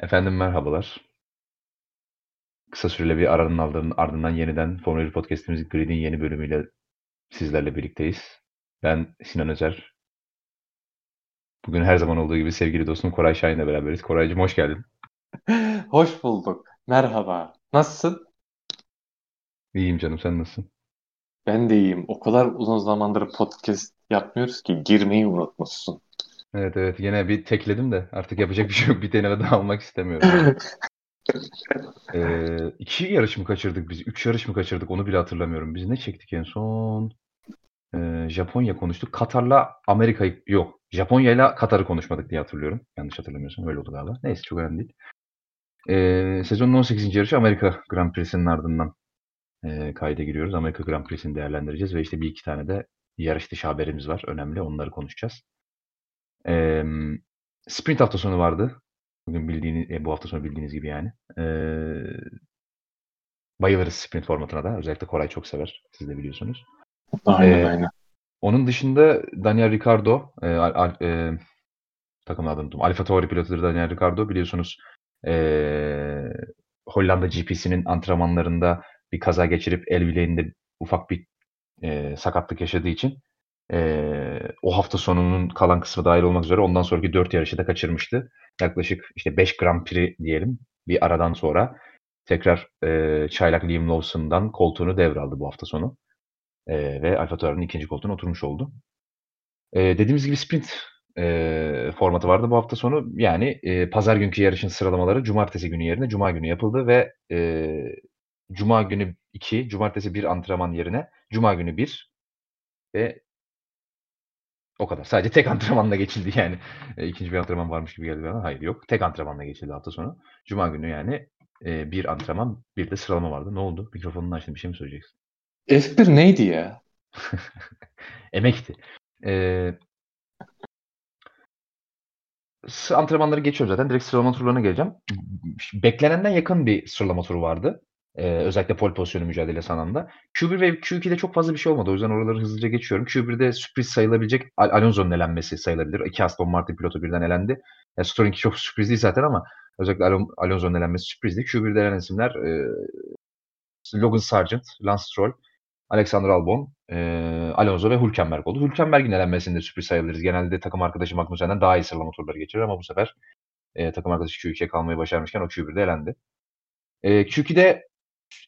Efendim merhabalar. Kısa süreli bir aranın ardından, ardından yeniden Formula 1 Podcast'imizin Grid'in yeni bölümüyle sizlerle birlikteyiz. Ben Sinan Özer. Bugün her zaman olduğu gibi sevgili dostum Koray Şahin'le beraberiz. Koraycığım hoş geldin. Hoş bulduk. Merhaba. Nasılsın? İyiyim canım sen nasılsın? Ben de iyiyim. O kadar uzun zamandır podcast yapmıyoruz ki girmeyi unutmuşsun. Evet evet yine bir tekledim de artık yapacak bir şey yok. Bir deneme daha almak istemiyorum. ee, iki yarış mı kaçırdık biz? Üç yarış mı kaçırdık? Onu bile hatırlamıyorum. Biz ne çektik en son? Ee, Japonya konuştuk. Katar'la Amerika'yı yok. Japonya'yla Katar'ı konuşmadık diye hatırlıyorum. Yanlış hatırlamıyorsam öyle oldu galiba. Neyse çok önemli değil. Ee, sezonun 18. yarışı Amerika Grand Prix'sinin ardından e, kayda giriyoruz. Amerika Grand Prix'sini değerlendireceğiz ve işte bir iki tane de yarış dışı haberimiz var. Önemli. Onları konuşacağız. Ee, sprint hafta sonu vardı. Bugün bildiğiniz, e, bu hafta sonu bildiğiniz gibi yani. Ee, bayılırız sprint formatına da. Özellikle Koray çok sever. Siz de biliyorsunuz. Aynen Ee, aynen. Onun dışında Daniel Ricciardo, e, al, e, takım adını unuttum. Alfa Tauri pilotudur Daniel Ricciardo. Biliyorsunuz e, Hollanda GP'sinin antrenmanlarında bir kaza geçirip el bileğinde ufak bir e, sakatlık yaşadığı için e, o hafta sonunun kalan kısmı dahil olmak üzere ondan sonraki 4 yarışı da kaçırmıştı. Yaklaşık işte 5 Grand Prix diyelim bir aradan sonra tekrar e, çaylak Liam Lawson'dan koltuğunu devraldı bu hafta sonu. E, ve Alfa Tauri'nin ikinci koltuğuna oturmuş oldu. E, dediğimiz gibi sprint e, formatı vardı bu hafta sonu. Yani e, pazar günkü yarışın sıralamaları cumartesi günü yerine cuma günü yapıldı ve e, cuma günü 2, cumartesi 1 antrenman yerine cuma günü 1 ve o kadar. Sadece tek antrenmanla geçildi yani. E, ikinci bir antrenman varmış gibi geldi bana. Hayır yok. Tek antrenmanla geçildi hafta sonu. Cuma günü yani e, bir antrenman, bir de sıralama vardı. Ne oldu? Mikrofonunu açtın. Bir şey mi söyleyeceksin? F1 neydi ya? Emekti. Ee, antrenmanları geçiyorum zaten. Direkt sıralama turlarına geleceğim. Beklenenden yakın bir sıralama turu vardı. Ee, özellikle pole pozisyonu mücadelesi anlamında. Q1 ve Q2'de çok fazla bir şey olmadı. O yüzden oraları hızlıca geçiyorum. Q1'de sürpriz sayılabilecek Al Alonso'nun elenmesi sayılabilir. İki Aston Martin pilotu birden elendi. Yani Stroll'inki çok sürpriz değil zaten ama özellikle Al Alonso'nun elenmesi sürprizdi. Q1'de elenen isimler e, Logan Sargent, Lance Stroll, Alexander Albon, e, Alonso ve Hülkenberg oldu. Hülkenberg'in elenmesinde sürpriz sayabiliriz. Genelde takım arkadaşı Magnussen'den daha iyi sıralama turları geçirir ama bu sefer e, takım arkadaşı Q2'ye kalmayı başarmışken o Q1'de elendi. E, Q2'de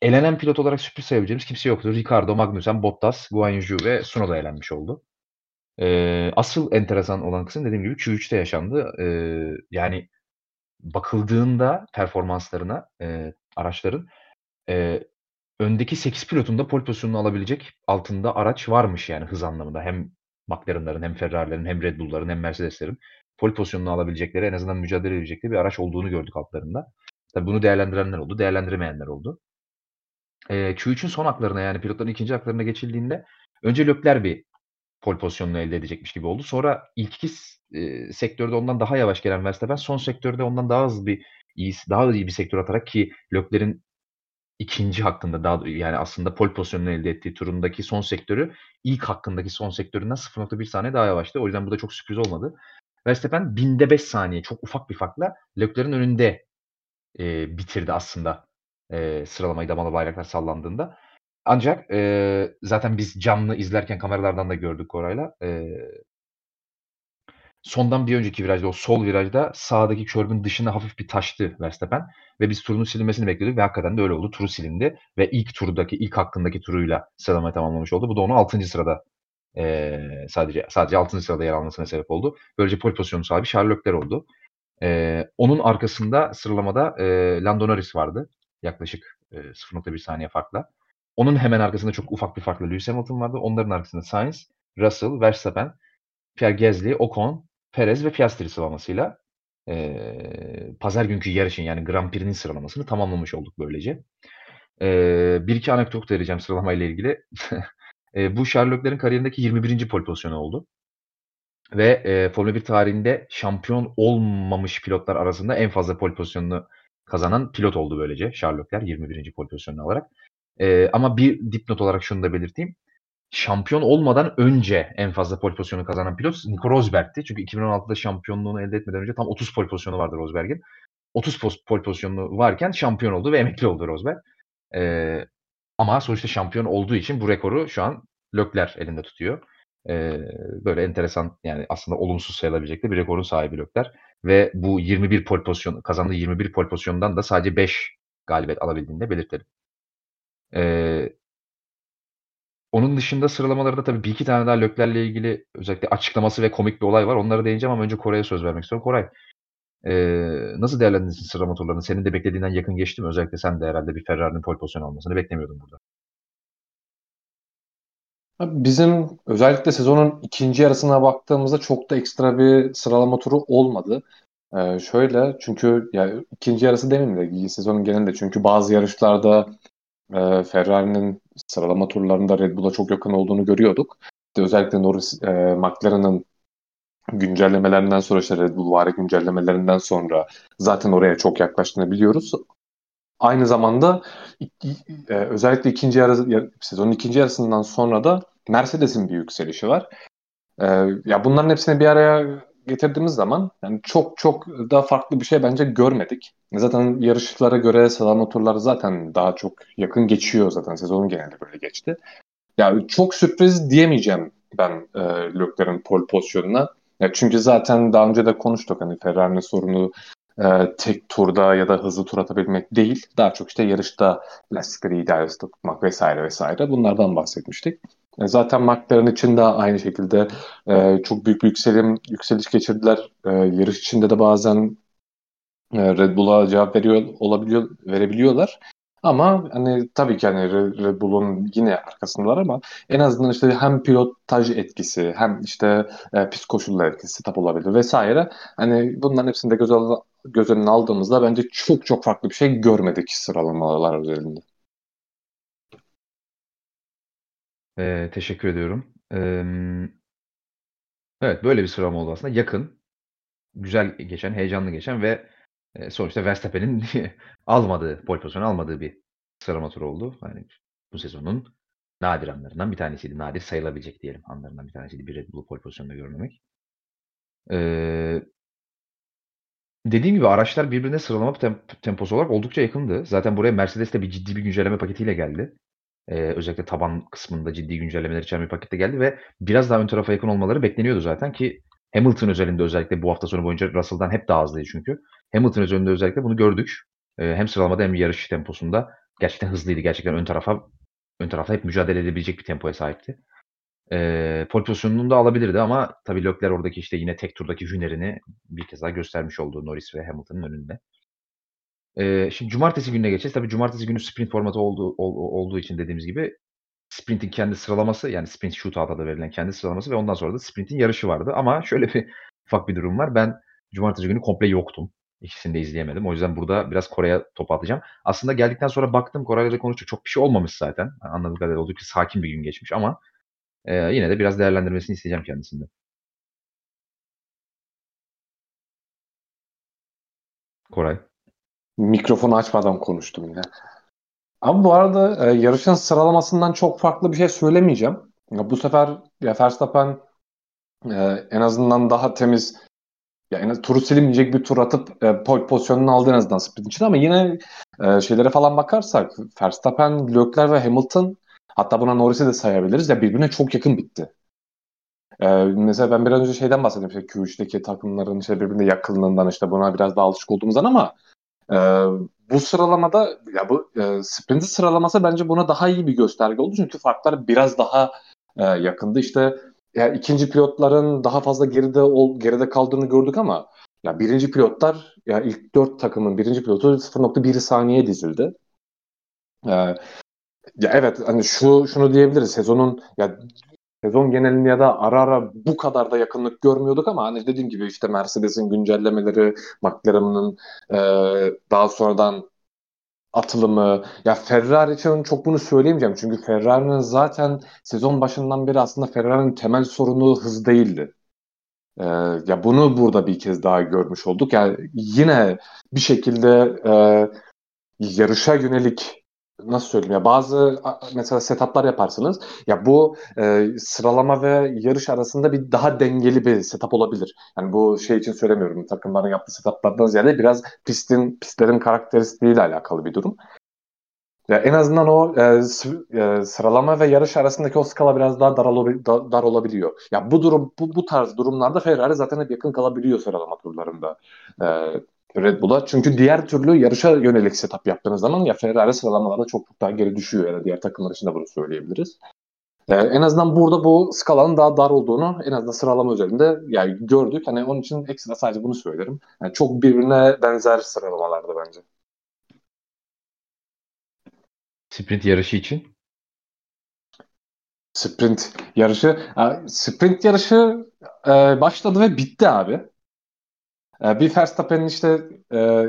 elenen pilot olarak sürpriz sayabileceğimiz kimse yoktu. Ricardo, Magnussen, Bottas, Guan Yu ve Tsunoda elenmiş oldu. E, asıl enteresan olan kısım dediğim gibi Q3'te yaşandı. E, yani bakıldığında performanslarına e, araçların e, öndeki 8 pilotun da pole pozisyonunu alabilecek altında araç varmış yani hız anlamında. Hem McLaren'ların hem Ferrari'lerin hem Red Bull'ların hem Mercedes'lerin pole pozisyonunu alabilecekleri en azından mücadele edecekleri bir araç olduğunu gördük altlarında. Tabii bunu değerlendirenler oldu, değerlendiremeyenler oldu. Ee, Q3'ün son haklarına yani pilotların ikinci haklarına geçildiğinde önce Lökler bir pole pozisyonunu elde edecekmiş gibi oldu. Sonra ilk iki e, sektörde ondan daha yavaş gelen Verstappen son sektörde ondan daha hızlı bir iyi, daha iyi bir sektör atarak ki Lökler'in ikinci hakkında daha yani aslında pole pozisyonunu elde ettiği turundaki son sektörü ilk hakkındaki son sektöründen 0.1 saniye daha yavaştı. O yüzden bu da çok sürpriz olmadı. Verstappen binde 5 saniye çok ufak bir farkla Leclerc'in önünde e, bitirdi aslında e, sıralamayı damalı bayraklar sallandığında. Ancak e, zaten biz canlı izlerken kameralardan da gördük orayla. E, sondan bir önceki virajda o sol virajda sağdaki körbün dışına hafif bir taştı Verstappen ve biz turun silinmesini bekliyorduk ve hakikaten de öyle oldu. Turu silindi ve ilk turdaki ilk hakkındaki turuyla sıralamayı tamamlamış oldu. Bu da onu 6. sırada e, sadece sadece 6. sırada yer almasına sebep oldu. Böylece pole pozisyonu sahibi Charles Leclerc oldu. E, onun arkasında sıralamada e, Lando Norris vardı. Yaklaşık e, 0.1 saniye farkla. Onun hemen arkasında çok ufak bir farkla Lewis Hamilton vardı. Onların arkasında Sainz, Russell, Verstappen, Pierre Gasly, Ocon, Perez ve Piastri sıralamasıyla e, pazar günkü yarışın yani Grand Prix'nin sıralamasını tamamlamış olduk böylece. E, bir iki anekdot vereceğim sıralamayla ilgili. e, bu Sherlock'ların kariyerindeki 21. pole pozisyonu oldu. Ve e, Formula 1 tarihinde şampiyon olmamış pilotlar arasında en fazla pole pozisyonunu kazanan pilot oldu böylece Sherlock'lar 21. pole alarak. E, ama bir dipnot olarak şunu da belirteyim şampiyon olmadan önce en fazla pole pozisyonu kazanan pilot Nico Rosberg'ti. Çünkü 2016'da şampiyonluğunu elde etmeden önce tam 30 pole pozisyonu vardı Rosberg'in. 30 pole pozisyonu varken şampiyon oldu ve emekli oldu Rosberg. E, ama sonuçta şampiyon olduğu için bu rekoru şu an Lökler elinde tutuyor. E, böyle enteresan yani aslında olumsuz sayılabilecek de bir rekorun sahibi Lökler. Ve bu 21 pole pozisyon kazandığı 21 pole pozisyondan da sadece 5 galibiyet alabildiğini de belirtelim. Ee, onun dışında sıralamalarda tabii bir iki tane daha Lökler'le ilgili özellikle açıklaması ve komik bir olay var. Onları değineceğim ama önce Koray'a söz vermek istiyorum. Koray, e, nasıl değerlendirirsin sıralama turlarını? Senin de beklediğinden yakın geçti mi? Özellikle sen de herhalde bir Ferrari'nin pole pozisyon almasını beklemiyordun burada. Bizim özellikle sezonun ikinci yarısına baktığımızda çok da ekstra bir sıralama turu olmadı. Ee, şöyle çünkü ya ikinci yarısı demeyeyim de sezonun genelinde çünkü bazı yarışlarda e, Ferrari'nin sıralama turlarında Red Bull'a çok yakın olduğunu görüyorduk. İşte özellikle Norris, e, McLaren'ın güncellemelerinden sonra işte Red Bull vari güncellemelerinden sonra zaten oraya çok yaklaştığını biliyoruz. Aynı zamanda e, özellikle ikinci yarı, sezonun ikinci yarısından sonra da Mercedes'in bir yükselişi var. E, ya bunların hepsini bir araya getirdiğimiz zaman yani çok çok daha farklı bir şey bence görmedik. Zaten yarışlara göre sıralama turları zaten daha çok yakın geçiyor zaten sezonun genelinde böyle geçti. Yani çok sürpriz diyemeyeceğim ben e, Leclerc'in pole pozisyonuna. Ya çünkü zaten daha önce de konuştuk hani Ferrari'nin sorunu e, tek turda ya da hızlı tur atabilmek değil. Daha çok işte yarışta lastikleri ideal tutmak vesaire vesaire bunlardan bahsetmiştik. E, zaten McLaren için de aynı şekilde e, çok büyük yükselim, yükseliş geçirdiler. E, yarış içinde de bazen e, Red Bull'a cevap veriyor olabiliyor verebiliyorlar. Ama hani tabii ki hani Red Bull'un yine arkasındalar ama en azından işte hem pilotaj etkisi hem işte e, pist koşullar etkisi tap olabilir vesaire. Hani bunların hepsini de göz, al göz önüne aldığımızda bence çok çok farklı bir şey görmedik sıralamalar üzerinde. Ee, teşekkür ediyorum. Ee, evet böyle bir sıralama oldu aslında. Yakın, güzel geçen, heyecanlı geçen ve e, sonuçta Verstappen'in almadığı, pole pozisyonu almadığı bir sıralama turu oldu. Yani bu sezonun nadir anlarından bir tanesiydi. Nadir sayılabilecek diyelim anlarından bir tanesiydi bir Red Bull pole pozisyonunda görmemek. Ee, dediğim gibi araçlar birbirine sıralama temp- temposu olarak oldukça yakındı. Zaten buraya Mercedes de bir ciddi bir güncelleme paketiyle geldi. Ee, özellikle taban kısmında ciddi güncellemeler içeren bir pakette geldi ve biraz daha ön tarafa yakın olmaları bekleniyordu zaten ki Hamilton özelinde özellikle bu hafta sonu boyunca Russell'dan hep daha hızlıydı çünkü. Hamilton özelinde özellikle bunu gördük. Ee, hem sıralamada hem yarış temposunda gerçekten hızlıydı. Gerçekten ön tarafa ön tarafta hep mücadele edebilecek bir tempoya sahipti. Ee, pole pozisyonunu da alabilirdi ama tabii Leclerc oradaki işte yine tek turdaki hünerini bir kez daha göstermiş oldu Norris ve Hamilton'ın önünde. Ee, şimdi cumartesi gününe geçeceğiz. Tabii cumartesi günü sprint formatı olduğu, ol, olduğu için dediğimiz gibi sprintin kendi sıralaması yani sprint shootout'a da verilen kendi sıralaması ve ondan sonra da sprintin yarışı vardı. Ama şöyle bir ufak bir durum var. Ben cumartesi günü komple yoktum. İkisini de izleyemedim. O yüzden burada biraz Kore'ye top atacağım. Aslında geldikten sonra baktım Kore'yle konuştuk. Çok bir şey olmamış zaten. Anladığım kadarıyla oldukça sakin bir gün geçmiş ama e, yine de biraz değerlendirmesini isteyeceğim kendisinden. Koray. Mikrofonu açmadan konuştum yine. Ama bu arada e, yarışın sıralamasından çok farklı bir şey söylemeyeceğim. Ya, bu sefer ya Verstappen e, en azından daha temiz ya en turu silinmeyecek bir tur atıp e, pozisyonunu aldı en azından sprint için. Ama yine e, şeylere falan bakarsak Verstappen, Leclerc ve Hamilton hatta buna Norris'i de sayabiliriz. Ya birbirine çok yakın bitti. Ee, mesela ben biraz önce şeyden bahsettim işte Q3'teki takımların işte birbirine yakınlığından işte buna biraz daha alışık olduğumuzdan ama e, bu sıralamada ya bu e, sprint sıralaması bence buna daha iyi bir gösterge oldu. Çünkü farklar biraz daha e, yakındı. İşte ya ikinci pilotların daha fazla geride ol, geride kaldığını gördük ama ya birinci pilotlar ya ilk dört takımın birinci pilotu 0.1 saniye dizildi. Ee, ya evet hani şu şunu diyebiliriz sezonun ya sezon genelinde ya da ara ara bu kadar da yakınlık görmüyorduk ama hani dediğim gibi işte Mercedes'in güncellemeleri, McLaren'ın e, daha sonradan atılımı. Ya Ferrari için çok bunu söyleyemeyeceğim. Çünkü Ferrari'nin zaten sezon başından beri aslında Ferrari'nin temel sorunu hız değildi. Ee, ya bunu burada bir kez daha görmüş olduk. Yani yine bir şekilde e, yarışa yönelik nasıl söyleyeyim ya bazı mesela setuplar yaparsınız. Ya bu e, sıralama ve yarış arasında bir daha dengeli bir setup olabilir. Yani bu şey için söylemiyorum. Takımların yaptığı setuplardan ziyade biraz pistin pistlerin karakteristiğiyle alakalı bir durum. Ya en azından o e, e, sıralama ve yarış arasındaki o skala biraz daha dar, olabil, da, dar olabiliyor. Ya bu durum bu, bu tarz durumlarda Ferrari zaten hep yakın kalabiliyor sıralama turlarında. E, Red Bull'a. Çünkü diğer türlü yarışa yönelik setup yaptığınız zaman ya Ferrari sıralamalarda çok çok daha geri düşüyor. Yani diğer takımlar için de bunu söyleyebiliriz. Ee, en azından burada bu skalanın daha dar olduğunu en azından sıralama özelinde yani gördük. Hani onun için ekstra sadece bunu söylerim. Yani çok birbirine benzer sıralamalarda bence. Sprint yarışı için? Sprint yarışı sprint yarışı e, başladı ve bitti abi. E, bir Verstappen'in işte e,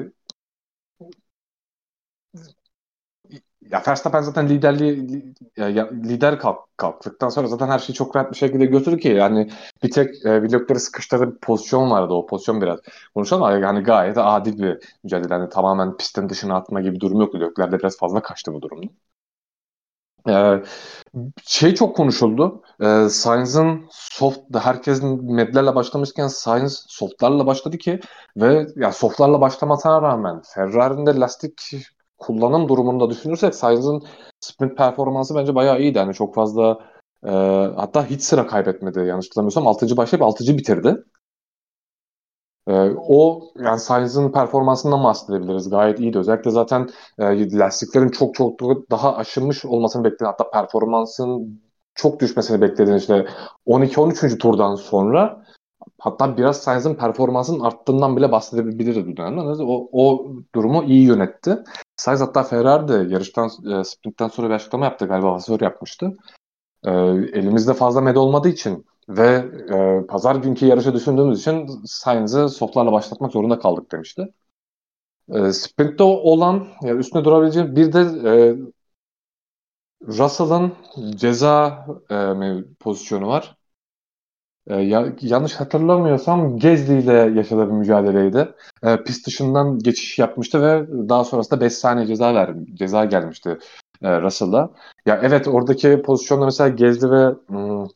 ya Verstappen zaten liderliği ya, lider kalk, kalktıktan sonra zaten her şeyi çok rahat bir şekilde götürdü ki yani bir tek e, blokları sıkıştırdığı bir pozisyon vardı o pozisyon biraz konuşalım ama yani gayet adil bir mücadele yani tamamen pistin dışına atma gibi durum yok bloklerde biraz fazla kaçtı bu durumda. Ee, şey çok konuşuldu. Ee, Sainz'ın soft, herkesin medlerle başlamışken Sainz softlarla başladı ki ve ya softlarla başlamasına rağmen Ferrari'nin de lastik kullanım durumunda düşünürsek Sainz'ın sprint performansı bence bayağı iyiydi. Yani çok fazla e, hatta hiç sıra kaybetmedi yanlış hatırlamıyorsam. 6. başlayıp 6. bitirdi. E, o yani Sainz'ın performansından bahsedebiliriz. Gayet iyiydi. Özellikle zaten e, lastiklerin çok çok daha aşınmış olmasını beklediğin hatta performansın çok düşmesini beklediğin işte 12-13. turdan sonra hatta biraz Sainz'ın performansının arttığından bile bahsedebiliriz bu dönemde. O, o durumu iyi yönetti. Sainz hatta Ferrari de yarıştan, e, sprintten sonra bir açıklama yaptı galiba Vasör yapmıştı. E, elimizde fazla med olmadığı için ve e, pazar günkü yarışa düşündüğümüz için Sainz'ı softlarla başlatmak zorunda kaldık demişti. E, sprintte olan, yani üstüne durabileceğim bir de e, Russell'ın ceza e, pozisyonu var. E, ya, yanlış hatırlamıyorsam Gezdi ile yaşadığı bir mücadeleydi. E, pist dışından geçiş yapmıştı ve daha sonrasında 5 saniye ceza ver, ceza gelmişti e, Russell'a. Ya evet oradaki pozisyonda mesela Gezdi ve hmm,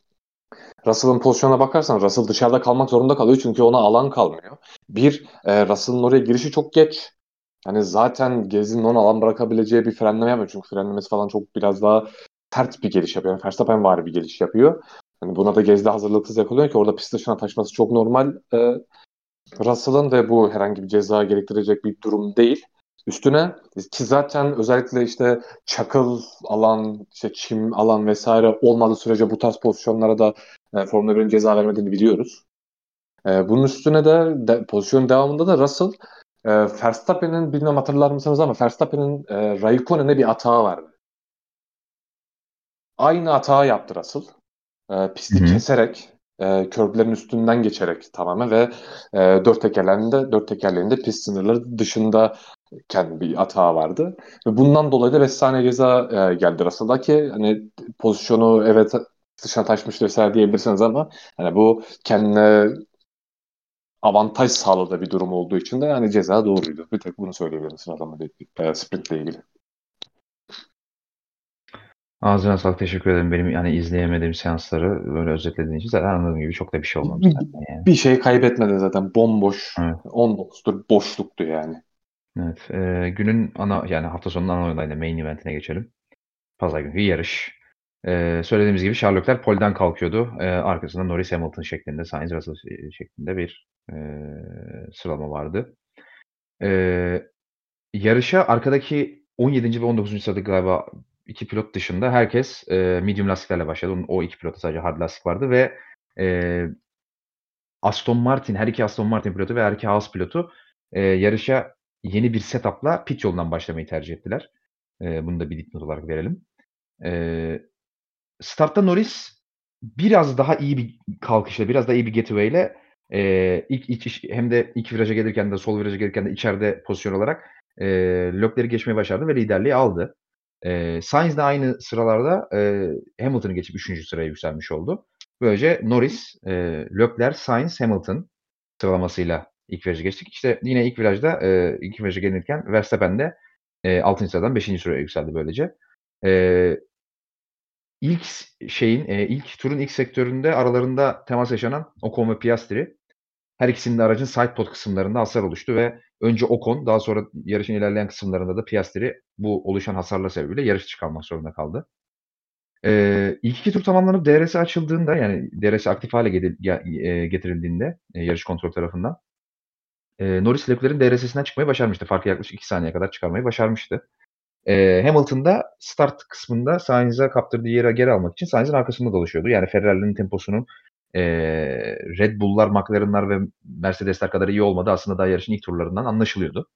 Russell'ın pozisyonuna bakarsan Russell dışarıda kalmak zorunda kalıyor çünkü ona alan kalmıyor. Bir, e, Russell'ın oraya girişi çok geç. Hani zaten Gezdi'nin ona alan bırakabileceği bir frenleme yapmıyor. Çünkü frenlemesi falan çok biraz daha sert bir geliş yapıyor. Yani Verstappen var bir geliş yapıyor. Hani buna da Gezdi hazırlıksız yakalıyor ki orada pist dışına taşması çok normal. E, Russell'ın ve bu herhangi bir ceza gerektirecek bir durum değil. Üstüne ki zaten özellikle işte çakıl alan, işte çim alan vesaire olmadığı sürece bu tarz pozisyonlara da e, Formula 1'in ceza vermediğini biliyoruz. E, bunun üstüne de, de pozisyon devamında da Russell e, Verstappen'in bilmem hatırlar mısınız ama Verstappen'in e, Raikkonen'e bir hatağı vardı. Aynı hatağı yaptı Russell. E, pisti Hı-hı. keserek e, körblerin üstünden geçerek tamamen ve e, dört tekerlerinde dört tekerlerinde pist sınırları dışında kendi bir hata vardı. Ve bundan dolayı da 5 saniye ceza e, geldi Russell'da ki hani pozisyonu evet dışına taşmış vesaire diyebilirsiniz ama hani bu kendine avantaj sağladığı bir durum olduğu için de yani ceza doğruydu. Bir tek bunu söyleyebilirim sıralama e, sprintle ilgili. Ağzına sağlık teşekkür ederim. Benim yani izleyemediğim seansları böyle özetlediğin için zaten anladığım gibi çok da bir şey olmamış. Bir, yani. bir şey kaybetmedi zaten. Bomboş. Evet. 19 tur boşluktu yani. Evet. E, günün ana yani hafta sonunun ana olayına main eventine geçelim. Pazar günü yarış. E, söylediğimiz gibi Sherlockler polden kalkıyordu. E, arkasında Norris Hamilton şeklinde, Sainz Russell şeklinde bir e, sıralama vardı. E, yarışa arkadaki 17. ve 19. sırada galiba iki pilot dışında herkes e, medium lastiklerle başladı. O iki pilotta sadece hard lastik vardı ve e, Aston Martin, her iki Aston Martin pilotu ve her iki Haas pilotu e, yarışa yeni bir setup'la pit yolundan başlamayı tercih ettiler. E, bunu da bir dipnot olarak verelim. E, startta Norris biraz daha iyi bir kalkışla, biraz daha iyi bir getaway ile e, ilk, ilk hem de ilk viraja gelirken de sol viraja gelirken de içeride pozisyon olarak e, lökleri geçmeyi başardı ve liderliği aldı. E, Sainz de aynı sıralarda e, Hamilton'ı geçip 3. sıraya yükselmiş oldu. Böylece Norris, e, Leclerc, Sainz, Hamilton sıralamasıyla ilk viraja geçtik. İşte yine ilk virajda e, ilk viraja gelirken Verstappen de E, 6. sıradan 5. sıraya yükseldi böylece. E, ilk şeyin, e, ilk turun ilk sektöründe aralarında temas yaşanan Ocon ve Piastri her ikisinin de aracın side pod kısımlarında hasar oluştu ve önce Ocon daha sonra yarışın ilerleyen kısımlarında da Piastri bu oluşan hasarla sebebiyle yarış çıkarmak zorunda kaldı. Eee, ilk 2 tur tamamlanıp DRS açıldığında yani DRS aktif hale getirildiğinde, eee, yarış kontrol tarafından, eee, Norris Leclerc'in DRS'sinden çıkmayı başarmıştı. Farkı yaklaşık 2 saniye kadar çıkarmayı başarmıştı. Eee, Hamilton da start kısmında Sainz'a kaptırdığı yere geri almak için Sainz'in arkasında dolaşıyordu. Yani Ferrari'nin temposunun, eee, Red Bull'lar, McLaren'lar ve Mercedes'ler kadar iyi olmadığı aslında daha yarışın ilk turlarından anlaşılıyordu.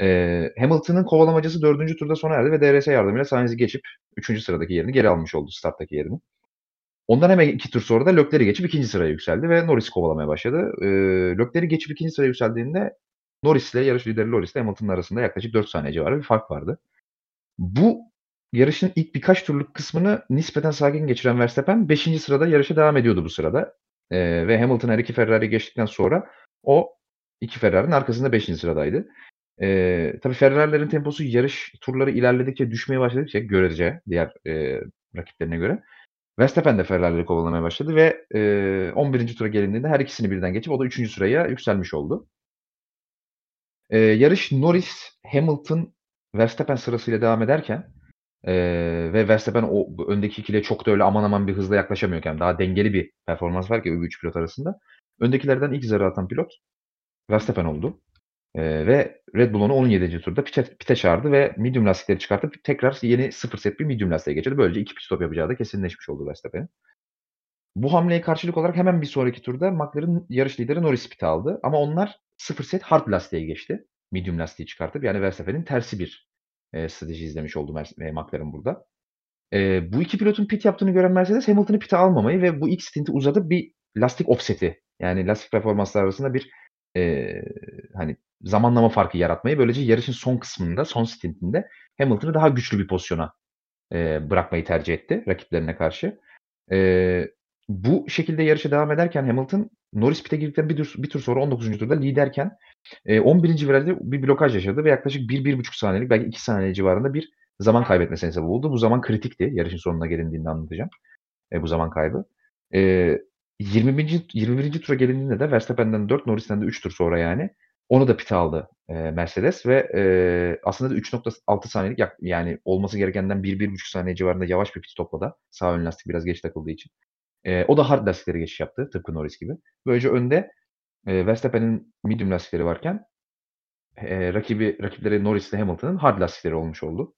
Eee, Hamilton'ın kovalamacası 4. turda sona erdi ve DRS yardımıyla Sainz'i geçip 3. sıradaki yerini geri almış oldu starttaki yerini. Ondan hemen 2 tur sonra da Leclerc'i geçip 2. sıraya yükseldi ve Norris'i kovalamaya başladı. Eee, Leclerc'i geçip 2. sıraya yükseldiğinde Norris'le yarış lideri Norris'le Hamilton'ın arasında yaklaşık 4 saniye civarı bir fark vardı. Bu yarışın ilk birkaç turluk kısmını nispeten sakin geçiren Verstappen 5. sırada yarışa devam ediyordu bu sırada. Eee, ve Hamilton her iki Ferrari geçtikten sonra o iki Ferrari'nin arkasında 5. sıradaydı. Eee, tabii Ferrari'lerin temposu yarış turları ilerledikçe düşmeye başladıkça görece diğer, eee, rakiplerine göre Verstappen de Ferrari'leri kovalamaya başladı ve, eee, 11. tura gelindiğinde her ikisini birden geçip o da 3. sıraya yükselmiş oldu. Eee, yarış Norris, Hamilton, Verstappen sırasıyla devam ederken, eee, ve Verstappen o öndeki ikiliye çok da öyle aman aman bir hızla yaklaşamıyorken daha dengeli bir performans var ki bu 3 pilot arasında. Öndekilerden ilk zarı atan pilot Verstappen oldu. Eee, ve Red Bull onu 17. turda pite pite çağırdı ve medium lastikleri çıkartıp tekrar yeni 0 set bir medium lastiğe geçirdi. Böylece 2 pit stop yapacağı da kesinleşmiş oldu Verstappen'in. Bu hamleye karşılık olarak hemen bir sonraki turda McLaren yarış lideri Norris pit'e aldı ama onlar 0 set hard lastiğe geçti. Medium lastiği çıkartıp yani Verstappen'in tersi bir, eee, strateji izlemiş oldu eee, McLaren burada. Eee, bu iki pilotun pit yaptığını gören Mercedes Hamilton'ı pit'e almamayı ve bu ilk stinti uzatıp bir lastik offset'i yani lastik performansları arasında bir, eee, hani zamanlama farkı yaratmayı böylece yarışın son kısmında, son stintinde Hamilton'ı daha güçlü bir pozisyona, eee, bırakmayı tercih etti rakiplerine karşı. Eee, bu şekilde yarışa devam ederken Hamilton Norris pit'e girdikten bir tur bir tur sonra 19. turda liderken, eee, 11. virajda bir blokaj yaşadı ve yaklaşık 1-1,5 saniyelik belki 2 saniye civarında bir zaman kaybetmesine sebep oldu. Bu zaman kritikti. Yarışın sonuna gelindiğinde anlatacağım, eee, bu zaman kaybı. Eee, 20'nci 21. tura gelindiğinde de Verstappen'den 4, Norris'ten de 3 tur sonra yani onu da pit'e aldı, eee, Mercedes ve, eee, aslında da 3.6 saniyelik yani olması gerekenden 1-1,5 saniye civarında yavaş bir pit stop'la da sağ ön lastik biraz geç takıldığı için, eee, o da hard lastiklere geçiş yaptı tıpkı Norris gibi. Böylece önde, eee, Verstappen'in medium lastikleri varken, eee, rakibi rakipleri Norris ile Hamilton'ın hard lastikleri olmuş oldu.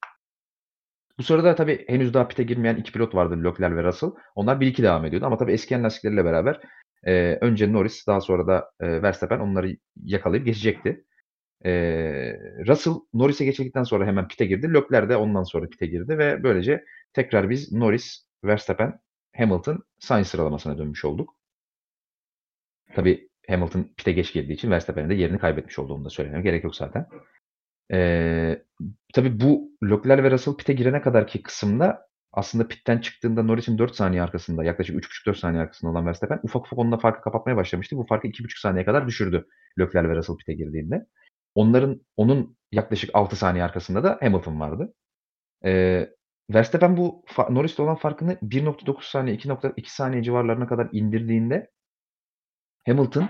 Bu sırada tabii henüz daha pit'e girmeyen 2 pilot vardı Leclerc ve Russell. Onlar 1-2 devam ediyordu ama tabii eskiyen lastikleriyle beraber, eee, önce Norris daha sonra da, eee, Verstappen onları yakalayıp geçecekti. Eee, Russell Norris'e geçildikten sonra hemen pit'e girdi. Leclerc de ondan sonra pit'e girdi ve böylece tekrar biz Norris, Verstappen, Hamilton, Sainz sıralamasına dönmüş olduk. Tabii Hamilton pit'e geç girdiği için Verstappen'in de yerini kaybetmiş oldu. Onu da söylememe gerek yok zaten. Eee, tabii bu Leclerc ve Russell pit'e girene kadarki kısımda aslında pit'ten çıktığında Norris'in 4 saniye arkasında, yaklaşık 3,5-4 saniye arkasında olan Verstappen ufak ufak onunla farkı kapatmaya başlamıştı. Bu farkı 2,5 saniyeye kadar düşürdü Leclerc ve Russell pit'e girdiğinde. Onların onun yaklaşık 6 saniye arkasında da Hamilton vardı. Eee, Verstappen bu fa Norris'le olan farkını 1.9 saniye, 2.2 saniye civarlarına kadar indirdiğinde Hamilton,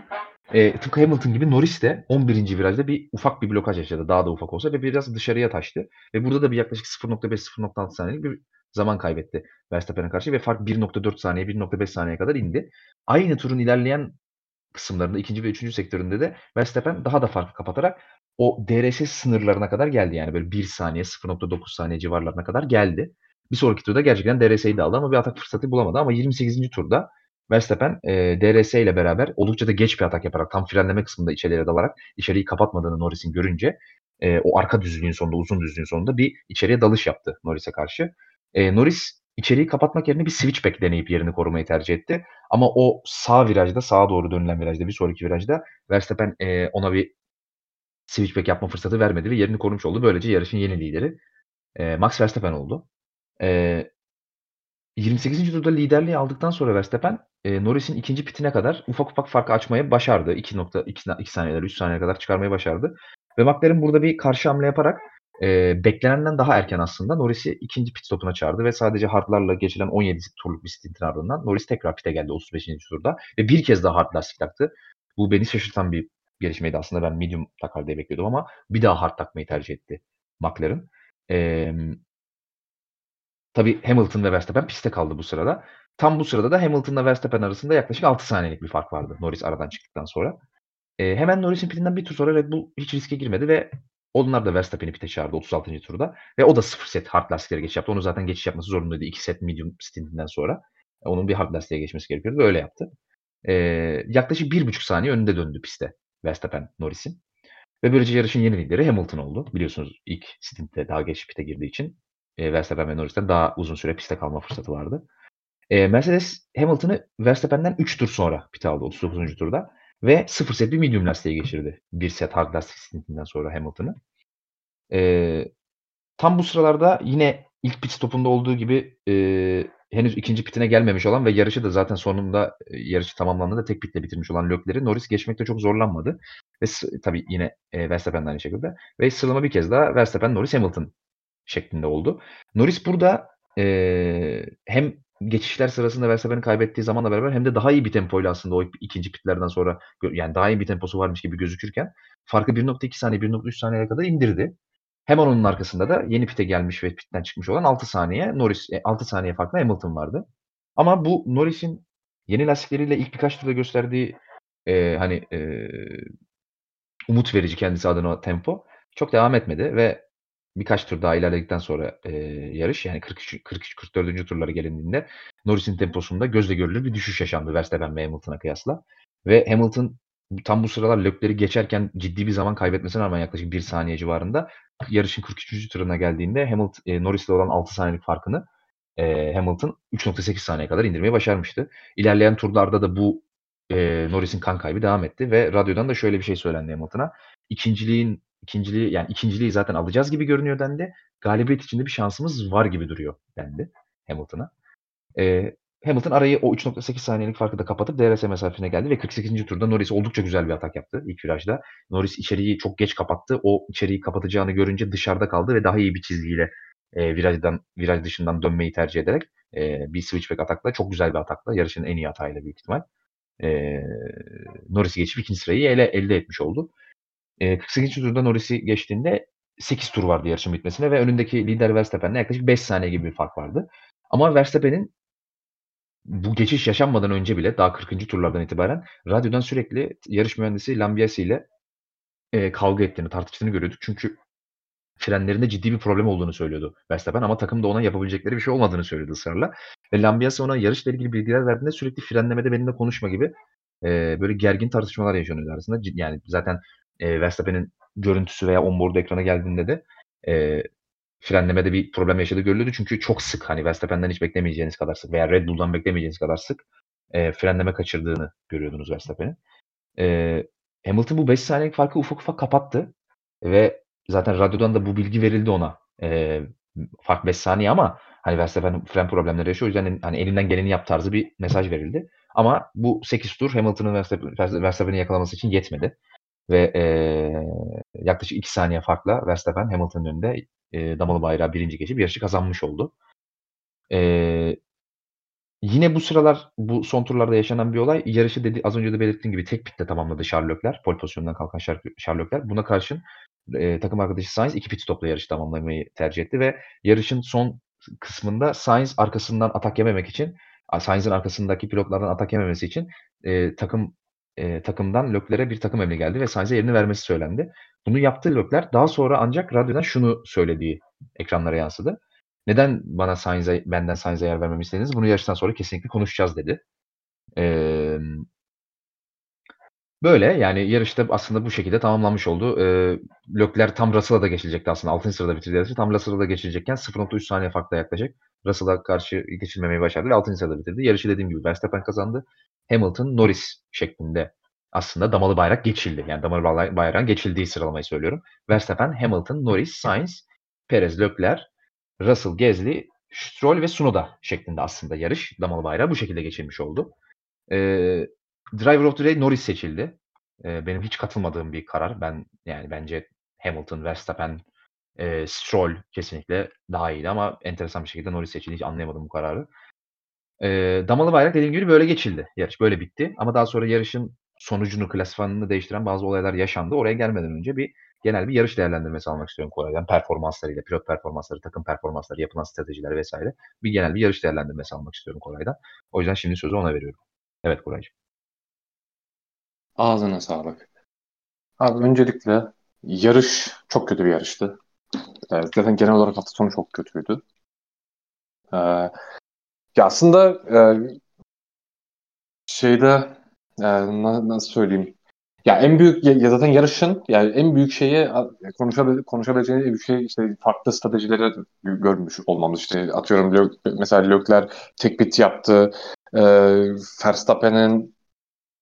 eee, tıpkı Hamilton gibi Norris de 11. virajda bir ufak bir blokaj yaşadı. Daha da ufak olsa ve biraz dışarıya taştı ve burada da bir yaklaşık 0.5-0.6 saniyelik bir zaman kaybetti Verstappen'e karşı ve fark 1.4 saniye, 1.5 saniyeye kadar indi. Aynı turun ilerleyen kısımlarında 2. ve 3. sektöründe de Verstappen daha da farkı kapatarak o DRS sınırlarına kadar geldi. Yani böyle 1 saniye, 0.9 saniye civarlarına kadar geldi. Bir sonraki turda gerçekten DRS'yi de aldı ama bir atak fırsatı bulamadı ama 28. turda Verstappen, eee, DRS ile beraber oldukça da geç bir atak yaparak tam frenleme kısmında içeriye dalarak içeriği kapatmadığını Norris'in görünce, eee, o arka düzlüğün sonunda, uzun düzlüğün sonunda bir içeriye dalış yaptı Norris'e karşı. Eee, Norris içeriği kapatmak yerine bir switchback deneyip yerini korumayı tercih etti. Ama o sağ virajda, sağa doğru dönülen virajda, bir sonraki virajda Verstappen, eee, ona bir switchback yapma fırsatı vermedi ve yerini korumuş oldu. Böylece yarışın yeni lideri, eee, Max Verstappen oldu. Eee 28. turda liderliği aldıktan sonra Verstappen, eee, Norris'in 2. pitine kadar ufak ufak farkı açmayı başardı. 2.2 2 saniyeler, 3 saniyeye kadar çıkarmayı başardı ve McLaren burada bir karşı hamle yaparak, eee, beklenenden daha erken aslında Norris'i 2'nci pit stop'una çağırdı ve sadece hard'larla geçilen 17 turluk bir stintin ardından Norris tekrar pit'e geldi 35. turda ve bir kez daha hard lastik. Bu beni şaşırtan bir gelişmeydi aslında. Ben medium takar diye bekliyordum ama bir daha hard takmayı tercih etti McLaren. Emm Tabii Hamilton ve Verstappen pistte kaldı bu sırada. Tam bu sırada da Hamilton'la Verstappen arasında yaklaşık 6 saniyelik bir fark vardı Norris aradan çıktıktan sonra. Eee, hemen Norris'in pitinden bir tur sonra Red Bull hiç riske girmedi ve onlar da Verstappen'i pit'e çağırdı 36. turda ve o da 0 set hard lastiklere geçiş yaptı. Onu zaten geçiş yapması zorunluydu 2 set medium stintinden sonra. Onun bir hard lastiğe geçmesi gerekiyordu ve öyle yaptı. Eee, yaklaşık 1,5 saniye önünde döndü pistte Verstappen Norris'in ve böylece yarışın yeni lideri Hamilton oldu. Biliyorsunuz ilk stintte daha geç pit'e girdiği için, eee, Verstappen ve Norris'ten daha uzun süre pistte kalma fırsatı vardı. Eee, Mercedes Hamilton'ı Verstappen'den 3 tur sonra pit'e aldı 39. turda ve 0 set bir medium lastiğe geçirdi. 1 set hard lastik stintinden sonra Hamilton'ı. Eee, tam bu sıralarda yine ilk pit stop'unda olduğu gibi, eee, henüz 2'nci pitine gelmemiş olan ve yarışı da zaten sonunda, eee, yarışı tamamlandığında tek pitle bitirmiş olan Leclerc'i Norris geçmekte çok zorlanmadı ve tabii yine, eee, Verstappen aynı şekilde ve sıralama bir kez daha Verstappen, Norris, Hamilton şeklinde oldu. Norris burada, eee, hem geçişler sırasında Verstappen'in kaybettiği zamanla beraber hem de daha iyi bir tempoyla aslında o 2'nci pitlerden sonra yani daha iyi bir temposu varmış gibi gözükürken farkı 1.2 saniye, 1.3 saniyeye kadar indirdi. Hemen onun arkasında da yeni pit'e gelmiş ve pit'ten çıkmış olan 6 saniye Norris, eee, 6 saniye farkla Hamilton vardı. Ama bu Norris'in yeni lastikleriyle ilk birkaç turda gösterdiği, eee, hani, eee, umut verici kendisi adına tempo çok devam etmedi ve birkaç tur daha ilerledikten sonra, eee, yarış yani 43 43-44. turlara gelindiğinde Norris'in temposunda gözle görülür bir düşüş yaşandı Verstappen ve Hamilton'a kıyasla ve Hamilton tam bu sıralar Leclerc'i geçerken ciddi bir zaman kaybetmesine rağmen yaklaşık 1 saniye civarında yarışın 43. turuna geldiğinde Hamilton eee, Norris'le olan 6 saniyelik farkını, eee, Hamilton 3.8 saniyeye kadar indirmeyi başarmıştı. İlerleyen turlarda da bu, eee, Norris'in kan kaybı devam etti ve radyodan da şöyle bir şey söylendi Hamilton'a. "İkinciliğin ikinciliği yani ikinciliği zaten alacağız gibi görünüyor." dendi. "Galibiyet için de bir şansımız var gibi duruyor." dendi Hamilton'a. Eee, Hamilton arayı o 3.8 saniyelik farkı da kapatıp DRS mesafesine geldi ve 48. turda Norris oldukça güzel bir atak yaptı ilk virajda. Norris içeriği çok geç kapattı. O içeriği kapatacağını görünce dışarıda kaldı ve daha iyi bir çizgiyle, eee, virajdan viraj dışından dönmeyi tercih ederek, eee, bir switchback atakla, çok güzel bir atakla, yarışın en iyi atağıyla büyük ihtimal, eee, Norris'i geçip 2'nci sırayı ele elde etmiş oldu. Eee, 48. turda Norris'i geçtiğinde 8 tur vardı yarışın bitmesine ve önündeki lider Verstappen'le yaklaşık 5 saniye gibi bir fark vardı. Ama Verstappen'in bu geçiş yaşanmadan önce bile daha 40'ıncı turlardan itibaren radyodan sürekli yarış mühendisi Lambiase ile, eee, kavga ettiğini, tartıştığını görüyorduk. Çünkü frenlerinde ciddi bir problem olduğunu söylüyordu Verstappen ama takım da ona yapabilecekleri bir şey olmadığını söylüyordu ısrarla ve Lambiase ona yarışla ilgili bilgiler verdiğinde sürekli frenlemede benimle konuşma gibi, eee, böyle gergin tartışmalar yaşanıyordu arasında. Yani zaten, eee, Verstappen'in görüntüsü veya onboard ekrana geldiğinde de, eee, frenlemede bir problem yaşadığı görülüyordu. Çünkü çok sık, hani, Verstappen'den hiç beklemeyeceğiniz kadar sık veya Red Bull'dan beklemeyeceğiniz kadar sık, eee, frenleme kaçırdığını görüyordunuz Verstappen'in. Eee, Hamilton bu 5 saniyelik farkı ufak ufak kapattı ve zaten radyodan da bu bilgi verildi ona. Eee, fark 5 saniye ama, hani, Verstappen fren problemleri yaşıyor. O yüzden, hani, elinden geleni yap tarzı bir mesaj verildi. Ama bu 8 tur Hamilton'ın Verstappen Verstappen'i yakalaması için yetmedi ve, eee, yaklaşık 2 saniye farkla Verstappen Hamilton'ın önünde, eee, damalı bayrağı 1'inci geçip yarışı kazanmış oldu. Eee Yine bu sıralar, bu son turlarda yaşanan bir olay, yarışı dedi az önce de belirttiğim gibi tek pitle tamamladı Charles Leclerc, pole pozisyonundan kalkan Leclerc. Buna karşın, eee, takım arkadaşı Sainz 2 pit stop'la yarışı tamamlamayı tercih etti ve yarışın son kısmında Sainz arkasından atak yememek için, Sainz'in arkasındaki pilotlardan atak yememesi için, eee, takım eee, takımdan Leclerc'e bir takım emri geldi ve Sainz'e yerini vermesi söylendi. Bunu yaptı Leclerc. Daha sonra ancak radyodan şunu söylediği ekranlara yansıdı. "Neden bana Sainz'e benden Sainz'e yer vermemi istediniz? Bunu yarıştan sonra kesinlikle konuşacağız." dedi. Emm Böyle, yani yarış da aslında bu şekilde tamamlanmış oldu. Eee, Leclerc tam Russell'a da geçilecekti aslında. 6'ncı sırada bitirdi yarışı. Tam Russell'a da geçilecekken 0.3 saniye farkla yaklaşık Russell'a karşı geçilmemeyi başardı ve 6'ncı sırada bitirdi. Yarışı dediğim gibi Verstappen kazandı. Hamilton, Norris şeklinde aslında damalı bayrak geçildi. Yani damalı bayrağın geçildiği sıralamayı söylüyorum. Verstappen, Hamilton, Norris, Sainz, Perez, Leclerc, Russell, Gasly, Stroll ve Tsunoda şeklinde aslında yarış damalı bayrağı bu şekilde geçilmiş oldu. Eee, Driver of the Day Norris seçildi. Eee, benim hiç katılmadığım bir karar. Ben, yani bence Hamilton, Verstappen E, Stroll kesinlikle daha iyiydi ama enteresan bir şekilde Norris seçildi. Hiç anlayamadım bu kararı. E, damalı bayrak dediğim gibi böyle geçildi. Yarış böyle bitti. Ama daha sonra yarışın sonucunu, klasifanını değiştiren bazı olaylar yaşandı. Oraya gelmeden önce bir genel bir yarış değerlendirmesi almak istiyorum Koray'dan. Performanslarıyla, pilot performansları, takım performansları, yapılan stratejiler vesaire. Bir genel bir yarış değerlendirmesi almak istiyorum Koray'dan. O yüzden şimdi sözü ona veriyorum. Evet Koraycığım. Ağzına sağlık. Abi öncelikle yarış çok kötü bir yarıştı. Ee, zaten genel olarak hafta sonu çok kötüydü. Ee, ya aslında e, şeyde e, nasıl söyleyeyim ya en büyük ya zaten yarışın yani en büyük şeyi konuşabil, konuşabileceğiniz büyük şey işte farklı stratejileri görmüş olmamız işte atıyorum mesela Lökler tek pit yaptı. E, Verstappen'in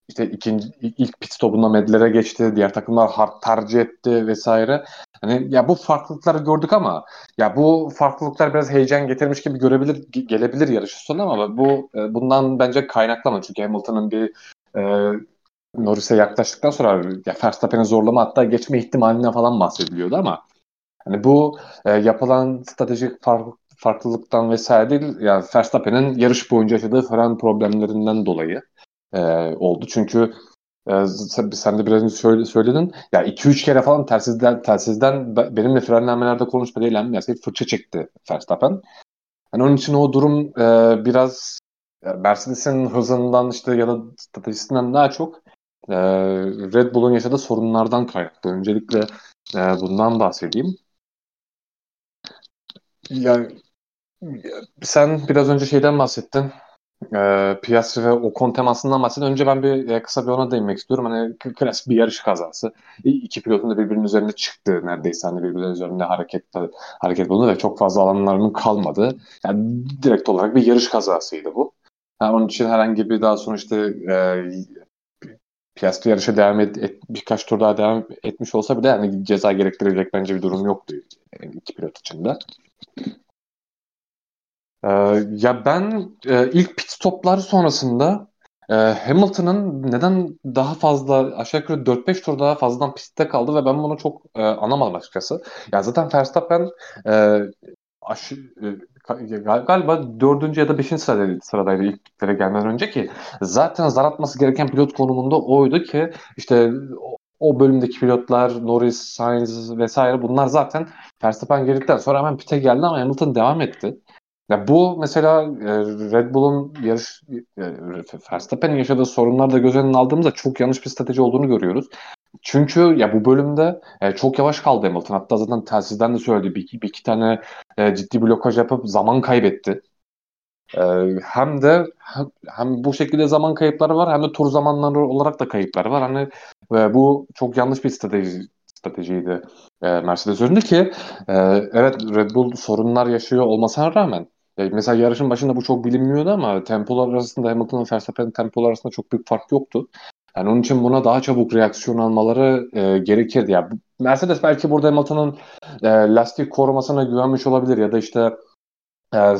işte ikinci ilk pit stopunda medlere geçti. Diğer takımlar hard tercih etti vesaire. Hani ya bu farklılıkları gördük ama ya bu farklılıklar biraz heyecan getirmiş gibi görebilir gelebilir yarış sonu ama bu e, bundan bence kaynaklamadı. Çünkü Hamilton'ın bir e, Norris'e yaklaştıktan sonra ya Verstappen'e zorlama hatta geçme ihtimalinden falan bahsediliyordu ama hani bu e, yapılan stratejik fark, farklılıktan vesaire değil yani Verstappen'in yarış boyunca yaşadığı fren problemlerinden dolayı e, oldu. Çünkü e, sen, de biraz önce söyledin. Ya 2-3 kere falan telsizden telsizden benimle frenlemelerde konuşma değil yani fırça çekti Verstappen. Yani onun için o durum e, biraz Mercedes'in hızından işte ya da stratejisinden daha çok e, Red Bull'un yaşadığı sorunlardan kaynaklı. Öncelikle e, bundan bahsedeyim. Yani sen biraz önce şeyden bahsettin e, Piastri ve Ocon temasından bahsedin. Önce ben bir e, kısa bir ona değinmek istiyorum. Hani klasik bir yarış kazası. İki pilotun da birbirinin üzerinde çıktı neredeyse. Hani birbirinin üzerinde hareket hareket bulundu ve çok fazla alanlarının kalmadı. Yani direkt olarak bir yarış kazasıydı bu. Yani onun için herhangi bir daha sonra işte e, Piastri yarışa devam et, et, birkaç tur daha devam etmiş olsa bile yani ceza gerektirecek bence bir durum yoktu yani iki pilot için de. Ee, ya ben e, ilk pit stopları sonrasında e, Hamilton'ın neden daha fazla aşağı yukarı 4-5 tur daha fazladan pistte kaldı ve ben bunu çok e, anlamadım açıkçası. Ya zaten Verstappen e, aşı, e, galiba dördüncü ya da beşinci sıradaydı, sıradaydı ilk pitlere gelmeden önce ki zaten zar atması gereken pilot konumunda oydu ki işte o bölümdeki pilotlar Norris, Sainz vesaire bunlar zaten Verstappen girdikten sonra hemen pite geldi ama Hamilton devam etti. Ya bu mesela e, Red Bull'un yarış e, Verstappen'in yaşadığı sorunlar da göz önüne aldığımızda çok yanlış bir strateji olduğunu görüyoruz. Çünkü ya bu bölümde e, çok yavaş kaldı Hamilton. Hatta zaten telsizden de söyledi. Bir, bir iki tane e, ciddi blokaj yapıp zaman kaybetti. E, hem de hem bu şekilde zaman kayıpları var hem de tur zamanları olarak da kayıpları var. Hani e, bu çok yanlış bir strateji stratejiydi e, Mercedes üzerinde ki e, evet Red Bull sorunlar yaşıyor olmasına rağmen e, mesela yarışın başında bu çok bilinmiyordu ama tempolar arasında Hamilton ve Verstappen'in tempolar arasında çok büyük fark yoktu. Yani onun için buna daha çabuk reaksiyon almaları e, gerekirdi. Yani Mercedes belki burada Hamilton'ın e, lastik korumasına güvenmiş olabilir ya da işte e,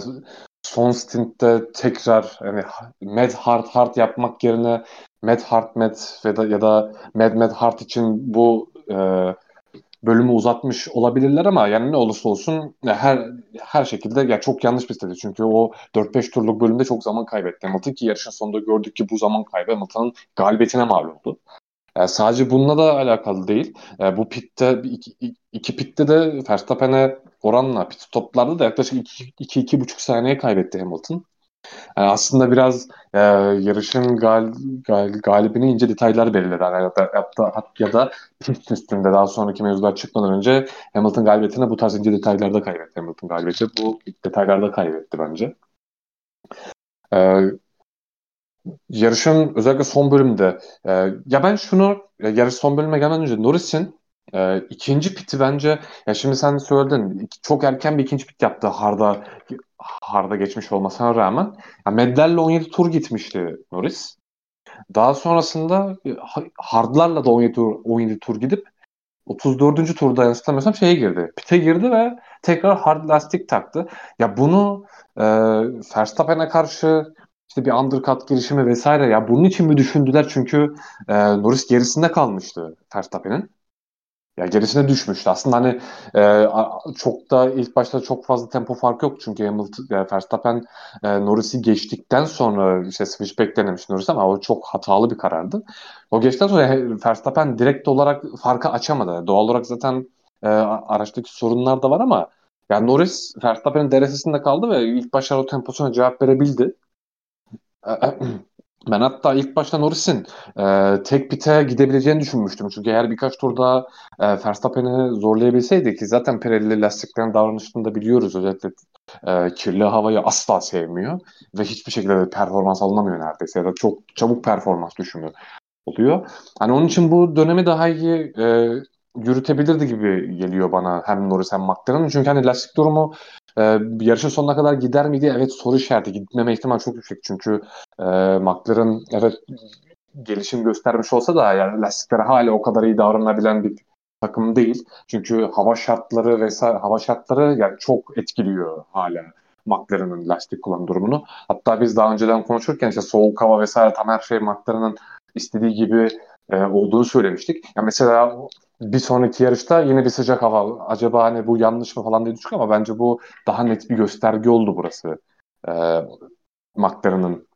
son stintte tekrar yani med hard hard yapmak yerine med hard med da ya da med med hard için bu e, bölümü uzatmış olabilirler ama yani ne olursa olsun her her şekilde ya çok yanlış bir strateji. Çünkü o 4-5 turluk bölümde çok zaman kaybetti Hamilton ki yarışın sonunda gördük ki bu zaman kaybı Hamilton'ın galibiyetine mal oldu. Yani sadece bununla da alakalı değil. Yani bu pitte iki, iki pitte de Verstappen'e oranla pit stoplarda da yaklaşık 2-2,5 saniye kaybetti Hamilton. Yani aslında biraz e, yarışın gal, gal, galibini ince detaylar belirledi. Yani ya, da, da, ya da pist üstünde daha sonraki mevzular çıkmadan önce Hamilton galibiyetini bu tarz ince detaylarda kaybetti. Hamilton galibiyeti bu detaylarda kaybetti bence. E, yarışın özellikle son bölümde e, ya ben şunu yarış son bölüme gelmeden önce Norris'in e, ikinci piti bence ya şimdi sen söyledin çok erken bir ikinci pit yaptı Harda Harda geçmiş olmasına rağmen ya Medler'le 17 tur gitmişti Norris. Daha sonrasında e, Hard'larla da 17 tur, 17 tur gidip 34. turda yanlışlamıyorsam şeye girdi. Pite girdi ve tekrar hard lastik taktı. Ya bunu e, Verstappen'e karşı işte bir undercut girişimi vesaire ya bunun için mi düşündüler? Çünkü e, Norris gerisinde kalmıştı Verstappen'in. Ya gerisine düşmüştü. Aslında hani e, çok da ilk başta çok fazla tempo farkı yok çünkü Hamilton, e, Verstappen e, Norris'i geçtikten sonra işte switchback denemiş Norris ama o çok hatalı bir karardı. O geçtikten sonra Verstappen direkt olarak farkı açamadı. Doğal olarak zaten e, araçtaki sorunlar da var ama yani Norris Verstappen'in derecesinde kaldı ve ilk başta o temposuna cevap verebildi. Ben hatta ilk başta Norris'in e, tek pite gidebileceğini düşünmüştüm. Çünkü eğer birkaç turda e, Verstappen'i zorlayabilseydi ki zaten Pirelli lastiklerin davranışını da biliyoruz. Özellikle e, kirli havayı asla sevmiyor ve hiçbir şekilde de performans alınamıyor neredeyse ya da çok çabuk performans düşümü oluyor. Hani onun için bu dönemi daha iyi e, yürütebilirdi gibi geliyor bana hem Norris hem McLaren. Çünkü hani lastik durumu e, yarışın sonuna kadar gider miydi? Evet soru işareti. Gitmeme ihtimal çok yüksek. Çünkü e, McLaren evet gelişim göstermiş olsa da yani lastiklere hala o kadar iyi davranabilen bir takım değil. Çünkü hava şartları vesaire hava şartları yani çok etkiliyor hala McLaren'ın lastik kullanım durumunu. Hatta biz daha önceden konuşurken işte soğuk hava vesaire tam her şey McLaren'ın istediği gibi e, olduğunu söylemiştik. Ya mesela bir sonraki yarışta yine bir sıcak hava. Acaba hani bu yanlış mı falan diye düşündük ama bence bu daha net bir gösterge oldu burası. E, McLaren'ın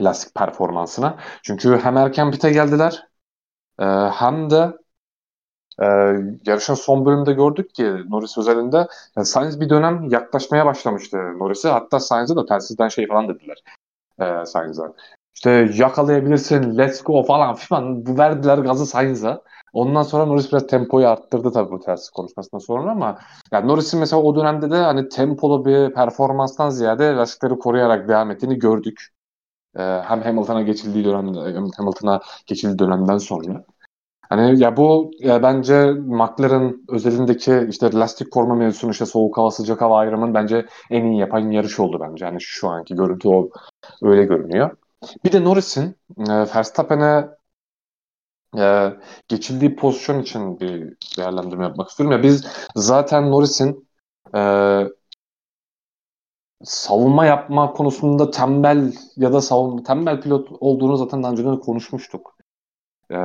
lastik performansına. Çünkü hem erken pite geldiler e, hem de e, yarışın son bölümünde gördük ki Norris özelinde yani Sainz bir dönem yaklaşmaya başlamıştı Norris'e. Hatta Sainz'e de telsizden şey falan dediler e, Sainz'a. İşte yakalayabilirsin, let's go falan filan verdiler gazı Sainz'a. Ondan sonra Norris biraz tempoyu arttırdı tabii bu ters konuşmasından sonra ama yani Norris'in mesela o dönemde de hani tempolu bir performanstan ziyade lastikleri koruyarak devam ettiğini gördük. Ee, hem Hamilton'a geçildiği dönemde Hamilton'a geçildiği dönemden sonra. Hani ya bu ya bence McLaren özelindeki işte lastik koruma mevzusunu işte soğuk hava sıcak hava ayrımının bence en iyi yapan yarış oldu bence. Hani şu anki görüntü o öyle görünüyor. Bir de Norris'in e, Verstappen'e e, geçildiği pozisyon için bir değerlendirme yapmak istiyorum. Ya biz zaten Norris'in e, savunma yapma konusunda tembel ya da savunma tembel pilot olduğunu zaten daha önce konuşmuştuk. E,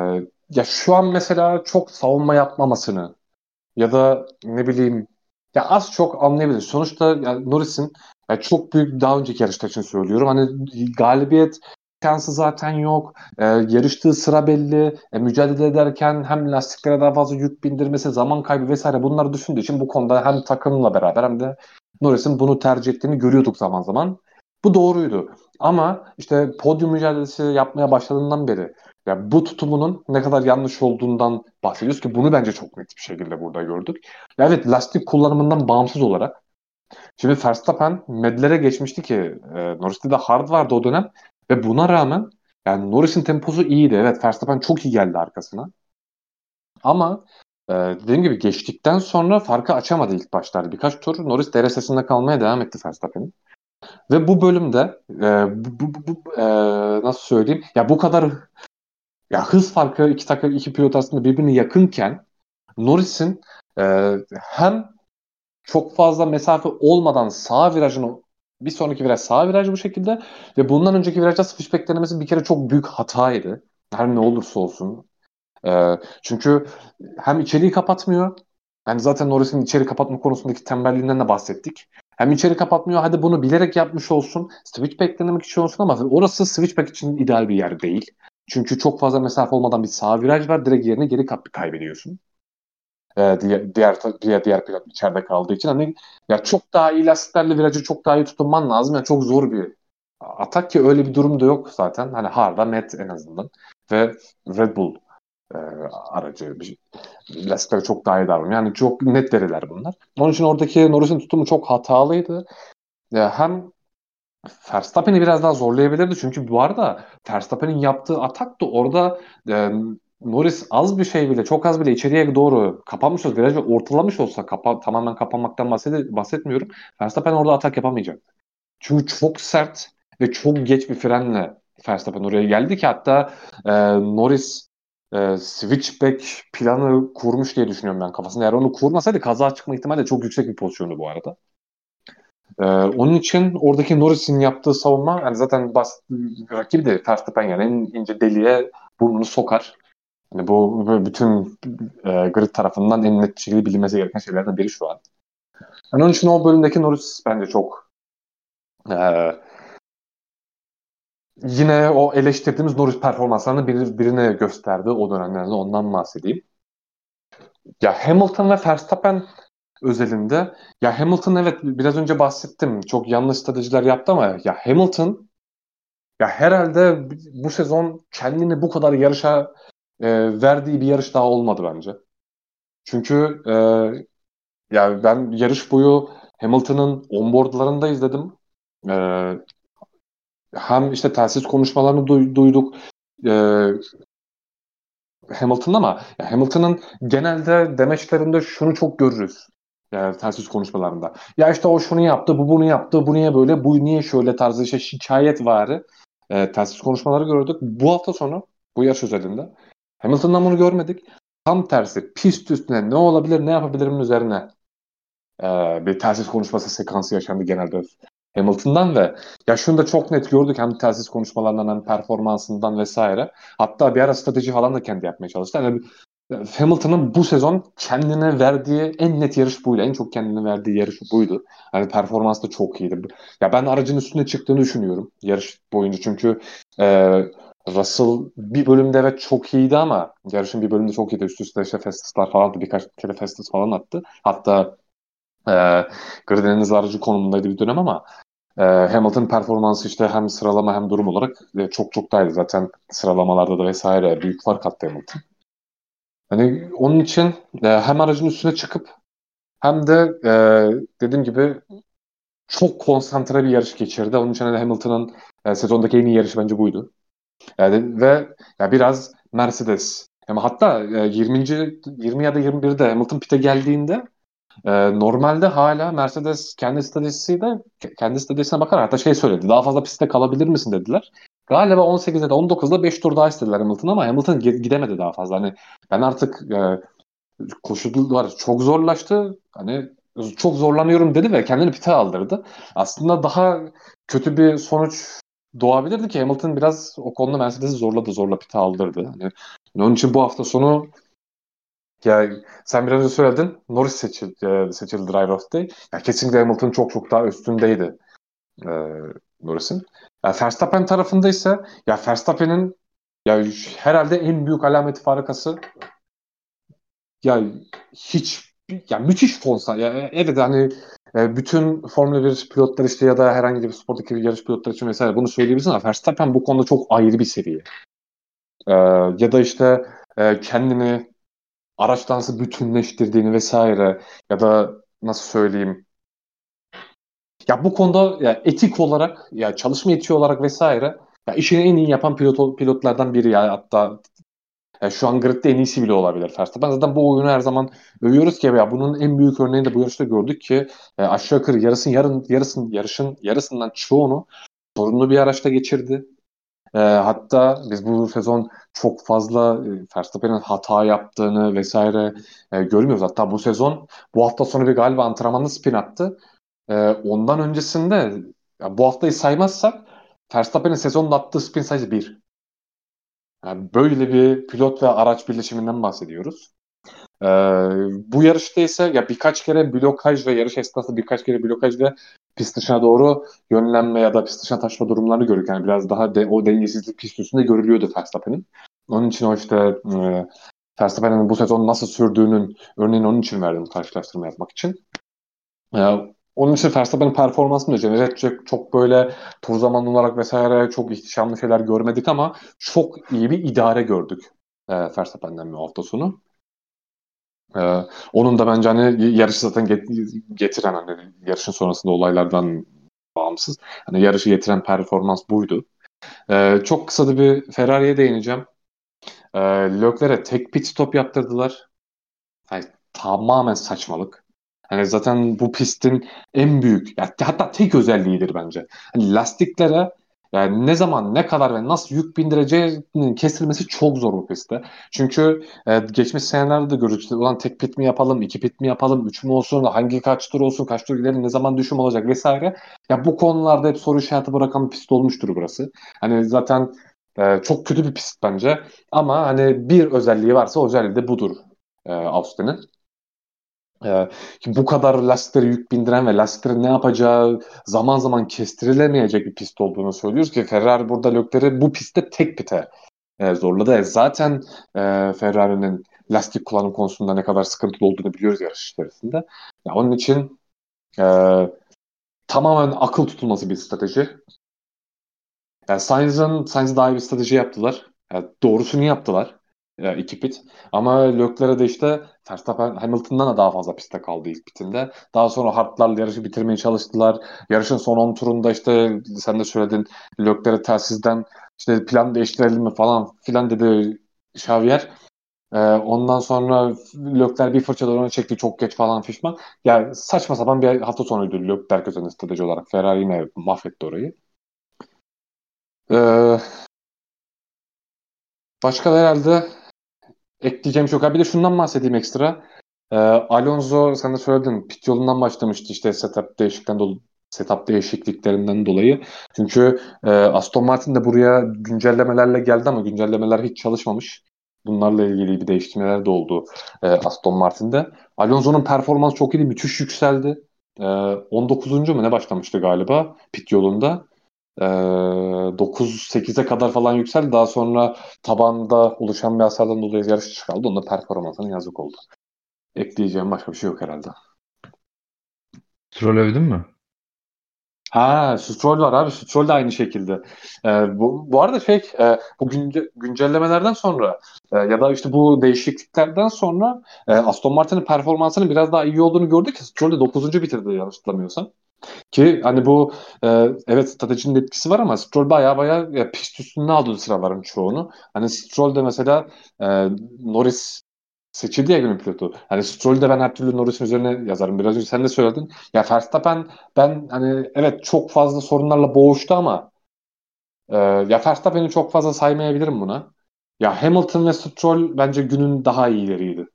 ya şu an mesela çok savunma yapmamasını ya da ne bileyim ya az çok anlayabilir. Sonuçta yani Norris'in yani çok büyük daha önceki yarışta için söylüyorum. Hani galibiyet şansı zaten yok. E, yarıştığı sıra belli. E, mücadele ederken hem lastiklere daha fazla yük bindirmesi, zaman kaybı vesaire bunları düşündüğü için bu konuda hem takımla beraber hem de Norris'in bunu tercih ettiğini görüyorduk zaman zaman. Bu doğruydu. Ama işte podyum mücadelesi yapmaya başladığından beri ya bu tutumunun ne kadar yanlış olduğundan bahsediyoruz ki bunu bence çok net bir şekilde burada gördük. Ya evet lastik kullanımından bağımsız olarak Şimdi Verstappen medlere geçmişti ki e, Norris'te de hard vardı o dönem ve buna rağmen yani Norris'in temposu iyiydi. Evet Verstappen çok iyi geldi arkasına. Ama e, dediğim gibi geçtikten sonra farkı açamadı ilk başlarda. Birkaç tur Norris DRS'sinde kalmaya devam etti Verstappen'in. Ve bu bölümde e, bu, bu, bu, e, nasıl söyleyeyim ya bu kadar ya hız farkı iki takım iki pilot arasında birbirine yakınken Norris'in e, hem çok fazla mesafe olmadan sağ virajını bir sonraki viraj sağ viraj bu şekilde ve bundan önceki virajda switchback denemesi bir kere çok büyük hataydı. Her ne olursa olsun. Ee, çünkü hem içeriği kapatmıyor. Yani zaten Norris'in içeri kapatma konusundaki tembelliğinden de bahsettik. Hem içeri kapatmıyor. Hadi bunu bilerek yapmış olsun. Switchback denemek için olsun ama orası switchback için ideal bir yer değil. Çünkü çok fazla mesafe olmadan bir sağ viraj var. Direkt yerine geri kaybediyorsun e, diğer, diğer diğer pilot içeride kaldığı için hani ya çok daha iyi lastiklerle virajı çok daha iyi tutunman lazım. Yani çok zor bir atak ki öyle bir durum da yok zaten. Hani harda net en azından. Ve Red Bull e, aracı bir lastikleri çok daha iyi davranıyor. Yani çok net deriler bunlar. Onun için oradaki Norris'in tutumu çok hatalıydı. Ya hem Verstappen'i biraz daha zorlayabilirdi. Çünkü bu arada Verstappen'in yaptığı atak da orada e, Norris az bir şey bile, çok az bile içeriye doğru kapanmış olsa, virajı ortalamış olsa, kapa, tamamen kapanmaktan bahset, bahsetmiyorum. Verstappen orada atak yapamayacaktı. Çünkü çok sert ve çok geç bir frenle Verstappen oraya geldi ki hatta e, Norris e, switchback planı kurmuş diye düşünüyorum ben kafasında. Eğer onu kurmasaydı kaza çıkma ihtimali de çok yüksek bir pozisyondu bu arada. Ee, onun için oradaki Norris'in yaptığı savunma yani zaten bas, rakibi de Verstappen yani en ince deliğe burnunu sokar. Yani bu, bütün e, grid tarafından en net bir şekilde bilinmesi gereken şeylerden biri şu an. Yani onun için o bölümdeki Norris bence çok e, yine o eleştirdiğimiz Norris performanslarını bir, birine gösterdi o dönemlerde ondan bahsedeyim. Ya Hamilton ve Verstappen özelinde ya Hamilton evet biraz önce bahsettim çok yanlış stratejiler yaptı ama ya Hamilton ya herhalde bu sezon kendini bu kadar yarışa e, verdiği bir yarış daha olmadı bence. Çünkü e, ya ben yarış boyu Hamilton'ın onboardlarında izledim. E, hem işte telsiz konuşmalarını duy, duyduk. E, Hamilton ama Hamilton'ın genelde demeçlerinde şunu çok görürüz. Yani telsiz konuşmalarında. Ya işte o şunu yaptı, bu bunu yaptı, bu niye böyle, bu niye şöyle tarzı işte şikayet varı e, telsiz konuşmaları gördük. Bu hafta sonu bu yarış özelinde Hamilton'dan bunu görmedik. Tam tersi pist üstüne ne olabilir ne yapabilirimin üzerine e, bir telsiz konuşması sekansı yaşandı genelde Hamilton'dan ve ya şunu da çok net gördük hem telsiz konuşmalarından hem performansından vesaire. Hatta bir ara strateji falan da kendi yapmaya çalıştı. Yani Hamilton'ın bu sezon kendine verdiği en net yarış buydu. En çok kendine verdiği yarış buydu. Hani performans da çok iyiydi. Ya ben aracın üstüne çıktığını düşünüyorum yarış boyunca. Çünkü e, Russell bir bölümde evet çok iyiydi ama yarışın bir bölümde çok iyiydi. Üst üste işte Festus'lar falan attı. Birkaç kere Festus falan attı. Hatta e, Grid'in aracı konumundaydı bir dönem ama e, Hamilton performansı işte hem sıralama hem durum olarak e, çok çok daha iyiydi. Zaten sıralamalarda da vesaire büyük fark attı Hamilton. Hani onun için e, hem aracın üstüne çıkıp hem de e, dediğim gibi çok konsantre bir yarış geçirdi. Onun için hani Hamilton'ın e, sezondaki en iyi yarışı bence buydu. Yani ve ya biraz Mercedes ama hatta e, 20. 20 ya da 21'de Hamilton pit'e geldiğinde e, normalde hala Mercedes kendi stratejisiyle kendi stratejisine bakar hatta şey söyledi. Daha fazla pistte kalabilir misin dediler. Galiba 18'de de 19'da 5 tur daha istediler Hamilton ama Hamilton gidemedi daha fazla. Hani ben artık e, koşullar çok zorlaştı. Hani çok zorlanıyorum dedi ve kendini pite aldırdı. Aslında daha kötü bir sonuç doğabilirdi ki Hamilton biraz o konuda Mercedes'i zorladı, zorla pite aldırdı. Hani onun için bu hafta sonu ya sen biraz önce söyledin Norris seçildi, e, seçildi Driver of the Day. Ya kesinlikle Hamilton çok çok daha üstündeydi e, Norris'in. Ya Verstappen tarafında ise ya Verstappen'in ya herhalde en büyük alameti farikası ya hiç ya müthiş fonsa ya evet hani e, bütün Formula 1 pilotlar işte ya da herhangi bir spordaki bir yarış pilotları için vesaire bunu söyleyebilirsin ama Verstappen bu konuda çok ayrı bir seviye. Ee, ya da işte e, kendini araçtan nasıl bütünleştirdiğini vesaire ya da nasıl söyleyeyim ya bu konuda ya etik olarak ya çalışma etiği olarak vesaire ya işini en iyi yapan pilot pilotlardan biri ya hatta ya şu an gridde en iyisi bile olabilir Verstappen. Zaten bu oyunu her zaman övüyoruz ki ya bunun en büyük örneğini de bu yarışta gördük ki e, aşağı yukarı yarısın yarın yarısın yarışın yarısından çoğunu sorunlu bir araçta geçirdi. E, hatta biz bu sezon çok fazla e, Verstappen'in hata yaptığını vesaire e, görmüyoruz. Hatta bu sezon bu hafta sonu bir galiba antrenmanda spin attı. E, ondan öncesinde ya bu haftayı saymazsak Verstappen'in sezonda attığı spin sayısı 1. Yani böyle bir pilot ve araç birleşiminden bahsediyoruz. Ee, bu yarışta ise ya birkaç kere blokaj ve yarış esnasında birkaç kere blokaj ve pist dışına doğru yönlenme ya da pist dışına taşma durumlarını görüyoruz. Yani biraz daha de, o dengesizlik pist üstünde görülüyordu Verstappen'in. Onun için o işte e, Verstappen'in bu sezon nasıl sürdüğünün örneğin onun için verdim karşılaştırma yapmak için. E, onun için Verstappen'in performansını da edecek çok böyle tur zaman olarak vesaire çok ihtişamlı şeyler görmedik ama çok iyi bir idare gördük e, Verstappen'den bir hafta sonu. E, onun da bence hani yarışı zaten getiren hani yarışın sonrasında olaylardan bağımsız. Hani yarışı getiren performans buydu. E, çok kısa da bir Ferrari'ye değineceğim. E, Leclerc'e tek pit stop yaptırdılar. Yani, tamamen saçmalık. Hani zaten bu pistin en büyük hatta tek özelliğidir bence. Hani lastiklere yani ne zaman, ne kadar ve nasıl yük bindireceğinin kesilmesi çok zor bu pistte. Çünkü e, geçmiş senelerde de gördük ulan tek pit mi yapalım, iki pit mi yapalım, üç mü olsun, hangi kaç tur olsun, kaç tur gidelim, ne zaman düşüm olacak vesaire. Ya bu konularda hep soru işareti bırakan bir pist olmuştur burası. Hani zaten E, çok kötü bir pist bence. Ama hani bir özelliği varsa özelliği de budur e, Austin'in. E, bu kadar lastiklere yük bindiren ve lastiklerin ne yapacağı zaman zaman kestirilemeyecek bir pist olduğunu söylüyoruz ki Ferrari burada Leclerc'i bu pistte tek pite e, zorladı. E, zaten e, Ferrari'nin lastik kullanım konusunda ne kadar sıkıntılı olduğunu biliyoruz yarış içerisinde. Ya, onun için e, tamamen akıl tutulması bir strateji. Yani Sainz'ın Sainz daha iyi bir strateji yaptılar. Yani doğrusunu yaptılar. Yani iki pit. Ama Leclerc'e de işte Verstappen Hamilton'dan da daha fazla pistte kaldı ilk pitinde. Daha sonra hardlarla yarışı bitirmeye çalıştılar. Yarışın son 10 turunda işte sen de söyledin Leclerc'e telsizden işte plan değiştirelim mi falan filan dedi Xavier. Ee, ondan sonra Leclerc bir fırça doğru çekti çok geç falan fişman. Yani saçma sapan bir hafta sonuydu Leclerc üzerinde strateji olarak. Ferrari yine mahvetti orayı. Ee, başka herhalde ekleyeceğim çok. Bir de şundan bahsedeyim ekstra. Ee, Alonso sen de söyledin pit yolundan başlamıştı işte setup değişiklikten dolayı setup değişikliklerinden dolayı. Çünkü e, Aston Martin de buraya güncellemelerle geldi ama güncellemeler hiç çalışmamış. Bunlarla ilgili bir değiştirmeler de oldu e, Aston Martin'de. Alonso'nun performansı çok iyi, müthiş yükseldi. E, 19. mu ne başlamıştı galiba pit yolunda. E, 9-8'e kadar falan yükseldi. Daha sonra tabanda oluşan bir hasardan dolayı yarış dışı kaldı. Onda performansının yazık oldu. Ekleyeceğim başka bir şey yok herhalde. Stroll övdün mü? Ha, Stroll var abi. Stroll de aynı şekilde. Ee, bu, bu arada şey, e, bu günce, güncellemelerden sonra e, ya da işte bu değişikliklerden sonra e, Aston Martin'in performansının biraz daha iyi olduğunu gördük Stroll de 9. bitirdi yanlış hatırlamıyorsam. Ki hani bu e, evet stratejinin etkisi var ama Stroll baya baya ya, pist üstünde aldı sıraların çoğunu. Hani Stroll de mesela e, Norris seçildi ya günün pilotu. Hani Stroll'ü de ben her türlü Norris'in üzerine yazarım. Biraz önce sen de söyledin. Ya Verstappen ben hani evet çok fazla sorunlarla boğuştu ama e, ya Verstappen'i çok fazla saymayabilirim buna. Ya Hamilton ve Stroll bence günün daha iyileriydi.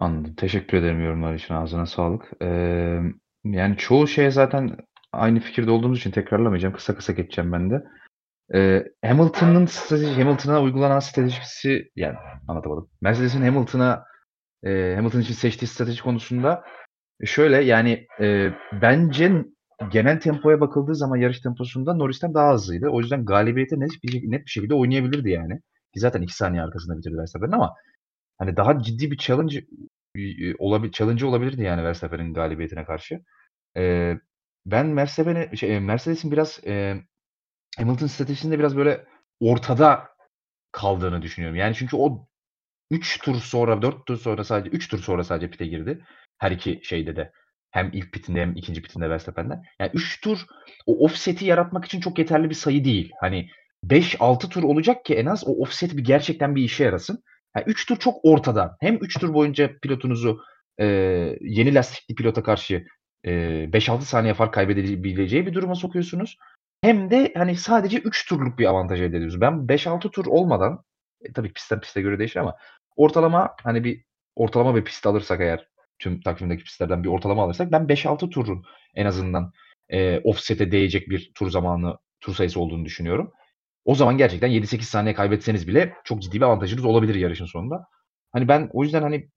Anladım. Teşekkür ederim yorumlar için. Ağzına sağlık. Ee, yani çoğu şeye zaten aynı fikirde olduğumuz için tekrarlamayacağım. Kısa kısa geçeceğim ben de. Ee, Hamilton'ın strateji, Hamilton'a uygulanan stratejisi yani anlatamadım. Mercedes'in Hamilton'a e, Hamilton için seçtiği strateji konusunda şöyle yani e, bence genel tempoya bakıldığı zaman yarış temposunda Norris'ten daha hızlıydı. O yüzden galibiyete net bir, net bir şekilde oynayabilirdi yani. Zaten 2 saniye arkasında bitirdi Verstappen'in ama hani daha ciddi bir challenge olabilir challenge olabilirdi yani Verstappen'in galibiyetine karşı. E, ben Verstappen'e şey, Mercedes'in biraz e, Hamilton stratejisinde biraz böyle ortada kaldığını düşünüyorum. Yani çünkü o 3 tur sonra 4 tur sonra sadece 3 tur sonra sadece pite girdi. Her iki şeyde de. Hem ilk pitinde hem ikinci pitinde Verstappen'de. Yani 3 tur o offset'i yaratmak için çok yeterli bir sayı değil. Hani 5-6 tur olacak ki en az o offset bir gerçekten bir işe yarasın. Yani 3 tur çok ortada. Hem 3 tur boyunca pilotunuzu e, yeni lastikli pilota karşı e, 5-6 saniye fark kaybedebileceği bir duruma sokuyorsunuz. Hem de hani sadece 3 turluk bir avantaj elde ediyoruz. Ben 5-6 tur olmadan e, tabii pistten piste göre değişir ama ortalama hani bir ortalama bir pist alırsak eğer tüm takvimdeki pistlerden bir ortalama alırsak ben 5-6 turun en azından e, offset'e değecek bir tur zamanı tur sayısı olduğunu düşünüyorum. O zaman gerçekten 7-8 saniye kaybetseniz bile çok ciddi bir avantajınız olabilir yarışın sonunda. Hani ben o yüzden hani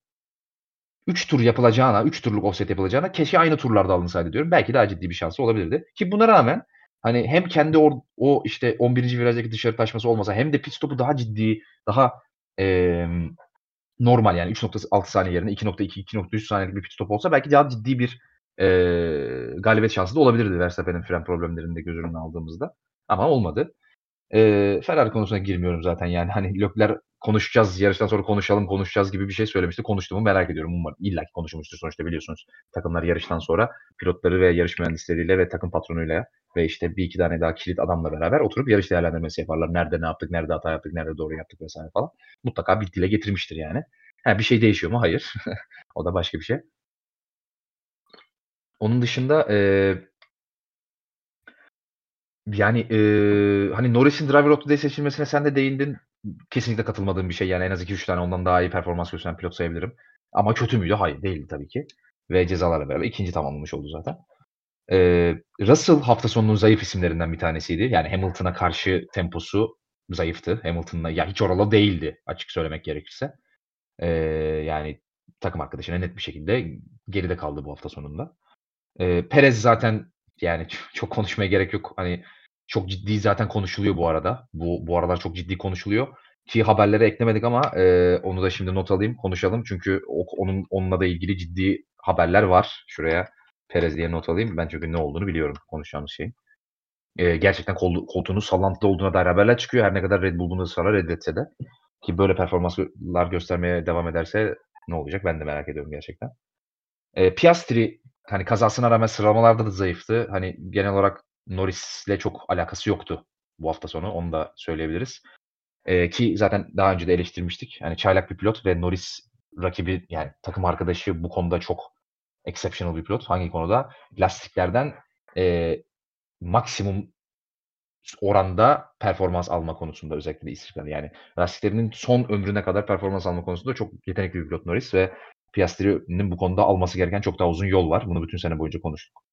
3 tur yapılacağına, 3 turluk offset yapılacağına keşke aynı turlarda alınsaydı diyorum. Belki daha ciddi bir şansı olabilirdi. Ki buna rağmen Hani hem kendi o, o işte 11. virajdaki dışarı taşması olmasa hem de pit stopu daha ciddi, daha e, normal yani 3.6 saniye yerine 2.2, 2.3 saniyelik bir pit stop olsa belki daha ciddi bir e, galibiyet şansı da olabilirdi Verstappen'in fren problemlerini de göz önüne aldığımızda. Ama olmadı. E, Ferrari konusuna girmiyorum zaten yani hani Lökler konuşacağız, yarıştan sonra konuşalım, konuşacağız gibi bir şey söylemişti. Konuştu mu merak ediyorum. Umarım illa ki konuşmuştur sonuçta biliyorsunuz. Takımlar yarıştan sonra pilotları ve yarış mühendisleriyle ve takım patronuyla ve işte bir iki tane daha kilit adamla beraber oturup yarış değerlendirmesi yaparlar. Nerede ne yaptık, nerede hata yaptık, nerede doğru yaptık vesaire falan. Mutlaka bir dile getirmiştir yani. Ha, bir şey değişiyor mu? Hayır. o da başka bir şey. Onun dışında e, yani e, hani Norris'in Driver of the Day seçilmesine sen de değindin. Kesinlikle katılmadığım bir şey. Yani en az 2-3 tane ondan daha iyi performans gösteren pilot sayabilirim. Ama kötü müydü? Hayır değildi tabii ki. Ve cezalarla beraber ikinci tamamlamış oldu zaten. Eee, Russell hafta sonunun zayıf isimlerinden bir tanesiydi. Yani Hamilton'a karşı temposu zayıftı. Hamilton'la ya hiç oralı değildi açık söylemek gerekirse. Eee, yani takım arkadaşına net bir şekilde geride kaldı bu hafta sonunda. Eee, Perez zaten yani çok konuşmaya gerek yok. Hani çok ciddi zaten konuşuluyor bu arada. Bu bu aralar çok ciddi konuşuluyor. Ki haberlere eklemedik ama eee, onu da şimdi not alayım, konuşalım. Çünkü o, onun onunla da ilgili ciddi haberler var. Şuraya Perez diye not alayım. Ben çünkü ne olduğunu biliyorum konuşacağımız şeyin. Eee, gerçekten kol, koltuğunun sallantıda olduğuna dair haberler çıkıyor. Her ne kadar Red Bull bunu ısrarla reddetse de. Ki böyle performanslar göstermeye devam ederse ne olacak ben de merak ediyorum gerçekten. Eee, Piastri hani kazasına rağmen sıralamalarda da zayıftı. Hani genel olarak Norris'le çok alakası yoktu bu hafta sonu. Onu da söyleyebiliriz. Eee, ki zaten daha önce de eleştirmiştik. Hani çaylak bir pilot ve Norris rakibi yani takım arkadaşı bu konuda çok exceptional bir pilot. Hangi konuda? Lastiklerden eee, maksimum oranda performans alma konusunda özellikle de istikrar. Yani lastiklerinin son ömrüne kadar performans alma konusunda çok yetenekli bir pilot Norris ve Piastri'nin bu konuda alması gereken çok daha uzun yol var. Bunu bütün sene boyunca konuştuk.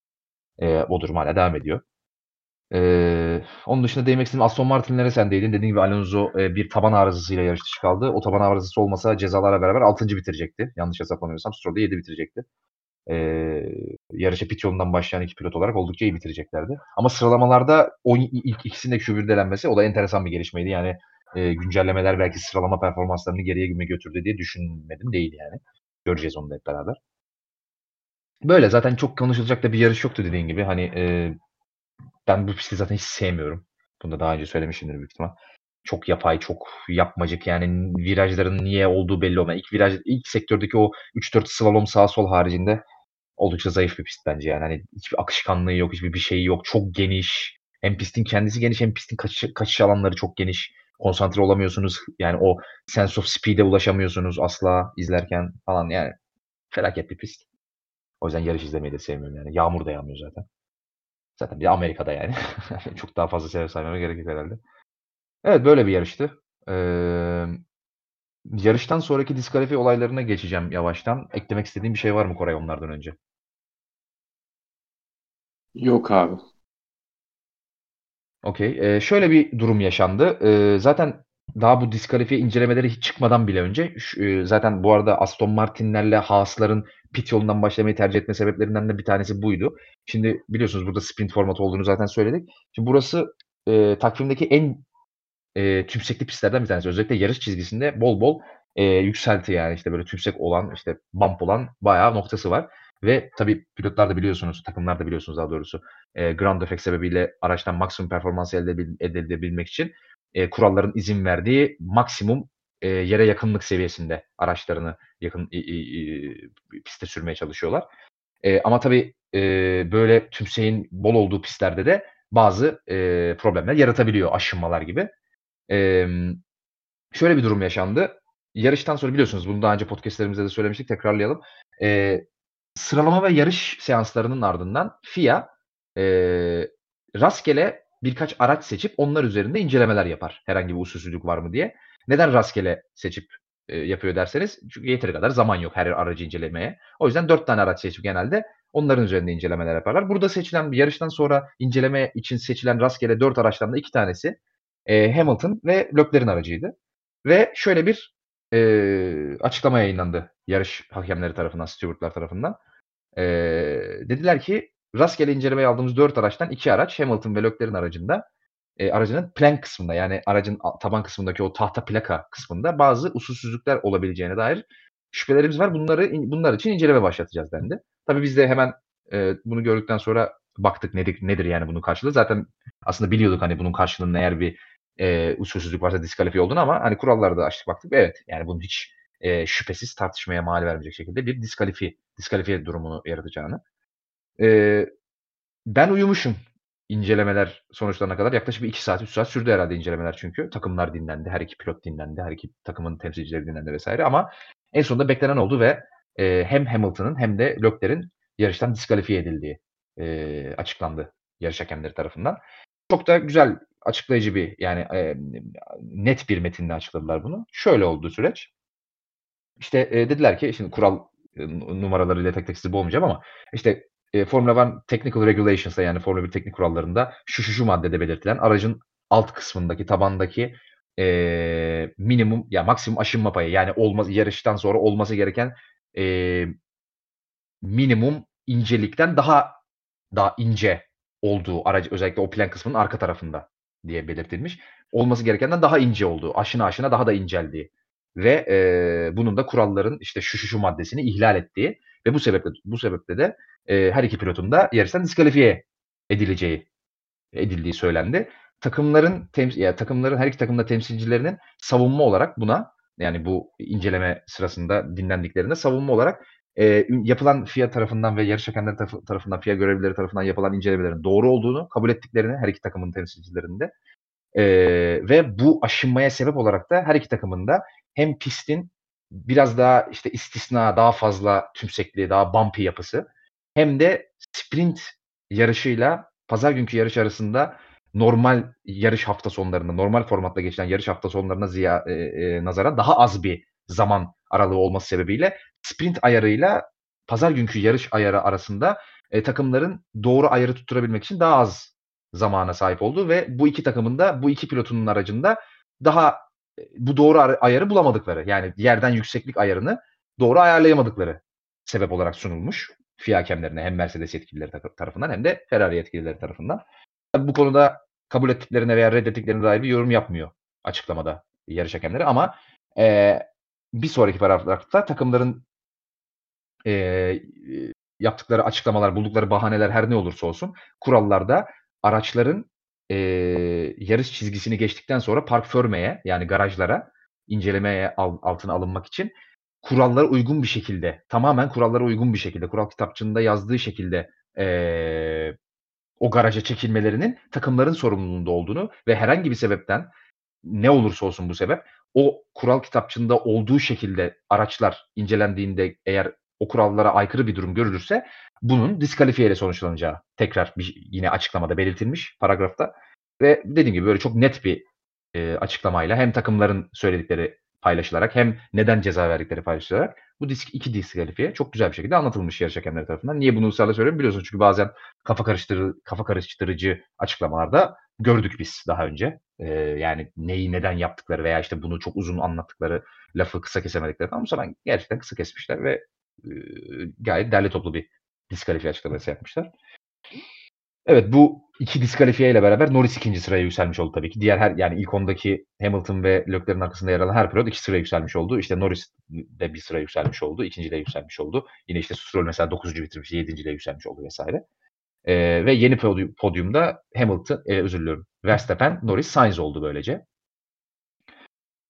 Eee, o durum hala devam ediyor. Eee, onun dışında değinmek istediğim Aston Martin'lere sen değindin. Dediğin gibi Alonso e, bir taban arızasıyla yarış dışı kaldı. O taban arızası olmasa cezalarla beraber 6. bitirecekti. Yanlış hesaplamıyorsam Stroll de 7 bitirecekti. Eee, yarışa pit yolundan başlayan iki pilot olarak oldukça iyi bitireceklerdi. Ama sıralamalarda o ilk ikisinin de Q1'de elenmesi o da enteresan bir gelişmeydi. Yani e, güncellemeler belki sıralama performanslarını geriye mi götürdü diye düşünmedim değil yani. Göreceğiz onu da hep beraber. Böyle zaten çok konuşulacak da bir yarış yoktu dediğin gibi. Hani e, ben bu pisti zaten hiç sevmiyorum. Bunu da daha önce söylemişimdir büyük ihtimal. Çok yapay, çok yapmacık yani virajların niye olduğu belli olmayan. İlk viraj, ilk sektördeki o 3-4 slalom sağ sol haricinde oldukça zayıf bir pist bence yani. Hani hiçbir akışkanlığı yok, hiçbir bir şeyi yok. Çok geniş. Hem pistin kendisi geniş hem pistin kaçış, kaçış alanları çok geniş. Konsantre olamıyorsunuz. Yani o sense of speed'e ulaşamıyorsunuz asla izlerken falan yani. Felaket bir pist. O yüzden yarış izlemeyi de sevmiyorum yani. Yağmur da yağmıyor zaten. Zaten bir de Amerika'da yani. Çok daha fazla sebep saymama gerek herhalde. Evet böyle bir yarıştı. Ee, yarıştan sonraki diskalifiye olaylarına geçeceğim yavaştan. Eklemek istediğim bir şey var mı Koray onlardan önce? Yok abi. Okey. Ee, şöyle bir durum yaşandı. Ee, zaten daha bu diskalifiye incelemeleri hiç çıkmadan bile önce şu, e, zaten bu arada Aston Martin'lerle Haas'ların pit yolundan başlamayı tercih etme sebeplerinden de bir tanesi buydu. Şimdi biliyorsunuz burada sprint formatı olduğunu zaten söyledik. Şimdi burası e, takvimdeki en e, tümsekli pistlerden bir tanesi. Özellikle yarış çizgisinde bol bol e, yükselti yani işte böyle tümsek olan işte bump olan bayağı noktası var. Ve tabii pilotlar da biliyorsunuz, takımlar da biliyorsunuz daha doğrusu e, ground effect sebebiyle araçtan maksimum performans elde, elde edebilmek için e, kuralların izin verdiği maksimum e, yere yakınlık seviyesinde araçlarını yakın e, e, piste sürmeye çalışıyorlar. E, ama tabii e, böyle tümseyin bol olduğu pistlerde de bazı e, problemler yaratabiliyor aşınmalar gibi. E, şöyle bir durum yaşandı. Yarıştan sonra biliyorsunuz bunu daha önce podcastlerimizde de söylemiştik tekrarlayalım. E, sıralama ve yarış seanslarının ardından FIA e, rastgele birkaç araç seçip onlar üzerinde incelemeler yapar. Herhangi bir usulsüzlük var mı diye. Neden rastgele seçip e, yapıyor derseniz çünkü yeteri kadar zaman yok her aracı incelemeye. O yüzden dört tane araç seçip genelde onların üzerinde incelemeler yaparlar. Burada seçilen bir yarıştan sonra inceleme için seçilen rastgele dört araçtan da iki tanesi e, Hamilton ve Leclerc'in aracıydı. Ve şöyle bir e, açıklama yayınlandı yarış hakemleri tarafından, stewardlar tarafından. E, dediler ki rastgele incelemeye aldığımız dört araçtan iki araç Hamilton ve Leclerc'in aracında e, aracının plank kısmında yani aracın taban kısmındaki o tahta plaka kısmında bazı usulsüzlükler olabileceğine dair şüphelerimiz var. Bunları bunlar için inceleme başlatacağız dendi. Tabii biz de hemen e, bunu gördükten sonra baktık nedir, nedir yani bunun karşılığı. Zaten aslında biliyorduk hani bunun karşılığında eğer bir e, usulsüzlük varsa diskalifiye olduğunu ama hani kuralları da açtık baktık. Evet yani bunun hiç e, şüphesiz tartışmaya mal vermeyecek şekilde bir diskalifiye, diskalifiye durumunu yaratacağını. E, ben uyumuşum incelemeler sonuçlarına kadar. Yaklaşık bir 2 saat, 3 saat sürdü herhalde incelemeler çünkü. Takımlar dinlendi, her iki pilot dinlendi, her iki takımın temsilcileri dinlendi vesaire ama en sonunda beklenen oldu ve e, hem Hamilton'ın hem de Leclerc'in yarıştan diskalifiye edildiği e, açıklandı yarış hakemleri tarafından. Çok da güzel açıklayıcı bir yani e, net bir metinde açıkladılar bunu. Şöyle oldu süreç. İşte e, dediler ki şimdi kural e, numaralarıyla tek tek sizi boğmayacağım ama işte e, Formula 1 Technical Regulations'da yani Formula 1 teknik kurallarında şu şu şu maddede belirtilen aracın alt kısmındaki tabandaki e, minimum ya maksimum aşınma payı yani olmaz yarıştan sonra olması gereken e, minimum incelikten daha daha ince olduğu aracı özellikle o plan kısmının arka tarafında diye belirtilmiş. Olması gerekenden daha ince olduğu, aşına aşına daha da inceldiği ve e, bunun da kuralların işte şu şu şu maddesini ihlal ettiği ve bu sebeple bu sebeple de e, her iki pilotun da yarıştan diskalifiye edileceği edildiği söylendi. Takımların temsil ya takımların her iki takımda temsilcilerinin savunma olarak buna yani bu inceleme sırasında dinlendiklerinde savunma olarak e, yapılan FIA tarafından ve yarış hakemleri taraf, tarafından FIA görevlileri tarafından yapılan incelemelerin doğru olduğunu kabul ettiklerini her iki takımın temsilcilerinde e, ve bu aşınmaya sebep olarak da her iki takımın da hem pistin biraz daha işte istisna, daha fazla tümsekli, daha bumpy yapısı hem de sprint yarışıyla pazar günkü yarış arasında normal yarış hafta sonlarında, normal formatta geçilen yarış hafta sonlarına ziya, e, e, nazara daha az bir zaman aralığı olması sebebiyle sprint ayarıyla pazar günkü yarış ayarı arasında e, takımların doğru ayarı tutturabilmek için daha az zamana sahip oldu ve bu iki takımın da bu iki pilotunun aracında daha bu doğru ayarı bulamadıkları yani yerden yükseklik ayarını doğru ayarlayamadıkları sebep olarak sunulmuş FIA hakemlerine hem Mercedes yetkilileri tarafından hem de Ferrari yetkilileri tarafından. Bu konuda kabul ettiklerine veya reddettiklerine dair bir yorum yapmıyor açıklamada yarış hakemleri ama e, bir sonraki paragrafta takımların e, yaptıkları açıklamalar, buldukları bahaneler her ne olursa olsun kurallarda araçların e, yarış çizgisini geçtikten sonra park förmeye yani garajlara incelemeye al, altına alınmak için kurallara uygun bir şekilde, tamamen kurallara uygun bir şekilde, kural kitapçığında yazdığı şekilde e, o garaja çekilmelerinin takımların sorumluluğunda olduğunu ve herhangi bir sebepten ne olursa olsun bu sebep o kural kitapçığında olduğu şekilde araçlar incelendiğinde eğer o kurallara aykırı bir durum görülürse bunun diskalifiye ile sonuçlanacağı tekrar bir, yine açıklamada belirtilmiş paragrafta. Ve dediğim gibi böyle çok net bir e, açıklamayla hem takımların söyledikleri paylaşılarak hem neden ceza verdikleri paylaşılarak bu disk iki diskalifiye çok güzel bir şekilde anlatılmış yarış hakemleri tarafından. Niye bunu ısrarla söylüyorum biliyorsun çünkü bazen kafa karıştırı kafa karıştırıcı açıklamalarda gördük biz daha önce. Ee, yani neyi neden yaptıkları veya işte bunu çok uzun anlattıkları lafı kısa kesemedikleri ama bu sefer gerçekten kısa kesmişler ve gayet derli toplu bir diskalifiye açıklaması yapmışlar. Evet bu iki diskalifiye ile beraber Norris ikinci sıraya yükselmiş oldu tabii ki. Diğer her yani ilk ondaki Hamilton ve Leclerc'in arkasında yer alan her pilot iki sıraya yükselmiş oldu. İşte Norris de bir sıra yükselmiş oldu. ikinci de yükselmiş oldu. Yine işte Stroll mesela 9. bitirmiş, 7. de yükselmiş oldu vesaire. Ee, ve yeni podyumda Hamilton, e, özür diliyorum, Verstappen, Norris, Sainz oldu böylece.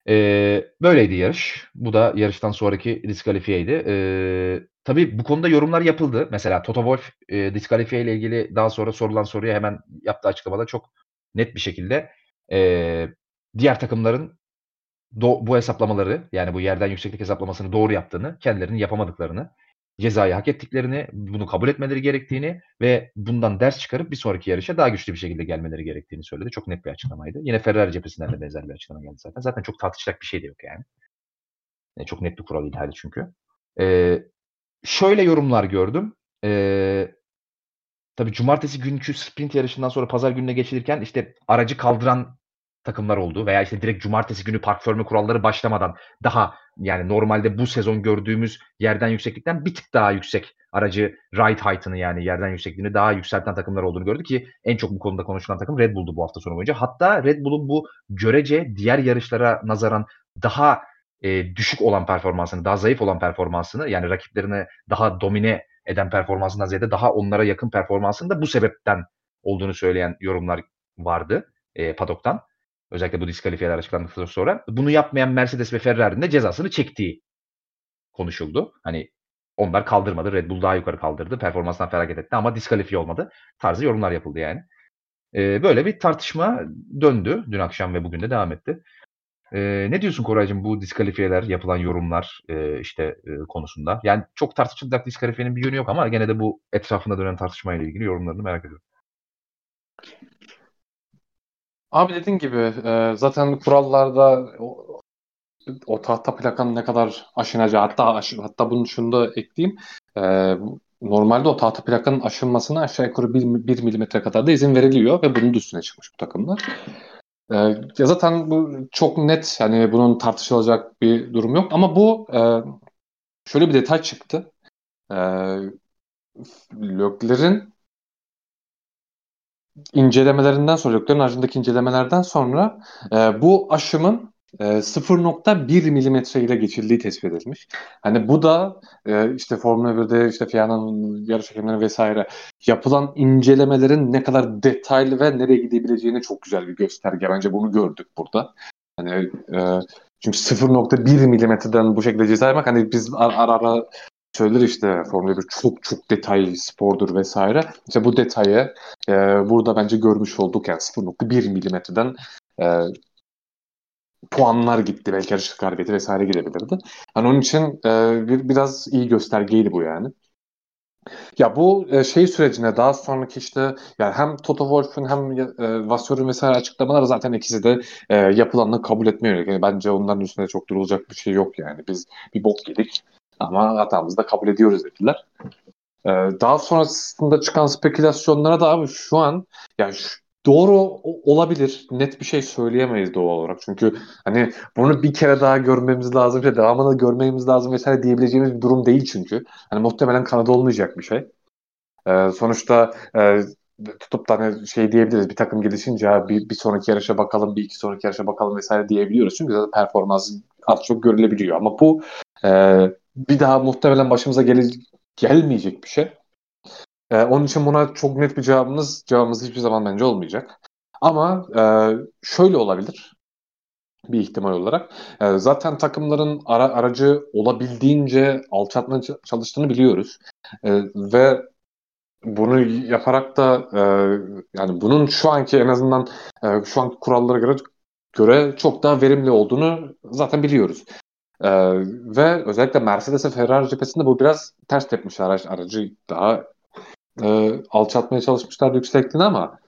Ee, böyleydi yarış. Bu da yarıştan sonraki diskalifiyeydi. Ee, tabii bu konuda yorumlar yapıldı. Mesela Toto Wolff e, diskalifiye ile ilgili daha sonra sorulan soruya hemen yaptığı açıklamada çok net bir şekilde e, diğer takımların do- bu hesaplamaları yani bu yerden yükseklik hesaplamasını doğru yaptığını, kendilerinin yapamadıklarını cezayı hak ettiklerini, bunu kabul etmeleri gerektiğini ve bundan ders çıkarıp bir sonraki yarışa daha güçlü bir şekilde gelmeleri gerektiğini söyledi. Çok net bir açıklamaydı. Yine Ferrari cephesinden de benzer bir açıklama geldi zaten. Zaten çok tartışacak bir şey de yok yani. yani çok net bir kural ihlali çünkü. Ee, şöyle yorumlar gördüm. Ee, tabii cumartesi günkü sprint yarışından sonra pazar gününe geçilirken işte aracı kaldıran takımlar oldu veya işte direkt cumartesi günü park förme kuralları başlamadan daha yani normalde bu sezon gördüğümüz yerden yükseklikten bir tık daha yüksek aracı ride height'ını yani yerden yüksekliğini daha yükselten takımlar olduğunu gördük ki en çok bu konuda konuşulan takım Red Bull'du bu hafta sonu boyunca. Hatta Red Bull'un bu görece diğer yarışlara nazaran daha e, düşük olan performansını, daha zayıf olan performansını yani rakiplerine daha domine eden performansından ziyade daha onlara yakın performansını da bu sebepten olduğunu söyleyen yorumlar vardı e, padoktan. Özellikle bu diskalifiyeler açıklandıktan sonra. Bunu yapmayan Mercedes ve Ferrari'nin de cezasını çektiği konuşuldu. Hani onlar kaldırmadı. Red Bull daha yukarı kaldırdı. Performanstan feragat etti ama diskalifiye olmadı. Tarzı yorumlar yapıldı yani. Ee, böyle bir tartışma döndü dün akşam ve bugün de devam etti. Ee, ne diyorsun Koraycığım bu diskalifiyeler, yapılan yorumlar e, işte e, konusunda? Yani çok tartışılacak diskalifiyenin bir yönü yok ama gene de bu etrafında dönen tartışmayla ilgili yorumlarını merak ediyorum. Abi dediğin gibi e, zaten kurallarda o, o tahta plakanın ne kadar aşınacağı hatta aşı, hatta bunu şunu da ekleyeyim. E, normalde o tahta plakanın aşınmasına aşağı yukarı 1, 1 milimetre kadar da izin veriliyor ve bunun da üstüne çıkmış bu takımlar. Ee, ya zaten bu çok net yani bunun tartışılacak bir durum yok ama bu e, şöyle bir detay çıktı. E, Lökler'in incelemelerinden sonra, Lökler'in harcındaki incelemelerden sonra e, bu aşımın e, 0.1 milimetre ile geçildiği tespit edilmiş. Hani bu da e, işte Formula 1'de işte FIA'nın yarış hakemleri vesaire yapılan incelemelerin ne kadar detaylı ve nereye gidebileceğini çok güzel bir gösterge. Bence bunu gördük burada. Hani e, çünkü 0.1 milimetreden bu şekilde ceza yemek hani biz ara, ara söyler işte Formula 1 çok çok detaylı spordur vesaire. İşte bu detayı e, burada bence görmüş olduk yani 0.1 milimetreden e, puanlar gitti. Belki yarış galibiyeti vesaire gidebilirdi. Yani onun için e, bir biraz iyi göstergeydi bu yani. Ya bu e, şey sürecine daha sonraki işte yani hem Toto Wolff'un hem e, Vassör'ün vesaire açıklamaları zaten ikisi de e, yapılanını kabul etmiyor. Yani bence onların üstünde çok durulacak bir şey yok yani. Biz bir bok yedik ama hatamızı da kabul ediyoruz dediler. E, daha sonrasında çıkan spekülasyonlara da abi şu an yani şu, doğru olabilir. Net bir şey söyleyemeyiz doğal olarak. Çünkü hani bunu bir kere daha görmemiz lazım. İşte devamını görmemiz lazım vesaire diyebileceğimiz bir durum değil çünkü. Hani muhtemelen Kanada olmayacak bir şey. Ee, sonuçta e, tutup da hani şey diyebiliriz bir takım gelişince bir, bir sonraki yarışa bakalım bir iki sonraki yarışa bakalım vesaire diyebiliyoruz. Çünkü zaten performans az çok görülebiliyor. Ama bu e, bir daha muhtemelen başımıza gele, gelmeyecek bir şey. Ee, onun için buna çok net bir cevabımız cevabımız hiçbir zaman bence olmayacak. Ama e, şöyle olabilir bir ihtimal olarak. E, zaten takımların ara, aracı olabildiğince alçaltmaya çalıştığını biliyoruz. E, ve bunu yaparak da e, yani bunun şu anki en azından e, şu anki kurallara göre göre çok daha verimli olduğunu zaten biliyoruz. E, ve özellikle Mercedes ve Ferrari cephesinde bu biraz ters tepmiş araç aracı daha e, alçaltmaya çalışmışlar yüksekliğini ama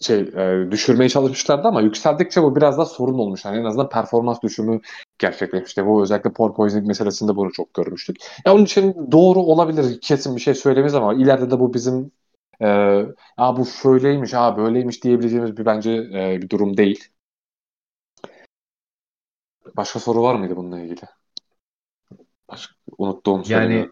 şey e, düşürmeye çalışmışlardı ama yükseldikçe bu biraz da sorun olmuş. Yani en azından performans düşümü gerçekleşmişti. Bu özellikle porpoising meselesinde bunu çok görmüştük. Ya onun için doğru olabilir kesin bir şey söylemeyiz ama ileride de bu bizim e, bu şöyleymiş, ha böyleymiş diyebileceğimiz bir bence e, bir durum değil. Başka soru var mıydı bununla ilgili? Başka, unuttuğum yani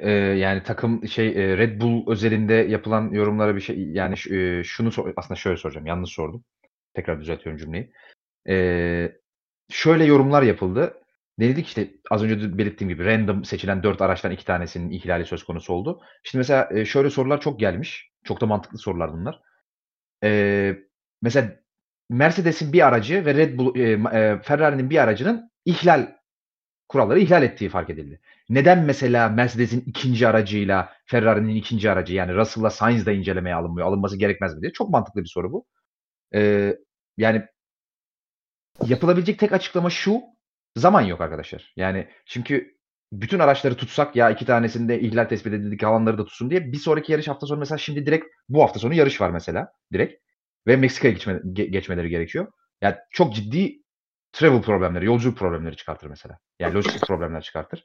e, yani takım şey e, Red Bull özelinde yapılan yorumlara bir şey yani e, şunu aslında şöyle soracağım. Yanlış sordum. Tekrar düzeltiyorum cümleyi. E, şöyle yorumlar yapıldı. Denedik işte az önce belirttiğim gibi random seçilen dört araçtan iki tanesinin ihlali söz konusu oldu. Şimdi mesela e, şöyle sorular çok gelmiş. Çok da mantıklı sorular bunlar. E, mesela Mercedes'in bir aracı ve Red Bull, e, e, Ferrari'nin bir aracının ihlal kuralları ihlal ettiği fark edildi. Neden mesela Mercedes'in ikinci aracıyla Ferrari'nin ikinci aracı yani Russell'la Sainz da incelemeye alınmıyor? Alınması gerekmez mi diye. Çok mantıklı bir soru bu. Ee, yani yapılabilecek tek açıklama şu. Zaman yok arkadaşlar. Yani çünkü bütün araçları tutsak ya iki tanesinde ihlal tespit edildik alanları da tutsun diye bir sonraki yarış hafta sonu mesela şimdi direkt bu hafta sonu yarış var mesela direkt ve Meksika'ya geçme, geçmeleri gerekiyor. Yani çok ciddi travel problemleri, yolculuk problemleri çıkartır mesela. Yani lojistik problemler çıkartır.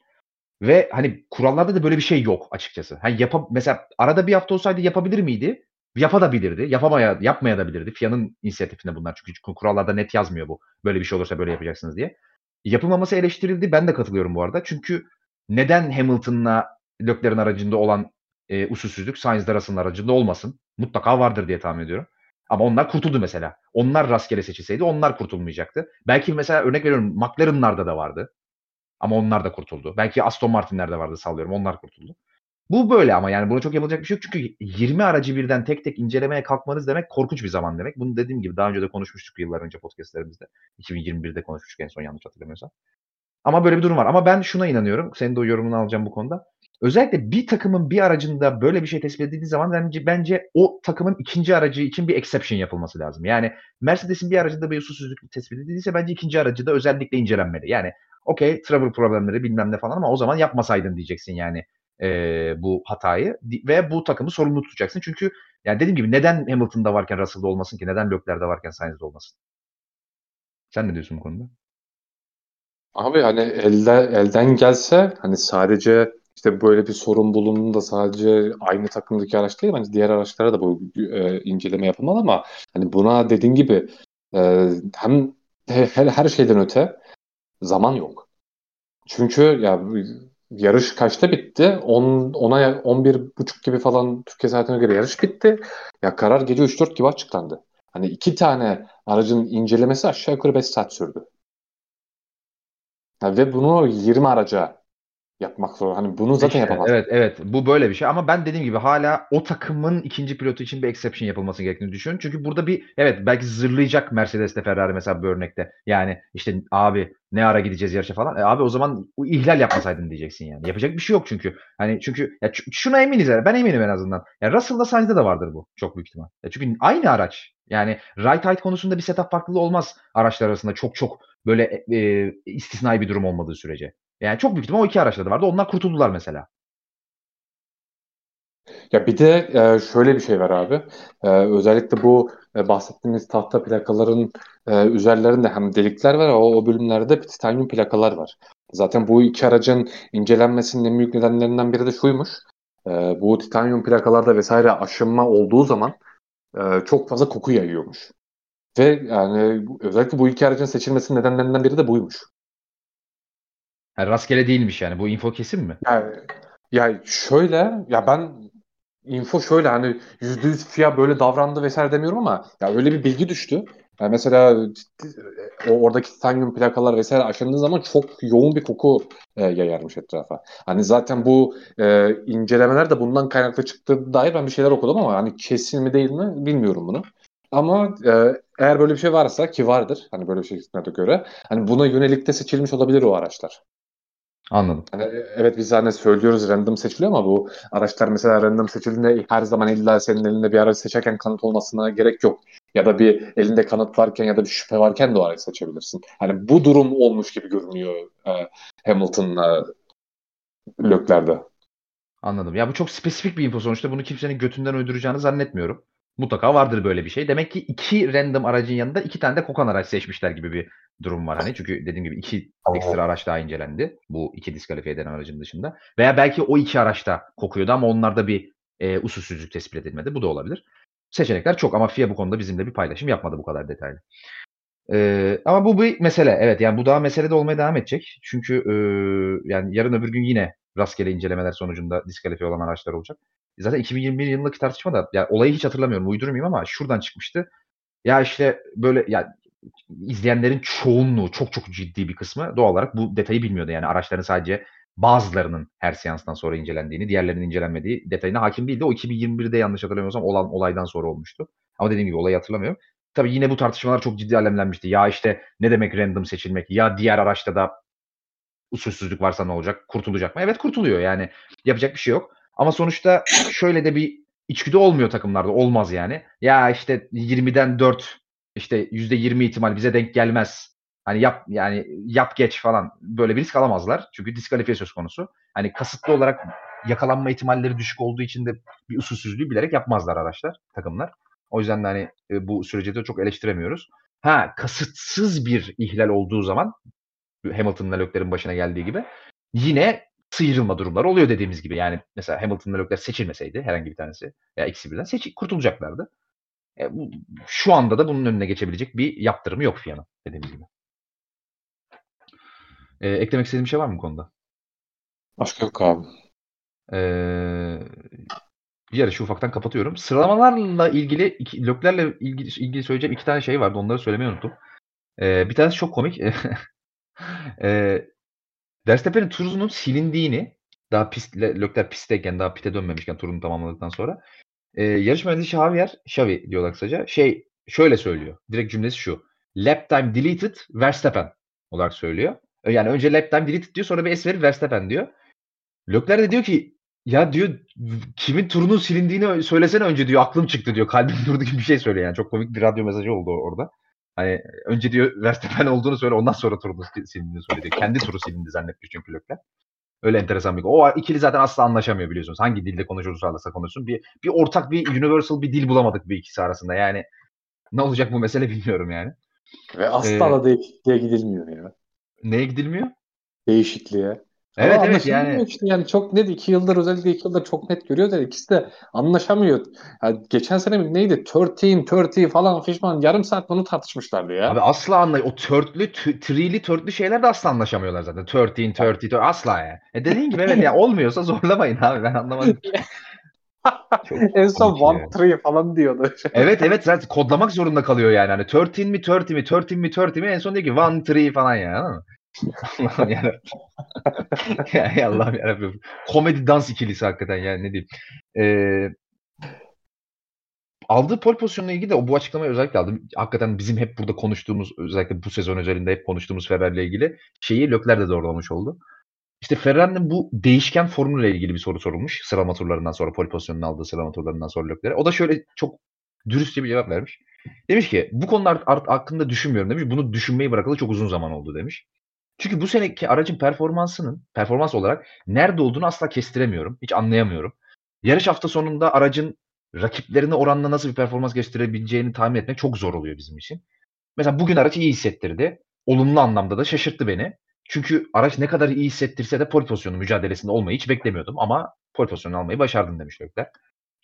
Ve hani kurallarda da böyle bir şey yok açıkçası. Hani yap mesela arada bir hafta olsaydı yapabilir miydi? Yapabilirdi. Yapamaya yapmaya da bilirdi. FIA'nın inisiyatifinde bunlar çünkü kurallarda net yazmıyor bu. Böyle bir şey olursa böyle yapacaksınız diye. Yapılmaması eleştirildi. Ben de katılıyorum bu arada. Çünkü neden Hamilton'la Leclerc'in aracında olan e, usulsüzlük Sainz'le Russell'ın aracında olmasın? Mutlaka vardır diye tahmin ediyorum. Ama onlar kurtuldu mesela. Onlar rastgele seçilseydi onlar kurtulmayacaktı. Belki mesela örnek veriyorum McLaren'larda da vardı. Ama onlar da kurtuldu. Belki Aston Martin'lerde vardı sallıyorum. Onlar kurtuldu. Bu böyle ama yani buna çok yapılacak bir şey yok. Çünkü 20 aracı birden tek tek incelemeye kalkmanız demek korkunç bir zaman demek. Bunu dediğim gibi daha önce de konuşmuştuk yıllar önce podcastlerimizde. 2021'de konuşmuştuk en son yanlış hatırlamıyorsam. Ama böyle bir durum var. Ama ben şuna inanıyorum. Senin de o yorumunu alacağım bu konuda. Özellikle bir takımın bir aracında böyle bir şey tespit edildiği zaman bence, bence o takımın ikinci aracı için bir exception yapılması lazım. Yani Mercedes'in bir aracında bir usulsüzlük tespit edildiyse bence ikinci aracı da özellikle incelenmeli. Yani okey travel problemleri bilmem ne falan ama o zaman yapmasaydın diyeceksin yani e, bu hatayı ve bu takımı sorumlu tutacaksın. Çünkü yani dediğim gibi neden Hamilton'da varken Russell'da olmasın ki? Neden Leclerc'de varken Sainz'de olmasın? Sen ne diyorsun bu konuda? Abi hani elde, elden gelse hani sadece işte böyle bir sorun bulunduğunda sadece aynı takımdaki araç değil bence diğer araçlara da bu e, inceleme yapılmalı ama hani buna dediğin gibi e, hem her, her şeyden öte zaman yok. Çünkü ya yarış kaçta bitti? 10 ona 11 buçuk gibi falan Türkiye saatine göre yarış bitti. Ya karar gece 3-4 gibi açıklandı. Hani iki tane aracın incelemesi aşağı yukarı 5 saat sürdü. Ya ve bunu 20 araca yapmak zor. Hani bunu zaten yapamaz. evet evet bu böyle bir şey ama ben dediğim gibi hala o takımın ikinci pilotu için bir exception yapılması gerektiğini düşünüyorum. Çünkü burada bir evet belki zırlayacak Mercedes'te Ferrari mesela bu örnekte. Yani işte abi ne ara gideceğiz yarışa falan. E, abi o zaman ihlal yapmasaydın diyeceksin yani. Yapacak bir şey yok çünkü. Hani çünkü ya şuna eminiz yani. Ben eminim en azından. Ya Russell'da Sainz'de de vardır bu çok büyük ihtimal. Ya çünkü aynı araç. Yani right height konusunda bir setup farklılığı olmaz araçlar arasında. Çok çok böyle e, e, istisnai bir durum olmadığı sürece. Yani çok büyük ihtimal o iki araçta da vardı. Onlar kurtuldular mesela. Ya bir de e, şöyle bir şey var abi. E, özellikle bu e, bahsettiğimiz tahta plakaların üzerlerinde hem delikler var o, o bölümlerde titanyum plakalar var. Zaten bu iki aracın incelenmesinin en büyük nedenlerinden biri de şuymuş. Bu titanyum plakalarda vesaire aşınma olduğu zaman çok fazla koku yayıyormuş. Ve yani özellikle bu iki aracın seçilmesinin nedenlerinden biri de buymuş. Yani rastgele değilmiş yani. Bu info kesin mi? Yani, yani şöyle ya ben info şöyle hani yüzde yüz FIA böyle davrandı vesaire demiyorum ama ya öyle bir bilgi düştü. Yani mesela o oradaki titanyum plakalar vesaire aşındığı zaman çok yoğun bir koku e, yayarmış etrafa. Hani zaten bu e, incelemeler de bundan kaynaklı çıktığı dair ben bir şeyler okudum ama hani kesin mi değil mi bilmiyorum bunu. Ama e, eğer böyle bir şey varsa ki vardır hani böyle bir şey de göre hani buna yönelik de seçilmiş olabilir o araçlar. Anladım. Hani, evet biz hani söylüyoruz random seçiliyor ama bu araçlar mesela random seçildiğinde her zaman illa senin elinde bir araç seçerken kanıt olmasına gerek yok. Ya da bir elinde kanıt varken ya da bir şüphe varken de o aracı seçebilirsin. Hani bu durum olmuş gibi görünüyor e, Hamilton'la Lökler'de. Anladım. Ya bu çok spesifik bir info sonuçta. Bunu kimsenin götünden uyduracağını zannetmiyorum. Mutlaka vardır böyle bir şey. Demek ki iki random aracın yanında iki tane de kokan araç seçmişler gibi bir durum var hani. Çünkü dediğim gibi iki ekstra araç daha incelendi. Bu iki diskalifiye eden aracın dışında. Veya belki o iki araç da kokuyordu ama onlarda bir e, usulsüzlük tespit edilmedi. Bu da olabilir. Seçenekler çok ama FIA bu konuda bizimle bir paylaşım yapmadı bu kadar detaylı. Ee, ama bu bir mesele. Evet yani bu daha mesele de olmaya devam edecek. Çünkü e, yani yarın öbür gün yine rastgele incelemeler sonucunda diskalifiye olan araçlar olacak. Zaten 2021 yılındaki tartışma da yani olayı hiç hatırlamıyorum uydurmayayım ama şuradan çıkmıştı. Ya işte böyle ya izleyenlerin çoğunluğu çok çok ciddi bir kısmı doğal olarak bu detayı bilmiyordu. Yani araçların sadece bazılarının her seanstan sonra incelendiğini, diğerlerinin incelenmediği detayına hakim değildi. O 2021'de yanlış hatırlamıyorsam olan olaydan sonra olmuştu. Ama dediğim gibi olayı hatırlamıyorum. Tabii yine bu tartışmalar çok ciddi alemlenmişti. Ya işte ne demek random seçilmek? Ya diğer araçta da usulsüzlük varsa ne olacak? Kurtulacak mı? Evet kurtuluyor yani. Yapacak bir şey yok. Ama sonuçta şöyle de bir içgüdü olmuyor takımlarda. Olmaz yani. Ya işte 20'den 4 işte %20 ihtimal bize denk gelmez. Hani yap yani yap geç falan böyle bir risk alamazlar. Çünkü diskalifiye söz konusu. Hani kasıtlı olarak yakalanma ihtimalleri düşük olduğu için de bir usulsüzlüğü bilerek yapmazlar araçlar, takımlar. O yüzden de hani e, bu süreci de çok eleştiremiyoruz. Ha kasıtsız bir ihlal olduğu zaman Hamilton'la Leclerc'in başına geldiği gibi yine sıyrılma durumları oluyor dediğimiz gibi. Yani mesela Hamilton'la Leclerc seçilmeseydi herhangi bir tanesi ya ikisi birden seç kurtulacaklardı. E, bu, şu anda da bunun önüne geçebilecek bir yaptırımı yok FIA'nın dediğimiz gibi. E, eklemek istediğim bir şey var mı bu konuda? Başka yok abi. Ee, yarışı ufaktan kapatıyorum. Sıralamalarla ilgili, iki, Lökler'le ilgili, ilgili söyleyeceğim iki tane şey vardı. Onları söylemeyi unuttum. Ee, bir tanesi çok komik. e, Verstappen'in turunun silindiğini daha pist, Lökler pistteyken daha pite dönmemişken turunu tamamladıktan sonra e, yarış mühendisi Javier, Xavi diyorlar kısaca. Şey şöyle söylüyor. Direkt cümlesi şu. Lap time deleted Verstappen olarak söylüyor. Yani önce lap time deleted diyor sonra bir es verip Verstappen diyor. Lökler de diyor ki ya diyor kimin turunun silindiğini söylesene önce diyor aklım çıktı diyor. Kalbim durdu gibi bir şey söylüyor yani. Çok komik bir radyo mesajı oldu orada. Hani önce diyor Verstappen olduğunu söyle ondan sonra turunu silindiğini söyledi. Kendi turu silindi zannetmiş çünkü Lökler. Öyle enteresan bir O ikili zaten asla anlaşamıyor biliyorsunuz. Hangi dilde konuşursa konuşsun. Bir, bir ortak bir universal bir dil bulamadık bir ikisi arasında. Yani ne olacak bu mesele bilmiyorum yani. Ve asla ee, da değişikliğe gidilmiyor ya. Neye gidilmiyor? Değişikliğe. Evet Ama evet yani işte yani çok net iki yıldır özellikle iki yıldır çok net görüyoruz yani ikisi de anlaşamıyor. Yani geçen sene mi neydi? 13, 30 falan fişman yarım saat bunu tartışmışlardı ya. abi asla anlay o törtlü tree'li törtlü şeyler de asla anlaşamıyorlar zaten. 13, 30, 30 asla ya. E dediğin gibi evet ya olmuyorsa zorlamayın abi ben anlamadım. En son one three falan diyordu. Evet evet zaten kodlamak zorunda kalıyor yani. Hani 13 mi 30 mi 13 mi 30 mi en son diyor ki 1 3 falan ya. Allah'ım yarabbim. ya ey Allah'ım yarabbim. Komedi dans ikilisi hakikaten yani ne diyeyim. Ee, aldığı pole pozisyonuna ilgili de bu açıklamayı özellikle aldım. Hakikaten bizim hep burada konuştuğumuz özellikle bu sezon özelinde hep konuştuğumuz Ferrari ile ilgili şeyi Lökler de doğrulamış oldu. İşte Ferrari'nin bu değişken formülle ilgili bir soru sorulmuş. Sıralama turlarından sonra pole pozisyonunu aldığı sıralama turlarından sonra Lökler'e. O da şöyle çok dürüstçe bir cevap vermiş. Demiş ki bu konular hakkında düşünmüyorum demiş. Bunu düşünmeyi bırakalı çok uzun zaman oldu demiş. Çünkü bu seneki aracın performansının performans olarak nerede olduğunu asla kestiremiyorum. Hiç anlayamıyorum. Yarış hafta sonunda aracın rakiplerine oranla nasıl bir performans gösterebileceğini tahmin etmek çok zor oluyor bizim için. Mesela bugün araç iyi hissettirdi. Olumlu anlamda da şaşırttı beni. Çünkü araç ne kadar iyi hissettirse de pole pozisyonu mücadelesinde olmayı hiç beklemiyordum ama pole pozisyonu almayı başardım demiş Lökler.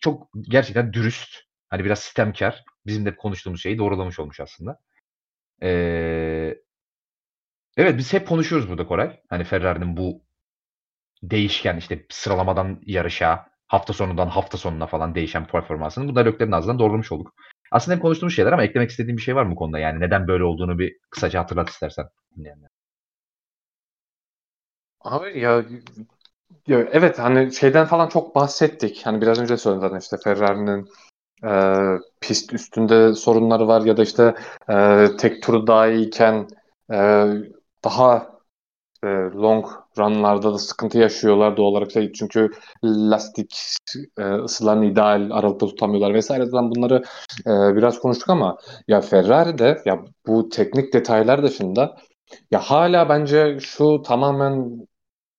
Çok gerçekten dürüst. Hani biraz sistemkar. Bizim de konuştuğumuz şeyi doğrulamış olmuş aslında. Ee, evet biz hep konuşuyoruz burada Koray. Hani Ferrari'nin bu değişken işte sıralamadan yarışa, hafta sonundan hafta sonuna falan değişen performansını. Bu da Lökler'in ağzından doğrulamış olduk. Aslında hep konuştuğumuz şeyler ama eklemek istediğim bir şey var mı bu konuda? Yani neden böyle olduğunu bir kısaca hatırlat istersen. dinleyenler. Abi ya, ya evet hani şeyden falan çok bahsettik. Hani biraz önce söyledim zaten işte Ferrari'nin e, pist üstünde sorunları var ya da işte e, tek turu daha iyiyken e, daha e, long runlarda da sıkıntı yaşıyorlar doğal olarak şey çünkü lastik e, ısılarını ideal aralıkta tutamıyorlar vesaire falan bunları e, biraz konuştuk ama ya Ferrari'de ya bu teknik detaylar dışında ya hala bence şu tamamen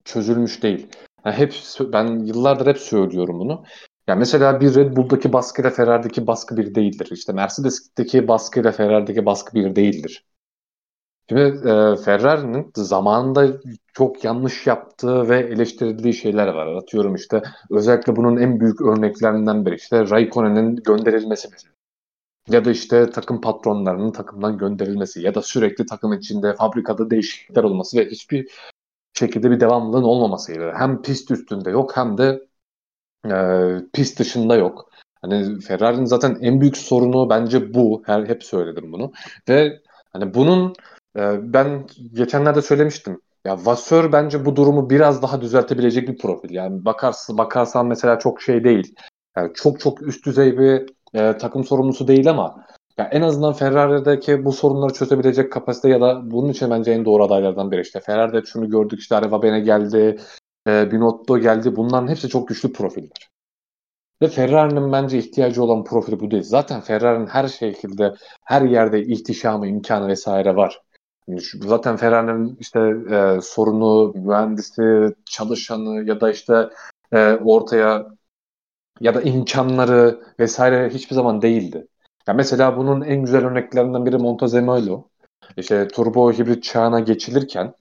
çözülmüş değil. Yani hep ben yıllardır hep söylüyorum bunu. Ya mesela bir Red Bull'daki baskıyla Ferrari'deki baskı bir değildir. İşte Mercedes'teki baskıyla Ferrari'deki baskı bir değildir. Şimdi e, Ferrari'nin zamanında çok yanlış yaptığı ve eleştirildiği şeyler var. Atıyorum işte özellikle bunun en büyük örneklerinden biri işte Raikkonen'in gönderilmesi mesela. Ya da işte takım patronlarının takımdan gönderilmesi ya da sürekli takım içinde fabrikada değişiklikler olması ve hiçbir şekilde bir devamlılığın olmamasıydı. Hem pist üstünde yok hem de e, pist dışında yok. Hani Ferrari'nin zaten en büyük sorunu bence bu. Her hep söyledim bunu. Ve hani bunun e, ben geçenlerde söylemiştim. Ya Vasseur bence bu durumu biraz daha düzeltebilecek bir profil. Yani bakarsın bakarsan mesela çok şey değil. Yani çok çok üst düzey bir e, takım sorumlusu değil ama ya en azından Ferrari'deki bu sorunları çözebilecek kapasite ya da bunun için bence en doğru adaylardan biri işte. Ferrari'de şunu gördük işte Areva Bene geldi, e, Binotto geldi. Bunların hepsi çok güçlü profiller. Ve Ferrari'nin bence ihtiyacı olan profili bu değil. Zaten Ferrari'nin her şekilde her yerde ihtişamı, imkanı vesaire var. Zaten Ferrari'nin işte e, sorunu, mühendisi, çalışanı ya da işte e, ortaya ya da imkanları vesaire hiçbir zaman değildi. Ya mesela bunun en güzel örneklerinden biri Montezemolo. İşte turbo hibrit çağına geçilirken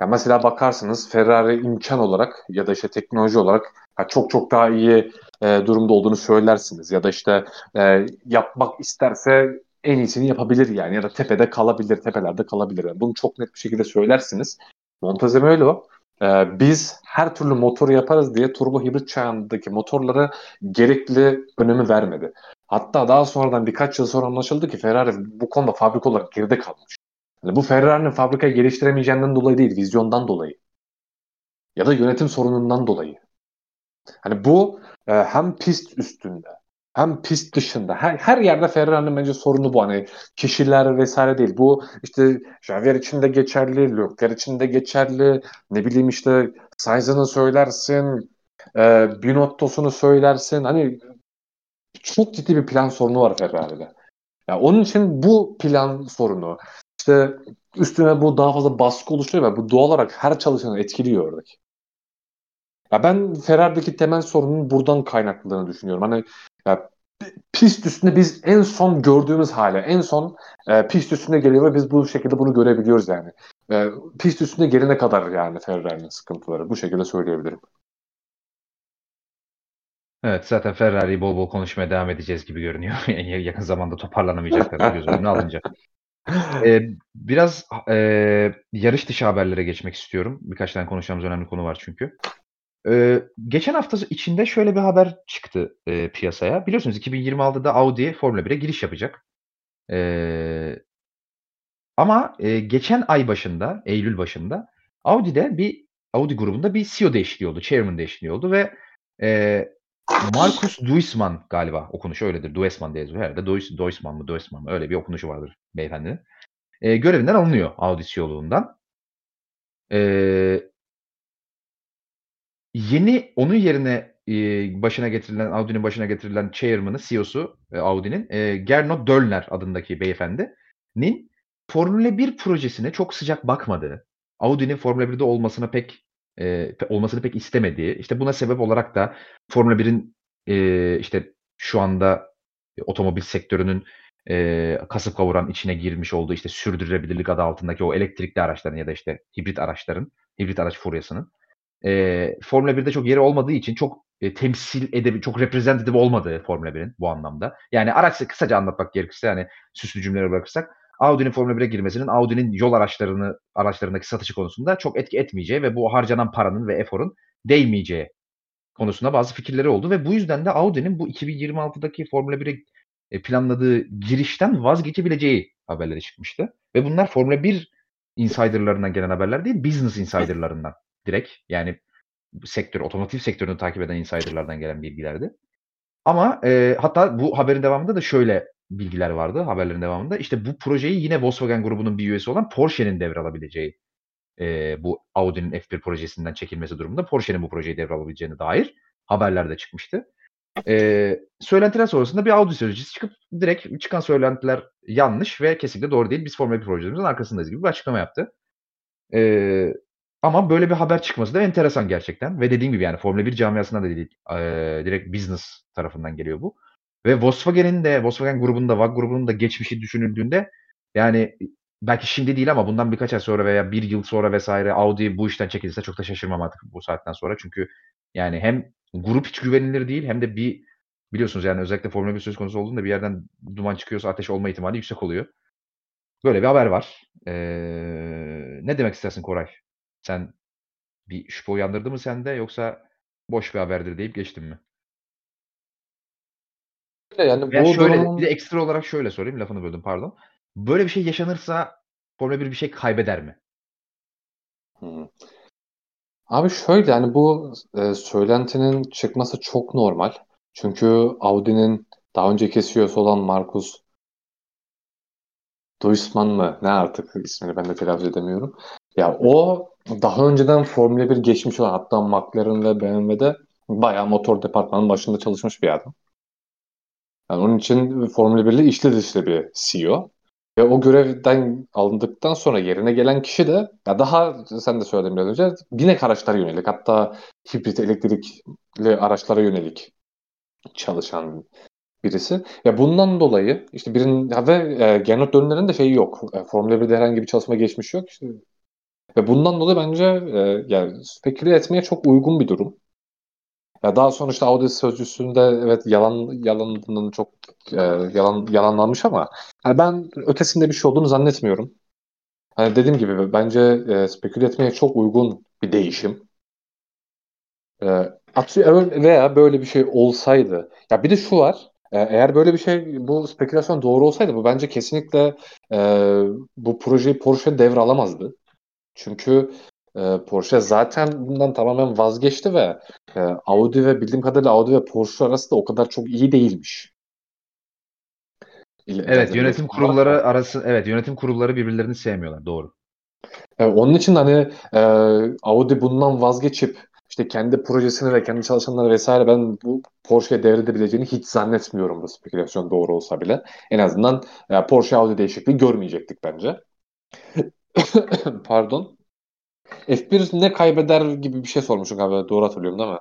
ya mesela bakarsınız Ferrari imkan olarak ya da işte teknoloji olarak ya çok çok daha iyi e, durumda olduğunu söylersiniz ya da işte e, yapmak isterse en iyisini yapabilir yani ya da tepede kalabilir, tepelerde kalabilir. Yani bunu çok net bir şekilde söylersiniz. Montezemolo e, biz her türlü motoru yaparız diye turbo hibrit çağındaki motorlara gerekli önemi vermedi. Hatta daha sonradan birkaç yıl sonra anlaşıldı ki Ferrari bu konuda fabrika olarak geride kalmış. Yani bu Ferrari'nin fabrikayı geliştiremeyeceğinden dolayı değil, vizyondan dolayı. Ya da yönetim sorunundan dolayı. Hani bu e, hem pist üstünde hem pist dışında her, her yerde Ferrari'nin bence sorunu bu. Hani kişiler vesaire değil. Bu işte Javier için de geçerli, Leclerc için de geçerli. Ne bileyim işte Sainz'ını söylersin, e, Binotto'sunu söylersin. Hani çok ciddi bir plan sorunu var Ferrari'de. Ya onun için bu plan sorunu işte üstüne bu daha fazla baskı oluşturuyor ve bu doğal olarak her çalışanı etkiliyor oradaki. Ya ben Ferrari'deki temel sorunun buradan kaynaklandığını düşünüyorum. Hani ya, pist üstünde biz en son gördüğümüz hale, en son e, pist üstünde geliyor ve biz bu şekilde bunu görebiliyoruz yani. e, pist üstünde gelene kadar yani Ferrari'nin sıkıntıları. Bu şekilde söyleyebilirim. Evet zaten Ferrari'yi bol bol konuşmaya devam edeceğiz gibi görünüyor. Yani yakın zamanda toparlanamayacaklar göz önüne alınca. Ee, biraz e, yarış dışı haberlere geçmek istiyorum. Birkaç tane konuşacağımız önemli konu var çünkü. Ee, geçen hafta içinde şöyle bir haber çıktı e, piyasaya. Biliyorsunuz 2026'da Audi Formula 1'e giriş yapacak. Ee, ama e, geçen ay başında, Eylül başında Audi'de bir Audi grubunda bir CEO değişikliği oldu, chairman değişikliği oldu ve e, Markus Duisman galiba okunuşu öyledir. Duesman diye yazıyor herhalde. Duis, Duisman mı, Duesman mı öyle bir okunuşu vardır beyefendinin. E, görevinden alınıyor Audi CEO'luğundan. E, yeni onun yerine e, başına getirilen Audi'nin başına getirilen chairman'ı, CEO'su e, Audi'nin e, Gernot Döllner adındaki beyefendinin Formula 1 projesine çok sıcak bakmadığı, Audi'nin Formula 1'de olmasına pek e, olmasını pek istemediği, işte buna sebep olarak da Formula 1'in e, işte şu anda otomobil sektörünün e, kasıp kavuran içine girmiş olduğu işte sürdürülebilirlik adı altındaki o elektrikli araçların ya da işte hibrit araçların, hibrit araç furyasının e, Formula 1'de çok yeri olmadığı için çok e, temsil edebi, çok reprezentatif olmadığı Formula 1'in bu anlamda. Yani araçı kısaca anlatmak gerekirse yani süslü cümleleri bırakırsak Audi'nin Formula 1'e girmesinin Audi'nin yol araçlarını araçlarındaki satışı konusunda çok etki etmeyeceği ve bu harcanan paranın ve eforun değmeyeceği konusunda bazı fikirleri oldu ve bu yüzden de Audi'nin bu 2026'daki Formula 1'e e, planladığı girişten vazgeçebileceği haberleri çıkmıştı. Ve bunlar Formula 1 insiderlarından gelen haberler değil, business insiderlarından direkt. Yani sektör, otomotiv sektörünü takip eden insiderlardan gelen bilgilerdi. Ama e, hatta bu haberin devamında da şöyle bilgiler vardı haberlerin devamında. İşte bu projeyi yine Volkswagen grubunun bir üyesi olan Porsche'nin devralabileceği e, bu Audi'nin F1 projesinden çekilmesi durumunda Porsche'nin bu projeyi devralabileceğine dair haberler de çıkmıştı. E, söylentiler sonrasında bir Audi sözcüsü çıkıp direkt çıkan söylentiler yanlış ve kesinlikle doğru değil. Biz Formula 1 projemizin arkasındayız gibi bir açıklama yaptı. E, ama böyle bir haber çıkması da enteresan gerçekten. Ve dediğim gibi yani Formula 1 camiasından da değil, e, direkt business tarafından geliyor bu. Ve Volkswagen'in de Volkswagen grubunda, VAG grubunun da geçmişi düşünüldüğünde yani belki şimdi değil ama bundan birkaç ay sonra veya bir yıl sonra vesaire Audi bu işten çekilirse çok da şaşırmam artık bu saatten sonra. Çünkü yani hem grup hiç güvenilir değil hem de bir biliyorsunuz yani özellikle Formula 1 söz konusu olduğunda bir yerden duman çıkıyorsa ateş olma ihtimali yüksek oluyor. Böyle bir haber var. Ee, ne demek istersin Koray? Sen bir şüphe uyandırdı mı sende yoksa boş bir haberdir deyip geçtin mi? Yani Veya bu şöyle durumun... bir de ekstra olarak şöyle sorayım lafını böldüm pardon. Böyle bir şey yaşanırsa Formula 1 bir şey kaybeder mi? Hmm. Abi şöyle yani bu e, söylentinin çıkması çok normal. Çünkü Audi'nin daha önceki CEO'su olan Markus Duisman mı? Ne artık ismini ben de telaffuz edemiyorum. Ya o daha önceden Formula 1 geçmiş olan hatta McLaren ve BMW'de bayağı motor departmanının başında çalışmış bir adam. Yani onun için Formula 1 ile içli dışlı bir CEO. Ve o görevden alındıktan sonra yerine gelen kişi de ya daha sen de söyledin biraz önce binek araçlara yönelik hatta hibrit elektrikli araçlara yönelik çalışan birisi. Ya bundan dolayı işte birinin ve e, Gernot Dönler'in de şeyi yok. E, Formula 1'de herhangi bir çalışma geçmiş yok. İşte, ve bundan dolayı bence e, yani speküle etmeye çok uygun bir durum. Ya daha sonra işte Audi sözcüsünde evet yalan yalanının çok e, yalan yalanlanmış ama yani ben ötesinde bir şey olduğunu zannetmiyorum. Hani dediğim gibi bence e, speküle etmeye çok uygun bir değişim. E, atıyor veya böyle bir şey olsaydı. Ya bir de şu var. E, eğer böyle bir şey bu spekülasyon doğru olsaydı bu bence kesinlikle e, bu projeyi Porsche devralamazdı. Çünkü e, Porsche zaten bundan tamamen vazgeçti ve e, Audi ve bildiğim kadarıyla Audi ve Porsche arası da o kadar çok iyi değilmiş. Evet, yönetim kurulları arası evet, yönetim kurulları birbirlerini sevmiyorlar. Doğru. E, onun için hani e, Audi bundan vazgeçip işte kendi projesini ve kendi çalışanları vesaire ben bu Porsche'ye devredebileceğini hiç zannetmiyorum bu spekülasyon doğru olsa bile. En azından e, Porsche Audi değişikliği görmeyecektik bence. Pardon. F1 ne kaybeder gibi bir şey sormuşsun galiba. Doğru hatırlıyorum değil mi?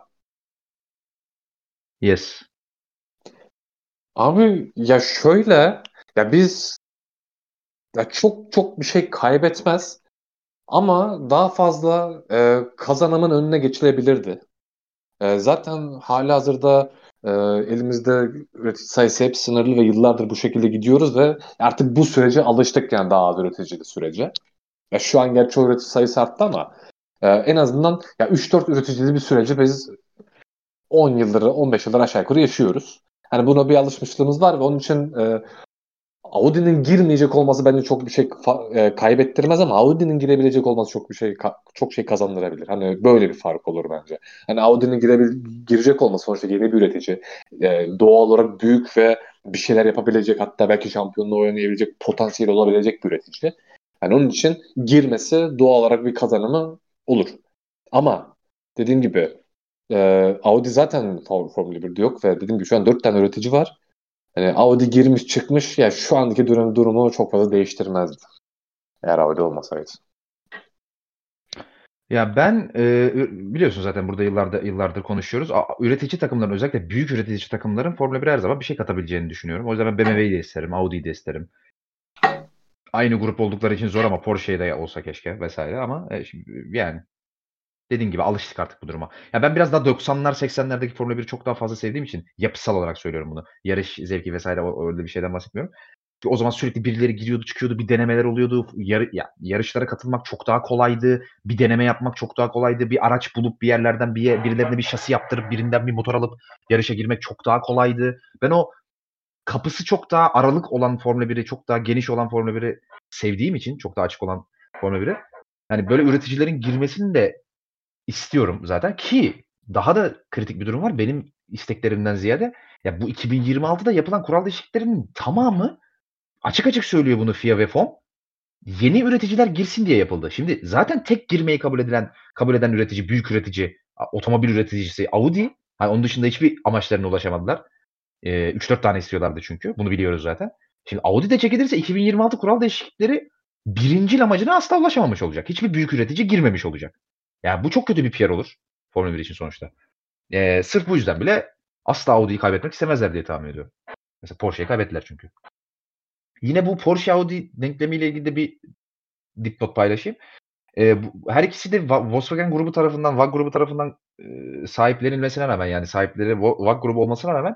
Yes. Abi ya şöyle ya biz ya çok çok bir şey kaybetmez Ama daha fazla e, kazanımın önüne geçilebilirdi. E, zaten halihazırda e, elimizde üretici sayısı hep sınırlı ve yıllardır bu şekilde gidiyoruz ve artık bu sürece alıştık yani daha az üreticili sürece. Ya şu an gerçi üretici sayısı arttı ama e, en azından ya 3-4 üreticili bir süreci biz 10 yıldır, 15 yıldır aşağı yukarı yaşıyoruz. Hani buna bir alışmışlığımız var ve onun için e, Audi'nin girmeyecek olması bence çok bir şey e, kaybettirmez ama Audi'nin girebilecek olması çok bir şey çok şey kazandırabilir. Hani böyle bir fark olur bence. Hani Audi'nin girebil girecek olması sonuçta yeni bir üretici. E, doğal olarak büyük ve bir şeyler yapabilecek hatta belki şampiyonluğu oynayabilecek potansiyel olabilecek bir üretici. Yani onun için girmesi doğal olarak bir kazanımı olur. Ama dediğim gibi e, Audi zaten Formula 1'de yok ve dediğim gibi şu an 4 tane üretici var. Hani Audi girmiş çıkmış ya şu andaki durum, durumu çok fazla değiştirmezdi. Eğer Audi olmasaydı. Ya ben e, biliyorsun zaten burada yıllarda yıllardır konuşuyoruz. A, üretici takımların özellikle büyük üretici takımların Formula 1 her zaman bir şey katabileceğini düşünüyorum. O yüzden ben BMW'yi de isterim, Audi'yi de isterim. Aynı grup oldukları için zor ama Porsche'ye de olsa keşke vesaire ama e, şimdi, yani dediğim gibi alıştık artık bu duruma. Ya ben biraz daha 90'lar 80'lerdeki Formula 1'i çok daha fazla sevdiğim için yapısal olarak söylüyorum bunu. Yarış zevki vesaire öyle bir şeyden bahsetmiyorum. O zaman sürekli birileri giriyordu çıkıyordu bir denemeler oluyordu. Yar, ya, yarışlara katılmak çok daha kolaydı. Bir deneme yapmak çok daha kolaydı. Bir araç bulup bir yerlerden bir birilerine bir şasi yaptırıp birinden bir motor alıp yarışa girmek çok daha kolaydı. Ben o kapısı çok daha aralık olan Formula 1'i çok daha geniş olan Formula 1'i sevdiğim için çok daha açık olan Formula 1'i yani böyle üreticilerin girmesini de istiyorum zaten ki daha da kritik bir durum var. Benim isteklerimden ziyade ya bu 2026'da yapılan kural değişikliklerinin tamamı açık açık söylüyor bunu FIA ve FOM. Yeni üreticiler girsin diye yapıldı. Şimdi zaten tek girmeyi kabul edilen kabul eden üretici, büyük üretici, otomobil üreticisi Audi. Hani onun dışında hiçbir amaçlarına ulaşamadılar. Ee, 3-4 tane istiyorlardı çünkü. Bunu biliyoruz zaten. Şimdi Audi de çekilirse 2026 kural değişiklikleri birinci amacına asla ulaşamamış olacak. Hiçbir büyük üretici girmemiş olacak. Yani bu çok kötü bir PR olur Formula 1 için sonuçta. Ee, sırf bu yüzden bile asla Audi'yi kaybetmek istemezler diye tahmin ediyorum. Mesela Porsche'yi kaybettiler çünkü. Yine bu Porsche Audi denklemiyle ilgili de bir dipnot paylaşayım. Ee, bu, her ikisi de Volkswagen grubu tarafından, VAG grubu tarafından e, sahiplenilmesine rağmen yani sahipleri VAG grubu olmasına rağmen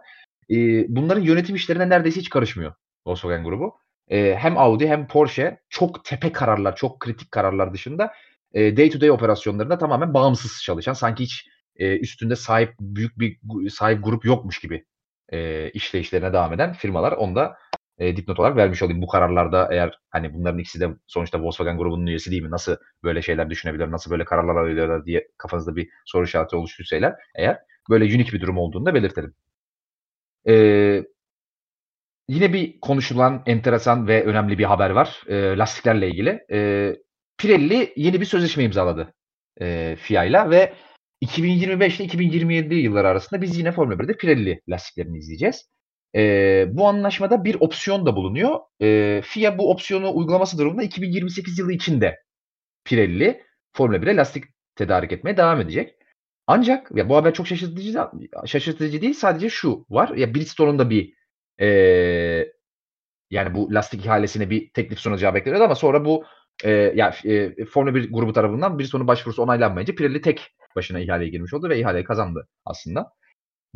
e, bunların yönetim işlerine neredeyse hiç karışmıyor Volkswagen grubu. E, hem Audi hem Porsche çok tepe kararlar, çok kritik kararlar dışında day to day operasyonlarında tamamen bağımsız çalışan sanki hiç e, üstünde sahip büyük bir sahip grup yokmuş gibi e, işleyişlerine devam eden firmalar. Onu da e, dipnot olarak vermiş olayım. Bu kararlarda eğer hani bunların ikisi de sonuçta Volkswagen grubunun üyesi değil mi? Nasıl böyle şeyler düşünebilir? Nasıl böyle kararlar alıyorlar diye kafanızda bir soru işareti oluştuysa eğer böyle unik bir durum olduğunu da belirtelim. Ee, yine bir konuşulan enteresan ve önemli bir haber var. E, lastiklerle ilgili. E, Pirelli yeni bir sözleşme imzaladı e, FIA ve 2025 ile 2027 yılları arasında biz yine Formula 1'de Pirelli lastiklerini izleyeceğiz. E, bu anlaşmada bir opsiyon da bulunuyor. E, FIA bu opsiyonu uygulaması durumunda 2028 yılı içinde Pirelli Formula 1'e lastik tedarik etmeye devam edecek. Ancak ya bu haber çok şaşırtıcı şaşırtıcı değil. Sadece şu var. Ya Bridgestone'un da bir e, yani bu lastik ihalesine bir teklif sunacağı bekleniyordu ama sonra bu e, yani e, Formula 1 grubu tarafından sonu başvurusu onaylanmayınca Pirelli tek başına ihaleye girmiş oldu ve ihaleyi kazandı aslında.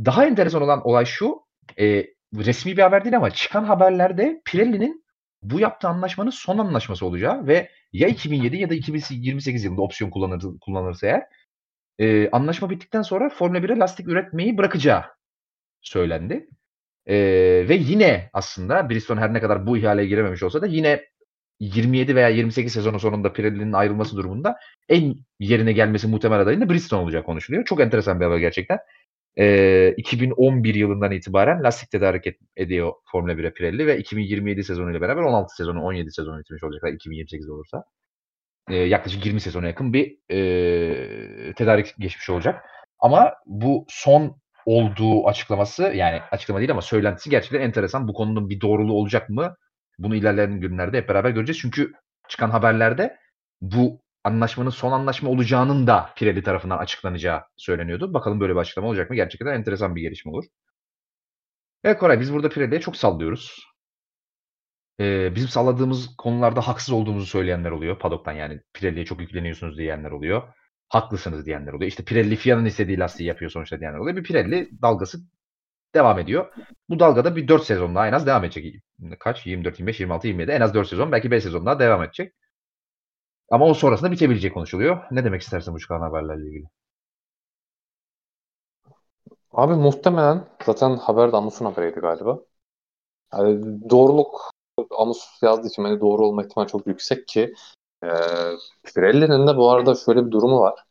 Daha enteresan olan olay şu, e, resmi bir haber değil ama çıkan haberlerde Pirelli'nin bu yaptığı anlaşmanın son anlaşması olacağı ve ya 2007 ya da 2028 yılında opsiyon kullanır, kullanırsa eğer e, anlaşma bittikten sonra Formula 1'e lastik üretmeyi bırakacağı söylendi. E, ve yine aslında Bridgestone her ne kadar bu ihaleye girememiş olsa da yine 27 veya 28 sezonun sonunda Pirelli'nin ayrılması durumunda en yerine gelmesi muhtemel adayında Bridgestone olacak konuşuluyor. Çok enteresan bir haber gerçekten. Ee, 2011 yılından itibaren lastik tedarik ediyor Formula 1'e Pirelli ve 2027 sezonuyla beraber 16 sezonu 17 sezonu bitirmiş olacaklar 2028 olursa. Ee, yaklaşık 20 sezona yakın bir e, tedarik geçmiş olacak. Ama bu son olduğu açıklaması yani açıklama değil ama söylentisi gerçekten enteresan. Bu konunun bir doğruluğu olacak mı? Bunu ilerleyen günlerde hep beraber göreceğiz. Çünkü çıkan haberlerde bu anlaşmanın son anlaşma olacağının da Pirelli tarafından açıklanacağı söyleniyordu. Bakalım böyle bir açıklama olacak mı? Gerçekten enteresan bir gelişme olur. Evet Koray biz burada Pirelli'ye çok sallıyoruz. Eee, bizim salladığımız konularda haksız olduğumuzu söyleyenler oluyor paddock'tan yani Pirelli'ye çok yükleniyorsunuz diyenler oluyor. Haklısınız diyenler oluyor. İşte Pirelli FIA'nın istediği lastiği yapıyor sonuçta diyenler oluyor. Bir Pirelli dalgası devam ediyor. Bu dalgada bir 4 sezon daha en az devam edecek. Kaç? 24, 25, 26, 27 en az 4 sezon belki 5 sezon daha devam edecek. Ama o sonrasında bitebileceği konuşuluyor. Ne demek istersin bu çıkan haberlerle ilgili? Abi muhtemelen zaten haber de Amus'un haberiydi galiba. Yani doğruluk Amus yazdığı için hani doğru olma ihtimali çok yüksek ki e, Pirelli'nin de bu arada şöyle bir durumu var.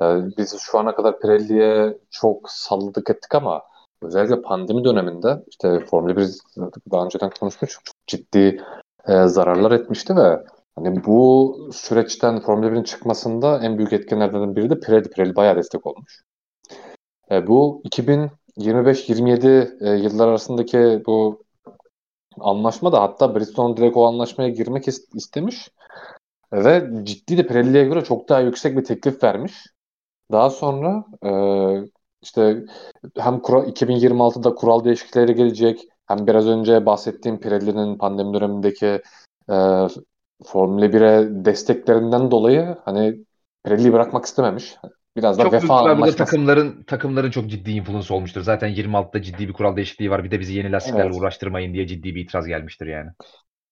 Yani biz şu ana kadar Pirelli'ye çok salladık ettik ama özellikle pandemi döneminde işte Formula 1 daha önceden konuşmuştuk çok ciddi e, zararlar etmişti ve hani bu süreçten Formula 1'in çıkmasında en büyük etkenlerden biri de Pirelli. Pirelli bayağı destek olmuş. E, bu 2025-27 e, yıllar arasındaki bu anlaşma da hatta Bridgestone direkt o anlaşmaya girmek istemiş ve ciddi de Pirelli'ye göre çok daha yüksek bir teklif vermiş. Daha sonra e, işte hem kura, 2026'da kural değişiklikleri gelecek hem biraz önce bahsettiğim Pirelli'nin pandemi dönemindeki e, Formula 1'e desteklerinden dolayı hani Pirelli'yi bırakmak istememiş. Biraz da çok vefa anlaşması. takımların takımların çok ciddi influence olmuştur. Zaten 26'da ciddi bir kural değişikliği var. Bir de bizi yeni lastiklerle evet. uğraştırmayın diye ciddi bir itiraz gelmiştir yani.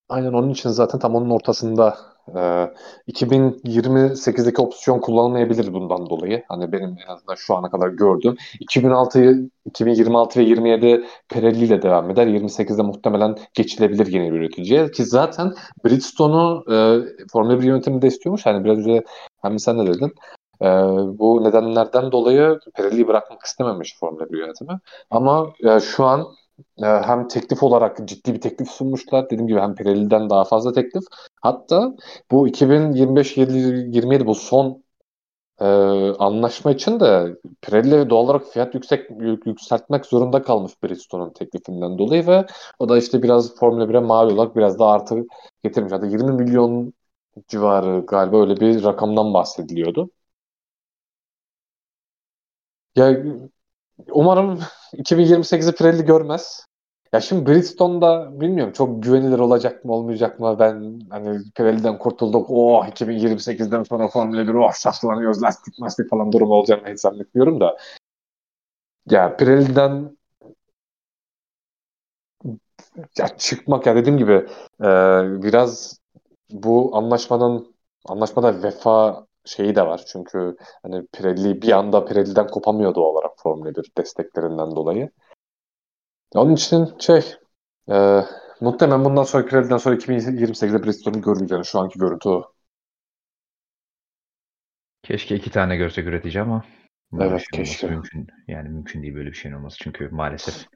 Aynen onun için zaten tam onun ortasında e, 2028'deki opsiyon kullanılmayabilir bundan dolayı. Hani benim en azından şu ana kadar gördüğüm. 2006, 2026 ve 27 Pirelli ile devam eder. 28'de muhtemelen geçilebilir yeni bir üreticiye. Ki zaten Bridgestone'u e, Formula 1 yönetimi de istiyormuş. Hani biraz önce hem sen de dedin. E, bu nedenlerden dolayı Pirelli'yi bırakmak istememiş Formula 1 yönetimi. Ama e, şu an e, hem teklif olarak ciddi bir teklif sunmuşlar. Dediğim gibi hem Pirelli'den daha fazla teklif. Hatta bu 2025-27 bu son e, anlaşma için de Pirelli doğal olarak fiyat yüksek yükseltmek zorunda kalmış Bridgestone'un teklifinden dolayı ve o da işte biraz Formula 1'e mal olarak biraz daha artı getirmiş. Hatta 20 milyon civarı galiba öyle bir rakamdan bahsediliyordu. Ya umarım 2028'i Pirelli görmez. Ya şimdi Bridgestone'da bilmiyorum çok güvenilir olacak mı olmayacak mı? Ben hani Pirelli'den kurtulduk. Oh 2028'den sonra Formula 1 oh şahlanıyoruz lastik lastik falan durum olacağını hiç zannetmiyorum da. Ya Pirelli'den ya çıkmak ya dediğim gibi e, biraz bu anlaşmanın anlaşmada vefa şeyi de var. Çünkü hani Pirelli bir anda Pirelli'den kopamıyordu olarak Formula 1 desteklerinden dolayı. Onun için şey e, muhtemelen bundan sonra Pirelli'den sonra 2028'de Bridgestone'u görmeyeceğiz. Şu anki görüntü o. Keşke iki tane görsek üretici ama evet keşke. Mümkün, yani mümkün değil böyle bir şeyin olması. Çünkü maalesef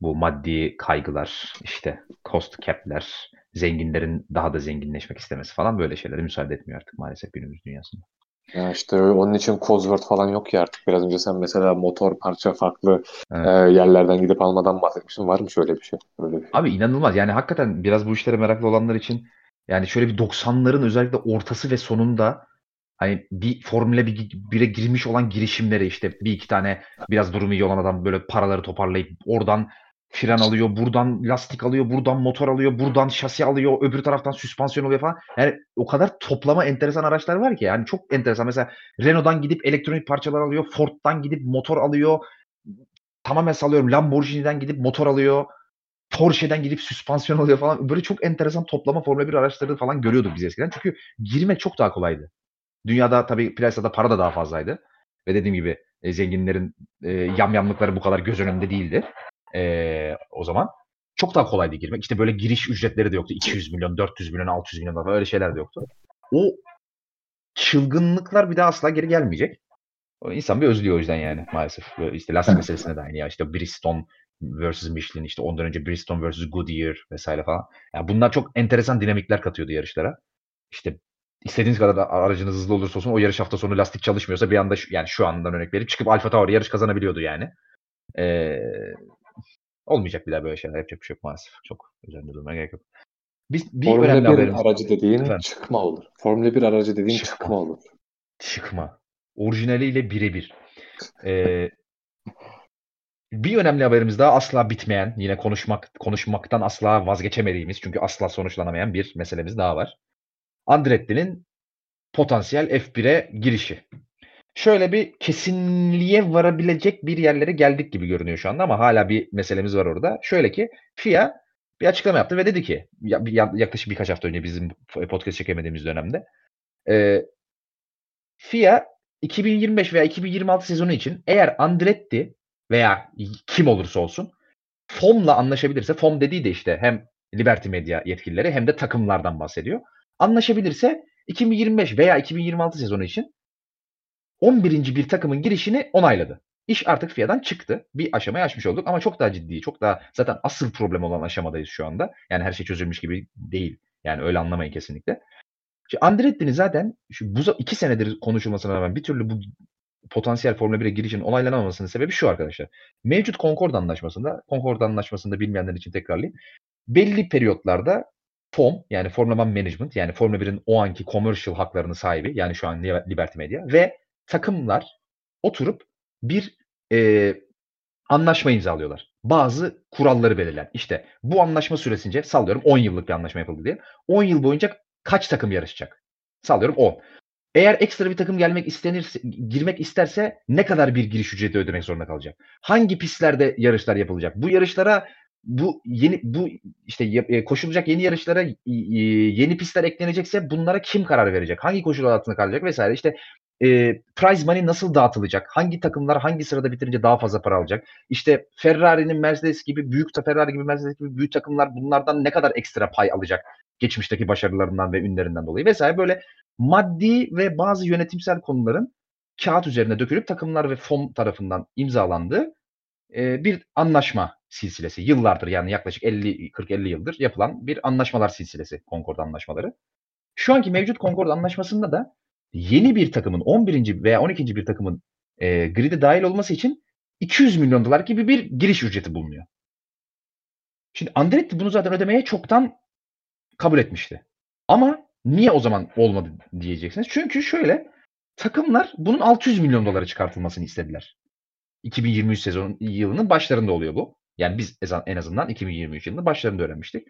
bu maddi kaygılar, işte cost cap'ler, zenginlerin daha da zenginleşmek istemesi falan böyle şeylere müsaade etmiyor artık maalesef günümüz dünyasında. Ya işte onun için Cosworth falan yok ya artık. Biraz önce sen mesela motor parça farklı evet. e, yerlerden gidip almadan bahsetmiştin. Var mı şöyle bir şey? Öyle bir şey? Abi inanılmaz. Yani hakikaten biraz bu işlere meraklı olanlar için yani şöyle bir 90'ların özellikle ortası ve sonunda hani bir Formula 1'e girmiş olan girişimleri işte bir iki tane biraz durumu iyi olan adam böyle paraları toparlayıp oradan fren alıyor, buradan lastik alıyor, buradan motor alıyor, buradan şasi alıyor, öbür taraftan süspansiyon alıyor falan. Yani o kadar toplama enteresan araçlar var ki yani çok enteresan. Mesela Renault'dan gidip elektronik parçalar alıyor, Ford'dan gidip motor alıyor. Tamamen salıyorum Lamborghini'den gidip motor alıyor. Porsche'den gidip süspansiyon alıyor falan. Böyle çok enteresan toplama Formula 1 araçları falan görüyorduk biz eskiden. Çünkü girmek çok daha kolaydı. Dünyada tabii piyasada para da daha fazlaydı. Ve dediğim gibi e, zenginlerin e, yamyamlıkları bu kadar göz önünde değildi e, o zaman. Çok daha kolaydı girmek. İşte böyle giriş ücretleri de yoktu. 200 milyon, 400 milyon, 600 milyon falan öyle şeyler de yoktu. O çılgınlıklar bir daha asla geri gelmeyecek. İnsan bir özlüyor o yüzden yani maalesef. Böyle işte lastik meselesine de aynı ya. İşte Bridgestone versus Michelin işte ondan önce Bridgestone versus Goodyear vesaire falan. Yani bunlar çok enteresan dinamikler katıyordu yarışlara. İşte istediğiniz kadar da aracınız hızlı olursa olsun o yarış hafta sonu lastik çalışmıyorsa bir anda yani şu andan örnek verip çıkıp Alfa Tauri yarış kazanabiliyordu yani. Ee, Olmayacak bir daha böyle şeyler. Yapacak bir şey yok maalesef. Çok üzerinde durmaya gerek yok. Biz, bir Formula önemli 1 haberimiz. aracı dediğin Efendim? çıkma olur. Formula 1 aracı dediğin çıkma, çıkma olur. Çıkma. Orijinaliyle birebir. Ee, bir bir önemli haberimiz daha asla bitmeyen, yine konuşmak konuşmaktan asla vazgeçemediğimiz çünkü asla sonuçlanamayan bir meselemiz daha var. Andretti'nin potansiyel F1'e girişi. Şöyle bir kesinliğe varabilecek bir yerlere geldik gibi görünüyor şu anda ama hala bir meselemiz var orada. Şöyle ki FIA bir açıklama yaptı ve dedi ki yaklaşık birkaç hafta önce bizim podcast çekemediğimiz dönemde e, FIA 2025 veya 2026 sezonu için eğer Andretti veya kim olursa olsun FOM'la anlaşabilirse FOM dediği de işte hem Liberty Media yetkilileri hem de takımlardan bahsediyor. Anlaşabilirse 2025 veya 2026 sezonu için 11. bir takımın girişini onayladı. İş artık FIA'dan çıktı. Bir aşamaya aşmış olduk ama çok daha ciddi, çok daha zaten asıl problem olan aşamadayız şu anda. Yani her şey çözülmüş gibi değil. Yani öyle anlamayın kesinlikle. Şimdi Andretti'nin zaten şu bu iki senedir konuşulmasına rağmen bir türlü bu potansiyel Formula 1'e girişin onaylanamamasının sebebi şu arkadaşlar. Mevcut Concord Anlaşması'nda, Concord Anlaşması'nda bilmeyenler için tekrarlayayım. Belli periyotlarda FOM yani Formula One Management yani Formula 1'in o anki commercial haklarını sahibi yani şu an Liberty Media ve takımlar oturup bir e, anlaşma imzalıyorlar. Bazı kuralları belirlen. İşte bu anlaşma süresince sallıyorum 10 yıllık bir anlaşma yapıldı diye. 10 yıl boyunca kaç takım yarışacak? Sallıyorum 10. Eğer ekstra bir takım gelmek istenirse, girmek isterse ne kadar bir giriş ücreti ödemek zorunda kalacak? Hangi pistlerde yarışlar yapılacak? Bu yarışlara bu yeni bu işte e, koşulacak yeni yarışlara yeni pistler eklenecekse bunlara kim karar verecek? Hangi koşullar altında kalacak vesaire. İşte e, prize money nasıl dağıtılacak? Hangi takımlar hangi sırada bitirince daha fazla para alacak? İşte Ferrari'nin Mercedes gibi büyük Ferrari gibi Mercedes gibi büyük takımlar bunlardan ne kadar ekstra pay alacak? Geçmişteki başarılarından ve ünlerinden dolayı vesaire böyle maddi ve bazı yönetimsel konuların kağıt üzerine dökülüp takımlar ve fon tarafından imzalandığı e, bir anlaşma silsilesi. Yıllardır yani yaklaşık 50 40-50 yıldır yapılan bir anlaşmalar silsilesi Concord anlaşmaları. Şu anki mevcut Concord anlaşmasında da yeni bir takımın 11. veya 12. bir takımın e, grid'e dahil olması için 200 milyon dolar gibi bir giriş ücreti bulunuyor. Şimdi Andretti bunu zaten ödemeye çoktan kabul etmişti. Ama niye o zaman olmadı diyeceksiniz. Çünkü şöyle takımlar bunun 600 milyon dolara çıkartılmasını istediler. 2023 sezon yılının başlarında oluyor bu. Yani biz en azından 2023 yılında başlarında öğrenmiştik.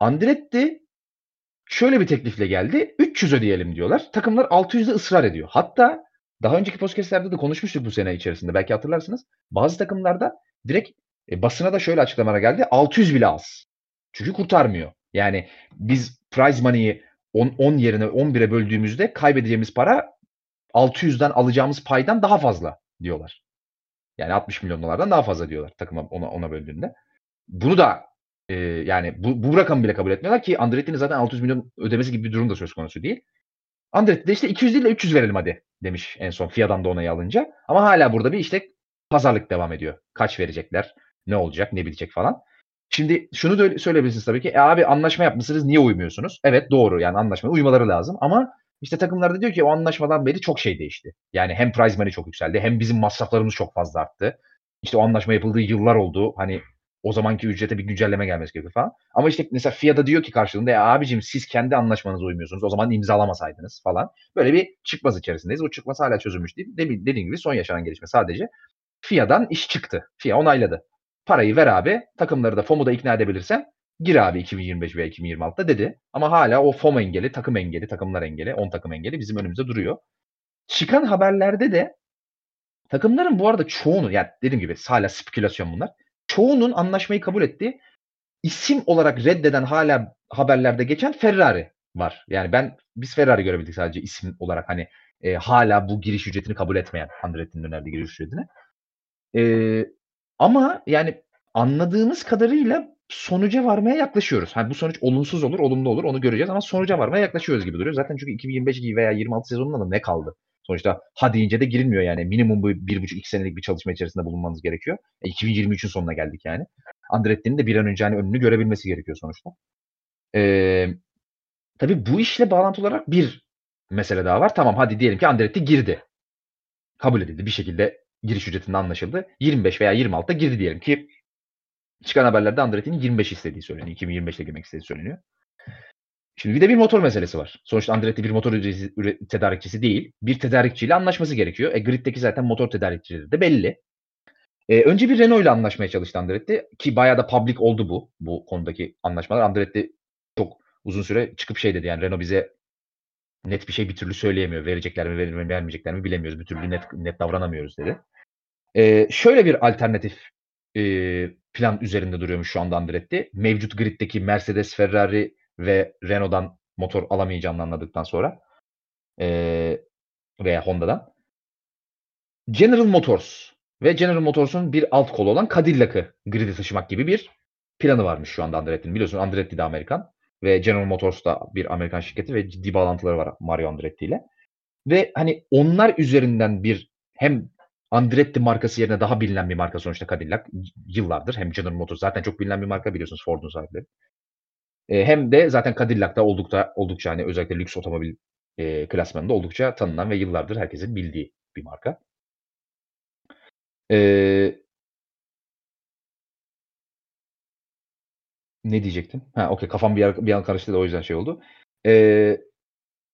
Andretti şöyle bir teklifle geldi. 300 ödeyelim diyorlar. Takımlar 600'de ısrar ediyor. Hatta daha önceki podcastlerde de konuşmuştuk bu sene içerisinde. Belki hatırlarsınız. Bazı takımlarda direkt e, basına da şöyle açıklamalar geldi. 600 bile az. Çünkü kurtarmıyor. Yani biz prize money'i 10, 10 yerine 11'e böldüğümüzde kaybedeceğimiz para 600'den alacağımız paydan daha fazla diyorlar. Yani 60 milyon dolardan daha fazla diyorlar takıma ona, ona böldüğünde. Bunu da e, yani bu, bu rakamı bile kabul etmiyorlar ki Andretti'nin zaten 600 milyon ödemesi gibi bir durum da söz konusu değil. Andretti de işte 200 değil de 300 verelim hadi demiş en son FIA'dan da onayı alınca. Ama hala burada bir işte pazarlık devam ediyor. Kaç verecekler, ne olacak, ne bitecek falan. Şimdi şunu da söyleyebilirsiniz tabii ki. E abi anlaşma yapmışsınız niye uymuyorsunuz? Evet doğru yani anlaşmaya uymaları lazım ama işte takımlar da diyor ki o anlaşmadan beri çok şey değişti. Yani hem prize money çok yükseldi hem bizim masraflarımız çok fazla arttı. İşte o anlaşma yapıldığı yıllar oldu. Hani o zamanki ücrete bir güncelleme gelmesi gerekiyor falan. Ama işte mesela FIA'da diyor ki karşılığında ya abicim siz kendi anlaşmanıza uymuyorsunuz. O zaman imzalamasaydınız falan. Böyle bir çıkmaz içerisindeyiz. O çıkmaz hala çözülmüş değil. Dediğim gibi son yaşanan gelişme sadece FIA'dan iş çıktı. FIA onayladı. Parayı ver abi. Takımları da FOM'u da ikna edebilirsen gir abi 2025 veya 2026'da dedi. Ama hala o FOM engeli, takım engeli, takımlar engeli, 10 takım engeli bizim önümüzde duruyor. Çıkan haberlerde de takımların bu arada çoğunu yani dediğim gibi hala spekülasyon bunlar. Çoğunun anlaşmayı kabul ettiği isim olarak reddeden hala haberlerde geçen Ferrari var. Yani ben biz Ferrari görebildik sadece isim olarak hani e, hala bu giriş ücretini kabul etmeyen Andretti'nin önerdiği giriş ücretini. E, ama yani anladığımız kadarıyla sonuca varmaya yaklaşıyoruz. Hani bu sonuç olumsuz olur, olumlu olur onu göreceğiz ama sonuca varmaya yaklaşıyoruz gibi duruyor. Zaten çünkü 2025 veya 26 sezonunda da ne kaldı? Sonuçta ha deyince de girilmiyor yani. Minimum bu bir buçuk iki senelik bir çalışma içerisinde bulunmanız gerekiyor. E, 2023'ün sonuna geldik yani. Andretti'nin de bir an önce hani önünü görebilmesi gerekiyor sonuçta. Ee, tabii bu işle bağlantılı olarak bir mesele daha var. Tamam hadi diyelim ki Andretti girdi. Kabul edildi bir şekilde giriş ücretinde anlaşıldı. 25 veya 26'da girdi diyelim ki çıkan haberlerde Andretti'nin 25 istediği söyleniyor. 2025'te girmek istediği söyleniyor. Şimdi bir de bir motor meselesi var. Sonuçta Andretti bir motor tedarikçisi değil. Bir tedarikçiyle anlaşması gerekiyor. E grid'deki zaten motor tedarikçileri de belli. E, önce bir Renault ile anlaşmaya çalıştı Andretti ki bayağı da public oldu bu bu konudaki anlaşmalar. Andretti çok uzun süre çıkıp şey dedi yani Renault bize net bir şey bir türlü söyleyemiyor. Verecekler mi, verir vermeyecekler mi bilemiyoruz. Bir türlü net net davranamıyoruz dedi. Ee, şöyle bir alternatif e, plan üzerinde duruyormuş şu anda Andretti. Mevcut griddeki Mercedes, Ferrari ve Renault'dan motor alamayacağını anladıktan sonra e, veya Honda'dan. General Motors ve General Motors'un bir alt kolu olan Cadillac'ı grid'e taşımak gibi bir planı varmış şu anda Andretti'nin. Biliyorsun Andretti de Amerikan ve General Motors da bir Amerikan şirketi ve ciddi bağlantıları var Mario Andretti ile. Ve hani onlar üzerinden bir hem Andretti markası yerine daha bilinen bir marka sonuçta Cadillac yıllardır. Hem General Motors zaten çok bilinen bir marka biliyorsunuz Ford'un sahipleri. E, hem de zaten Cadillac'ta oldukça oldukça hani özellikle lüks otomobil e, klasmanında oldukça tanınan ve yıllardır herkesin bildiği bir marka. E, ne diyecektim? Ha okey kafam bir, bir an karıştı da o yüzden şey oldu. E,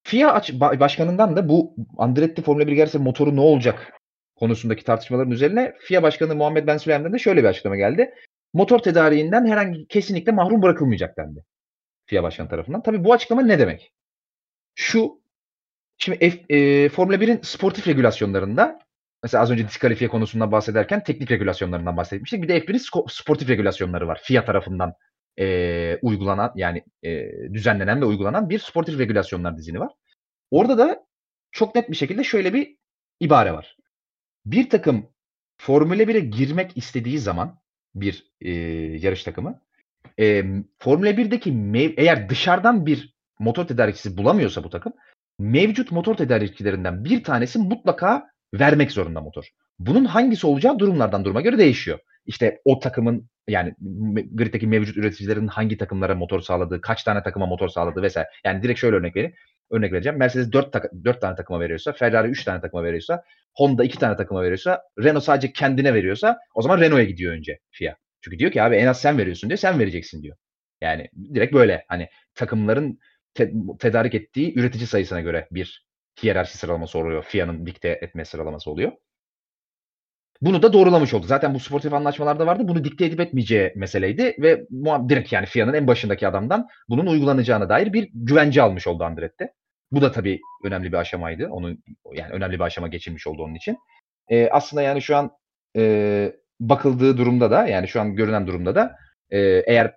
FIA aç, başkanından da bu Andretti Formula 1 gelse motoru ne olacak konusundaki tartışmaların üzerine FIA Başkanı Muhammed Ben Süleyman'dan da şöyle bir açıklama geldi. Motor tedariğinden herhangi kesinlikle mahrum bırakılmayacak dendi. FIA Başkanı tarafından. Tabii bu açıklama ne demek? Şu Şimdi F, e, Formula 1'in sportif regülasyonlarında mesela az önce diskalifiye konusundan bahsederken teknik regülasyonlarından bahsetmiştik. Bir de F1'in sportif regülasyonları var. FIA tarafından e, uygulanan yani e, düzenlenen ve uygulanan bir sportif regülasyonlar dizini var. Orada da çok net bir şekilde şöyle bir ibare var bir takım Formula 1'e girmek istediği zaman bir e, yarış takımı e, Formula 1'deki mev- eğer dışarıdan bir motor tedarikçisi bulamıyorsa bu takım mevcut motor tedarikçilerinden bir tanesi mutlaka vermek zorunda motor. Bunun hangisi olacağı durumlardan duruma göre değişiyor. İşte o takımın yani griddeki mevcut üreticilerin hangi takımlara motor sağladığı, kaç tane takıma motor sağladığı vesaire. Yani direkt şöyle örnek vereyim örnek vereceğim. Mercedes 4, tak 4 tane takıma veriyorsa, Ferrari 3 tane takıma veriyorsa, Honda 2 tane takıma veriyorsa, Renault sadece kendine veriyorsa o zaman Renault'a gidiyor önce FIA. Çünkü diyor ki abi en az sen veriyorsun diyor, sen vereceksin diyor. Yani direkt böyle hani takımların te- tedarik ettiği üretici sayısına göre bir hiyerarşi sıralaması oluyor. FIA'nın dikte etme sıralaması oluyor. Bunu da doğrulamış oldu. Zaten bu sportif anlaşmalarda vardı. Bunu dikte edip etmeyeceği meseleydi ve direkt yani FIA'nın en başındaki adamdan bunun uygulanacağına dair bir güvence almış oldu Andretti. Bu da tabii önemli bir aşamaydı. Onun yani önemli bir aşama geçilmiş oldu onun için. E, aslında yani şu an e, bakıldığı durumda da yani şu an görünen durumda da e, eğer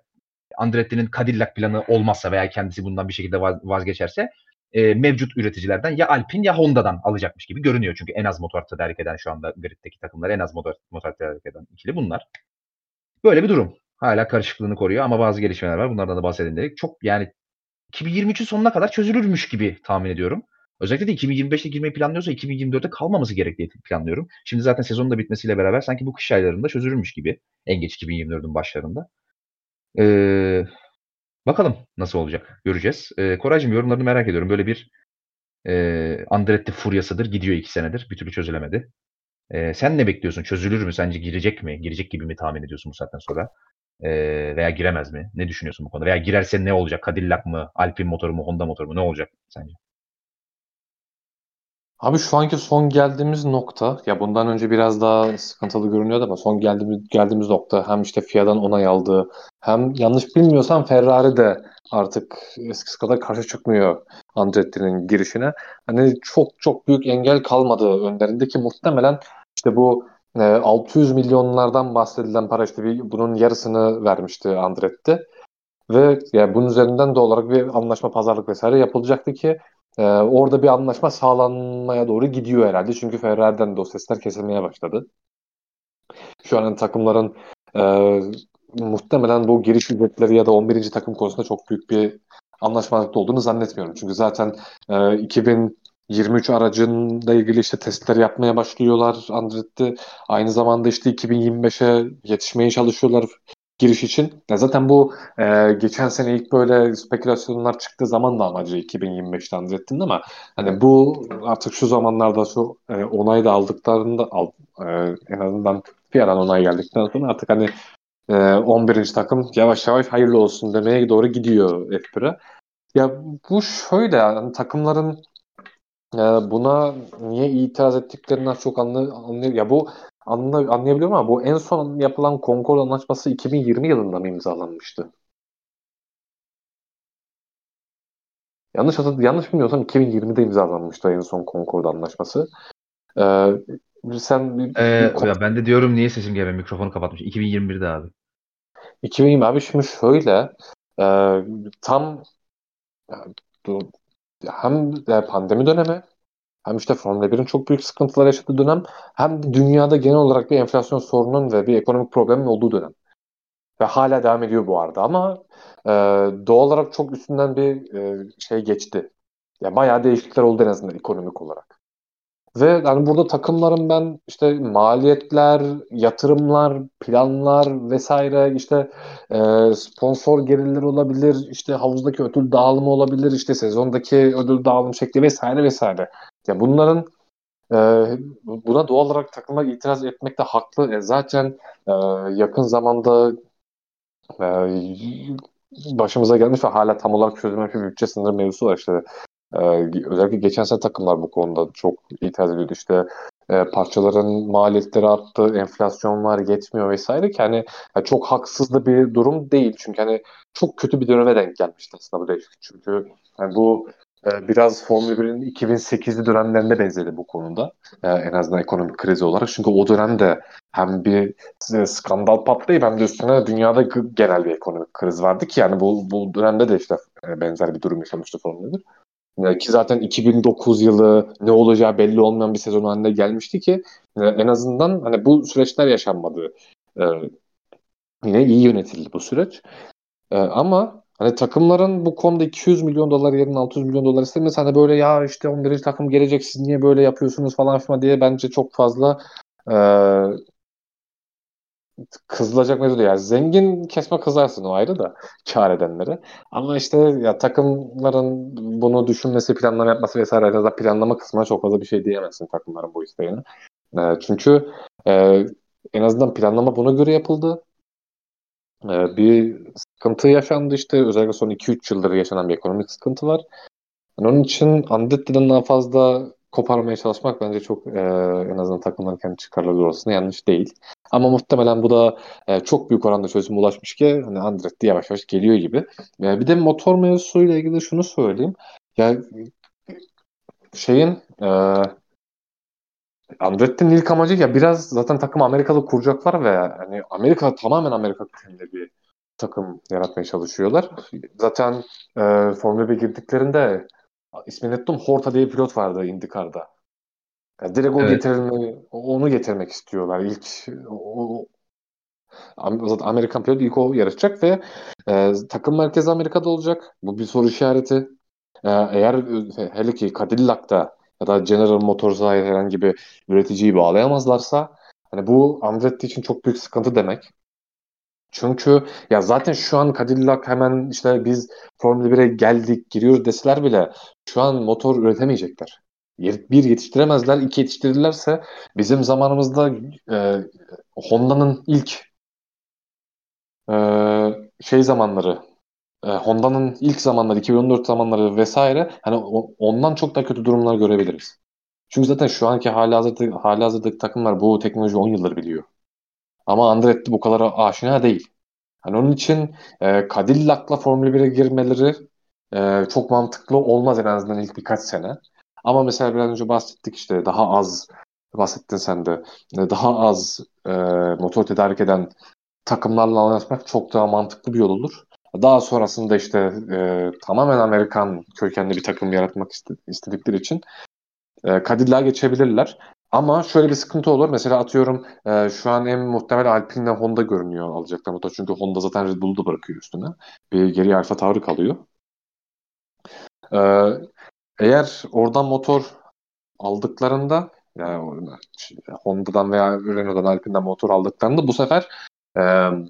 Andretti'nin Cadillac planı olmazsa veya kendisi bundan bir şekilde vazgeçerse e, mevcut üreticilerden ya Alpine ya Honda'dan alacakmış gibi görünüyor. Çünkü en az motor tedarik eden şu anda griddeki takımlar en az motor, motor tedarik eden ikili bunlar. Böyle bir durum. Hala karışıklığını koruyor ama bazı gelişmeler var. Bunlardan da bahsedin dedik. Çok yani 2023'ün sonuna kadar çözülürmüş gibi tahmin ediyorum. Özellikle de 2025'te girmeyi planlıyorsa 2024'te kalmaması gerektiği planlıyorum. Şimdi zaten sezonun da bitmesiyle beraber sanki bu kış aylarında çözülürmüş gibi. En geç 2024'ün başlarında. Ee, bakalım nasıl olacak. Göreceğiz. Ee, Koraycığım yorumlarını merak ediyorum. Böyle bir e, Andretti furyasıdır. Gidiyor iki senedir. Bir türlü çözülemedi. Ee, sen ne bekliyorsun? Çözülür mü? Sence girecek mi? Girecek gibi mi tahmin ediyorsun bu saatten sonra? e, veya giremez mi? Ne düşünüyorsun bu konuda? Veya girerse ne olacak? Cadillac mı? Alpine motoru mu? Honda motoru mu? Ne olacak sence? Abi şu anki son geldiğimiz nokta ya bundan önce biraz daha sıkıntılı görünüyordu ama son geldiğimiz geldiğimiz nokta hem işte FIA'dan onay aldığı hem yanlış bilmiyorsam Ferrari de artık eskisi kadar karşı çıkmıyor Andretti'nin girişine. Hani çok çok büyük engel kalmadı önlerindeki muhtemelen işte bu 600 ee, milyonlardan bahsedilen para işte bir, bunun yarısını vermişti Andretti. Ve yani bunun üzerinden de olarak bir anlaşma pazarlık vesaire yapılacaktı ki e, orada bir anlaşma sağlanmaya doğru gidiyor herhalde. Çünkü Ferrari'den de o sesler kesilmeye başladı. Şu an takımların e, muhtemelen bu giriş ücretleri ya da 11. takım konusunda çok büyük bir anlaşmazlıkta olduğunu zannetmiyorum. Çünkü zaten e, 2000 23 aracınla ilgili işte testler yapmaya başlıyorlar Andretti. Aynı zamanda işte 2025'e yetişmeye çalışıyorlar giriş için. Ya zaten bu e, geçen sene ilk böyle spekülasyonlar çıktığı zaman da amacı 2025'te Andretti'nin ama hani bu artık şu zamanlarda şu e, onay da aldıklarında al, e, en azından bir aran onay geldikten sonra artık hani e, 11. takım yavaş yavaş hayırlı olsun demeye doğru gidiyor F1'e. Ya bu şöyle yani takımların buna niye itiraz ettiklerini çok anlıyor. Ya bu anla, anlayabiliyorum ama bu en son yapılan Concord Anlaşması 2020 yılında mı imzalanmıştı? Yanlış hatırladım, yanlış bilmiyorsam 2020'de imzalanmıştı en son Concord Anlaşması. Ee, sen Ee, ya ben de diyorum niye sesim gelmiyor? Mikrofonu kapatmış. 2021'de abi. 2020 abi şimdi şöyle e, tam yani, hem pandemi dönemi hem işte Formula 1'in çok büyük sıkıntılar yaşadığı dönem hem de dünyada genel olarak bir enflasyon sorunun ve bir ekonomik problemin olduğu dönem. Ve hala devam ediyor bu arada ama e, doğal olarak çok üstünden bir e, şey geçti. Ya bayağı değişiklikler oldu en azından ekonomik olarak. Ve yani burada takımların ben işte maliyetler, yatırımlar, planlar vesaire işte e, sponsor gelirleri olabilir, işte havuzdaki ödül dağılımı olabilir, işte sezondaki ödül dağılım şekli vesaire vesaire. Ya bunların e, buna doğal olarak takımlar itiraz etmekte haklı. E, zaten e, yakın zamanda e, başımıza gelmiş ve hala tam olarak çözülmemiş bir bütçe sınırı mevzusu var işte. Ee, özellikle geçen sene takımlar bu konuda çok itiraz ediyordu. İşte e, parçaların maliyetleri arttı, enflasyon var, yetmiyor vesaire ki hani yani çok haksız da bir durum değil. Çünkü hani çok kötü bir döneme denk gelmişti aslında bu değişiklik. Çünkü yani bu e, biraz Formula 1'in 2008'li dönemlerine benzedi bu konuda. E, en azından ekonomik krizi olarak. Çünkü o dönemde hem bir e, skandal patlayıp hem de üstüne dünyada genel bir ekonomik kriz vardı ki yani bu, bu dönemde de işte e, benzer bir durum yaşamıştı Formula 1. E, Ki zaten 2009 yılı ne olacağı belli olmayan bir sezon haline gelmişti ki e, en azından hani bu süreçler yaşanmadı. Yine iyi yönetildi bu süreç. Ama hani takımların bu konuda 200 milyon dolar yerine 600 milyon dolar istemesi hani böyle ya işte 11. takım gelecek siz niye böyle yapıyorsunuz falan filan diye bence çok fazla e, kızılacak mevzu. Yani zengin kesme kızarsın o ayrı da kar edenleri. Ama işte ya takımların bunu düşünmesi, planlama yapması vesaire ya da planlama kısmına çok fazla bir şey diyemezsin takımların bu isteğine. E, çünkü e, en azından planlama buna göre yapıldı. E, bir sıkıntı yaşandı işte özellikle son 2-3 yıldır yaşanan bir ekonomik sıkıntı var. Yani onun için Andetti'den daha fazla koparmaya çalışmak bence çok e, en azından takımların kendi çıkarları doğrultusunda yanlış değil. Ama muhtemelen bu da e, çok büyük oranda çözüme ulaşmış ki hani Andretti yavaş yavaş geliyor gibi. E, bir de motor mevzusuyla ilgili şunu söyleyeyim. Ya şeyin e, Andretti'nin ilk amacı ya biraz zaten takım Amerika'da kuracaklar ve hani Amerika tamamen Amerika kökenli bir takım yaratmaya çalışıyorlar. Zaten e, Formula 1 girdiklerinde ismini unuttum. Horta diye pilot vardı IndyCar'da. Yani direkt o Evet. onu getirmek istiyorlar. İlk o, zaten Amerikan pilot ilk o yarışacak ve e, takım merkezi Amerika'da olacak. Bu bir soru işareti. E, eğer e, hele ki Cadillac'ta ya da General Motors'a herhangi bir üreticiyi bağlayamazlarsa hani bu Andretti için çok büyük sıkıntı demek. Çünkü ya zaten şu an Cadillac hemen işte biz Formula 1'e geldik, giriyoruz deseler bile şu an motor üretemeyecekler. Ye- Bir yetiştiremezler, iki yetiştirirlerse bizim zamanımızda e, Honda'nın ilk e, şey zamanları, e, Honda'nın ilk zamanları, 2014 zamanları vesaire hani ondan çok daha kötü durumlar görebiliriz. Çünkü zaten şu anki halihazırda, halihazırdaki takımlar bu teknoloji 10 yıldır biliyor. Ama Andretti bu kadar aşina değil. Hani onun için e, Cadillac'la Formula 1'e girmeleri e, çok mantıklı olmaz en azından ilk birkaç sene. Ama mesela biraz önce bahsettik işte daha az bahsettin sen de e, daha az e, motor tedarik eden takımlarla anlaşmak çok daha mantıklı bir yol olur. Daha sonrasında işte e, tamamen Amerikan kökenli bir takım yaratmak iste- istedikleri için e, Cadillac'a geçebilirler. Ama şöyle bir sıkıntı olur. Mesela atıyorum e, şu an en muhtemel Alpine'le Honda görünüyor alacaklar motor. Çünkü Honda zaten Red Bull'u da bırakıyor üstüne. Bir geri alfa tavrı kalıyor. E, eğer oradan motor aldıklarında yani Honda'dan veya Renault'dan Alpine'den motor aldıklarında bu sefer e,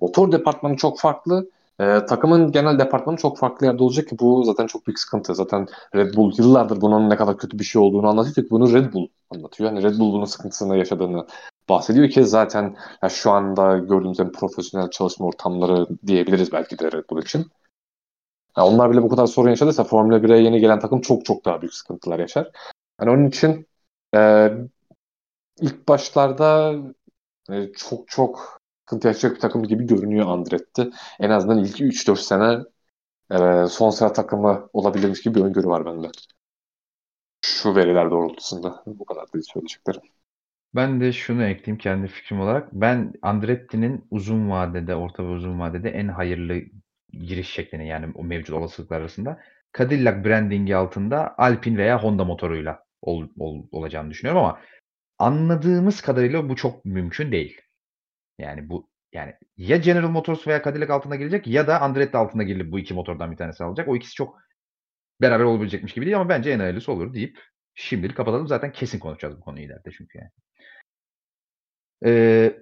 motor departmanı çok farklı. E, takımın genel departmanı çok farklı yerde olacak ki bu zaten çok büyük sıkıntı. Zaten Red Bull yıllardır bunun ne kadar kötü bir şey olduğunu anlatıyor ki bunu Red Bull anlatıyor. Yani Red Bull bunun sıkıntısını yaşadığını bahsediyor ki zaten ya şu anda gördüğümüz en profesyonel çalışma ortamları diyebiliriz belki de Red Bull için. Ya onlar bile bu kadar sorun yaşadıysa Formula 1'e yeni gelen takım çok çok daha büyük sıkıntılar yaşar. Yani onun için e, ilk başlarda e, çok çok sıkıntı yaşayacak bir takım gibi görünüyor Andretti. En azından ilk 3-4 sene e, son sıra takımı olabilirmiş gibi bir öngörü var bende. Şu veriler doğrultusunda. Bu kadar değil söyleyeceklerim. Ben de şunu ekleyeyim kendi fikrim olarak. Ben Andretti'nin uzun vadede, orta ve uzun vadede en hayırlı giriş şeklini yani o mevcut olasılıklar arasında Cadillac brandingi altında Alpine veya Honda motoruyla ol, ol, olacağını düşünüyorum ama anladığımız kadarıyla bu çok mümkün değil. Yani bu yani ya General Motors veya Cadillac altında gelecek ya da Andretti altında gelip bu iki motordan bir tanesi alacak. O ikisi çok beraber olabilecekmiş gibi değil ama bence en hayırlısı olur deyip şimdilik kapatalım. Zaten kesin konuşacağız bu konuyu ileride çünkü yani. Ee,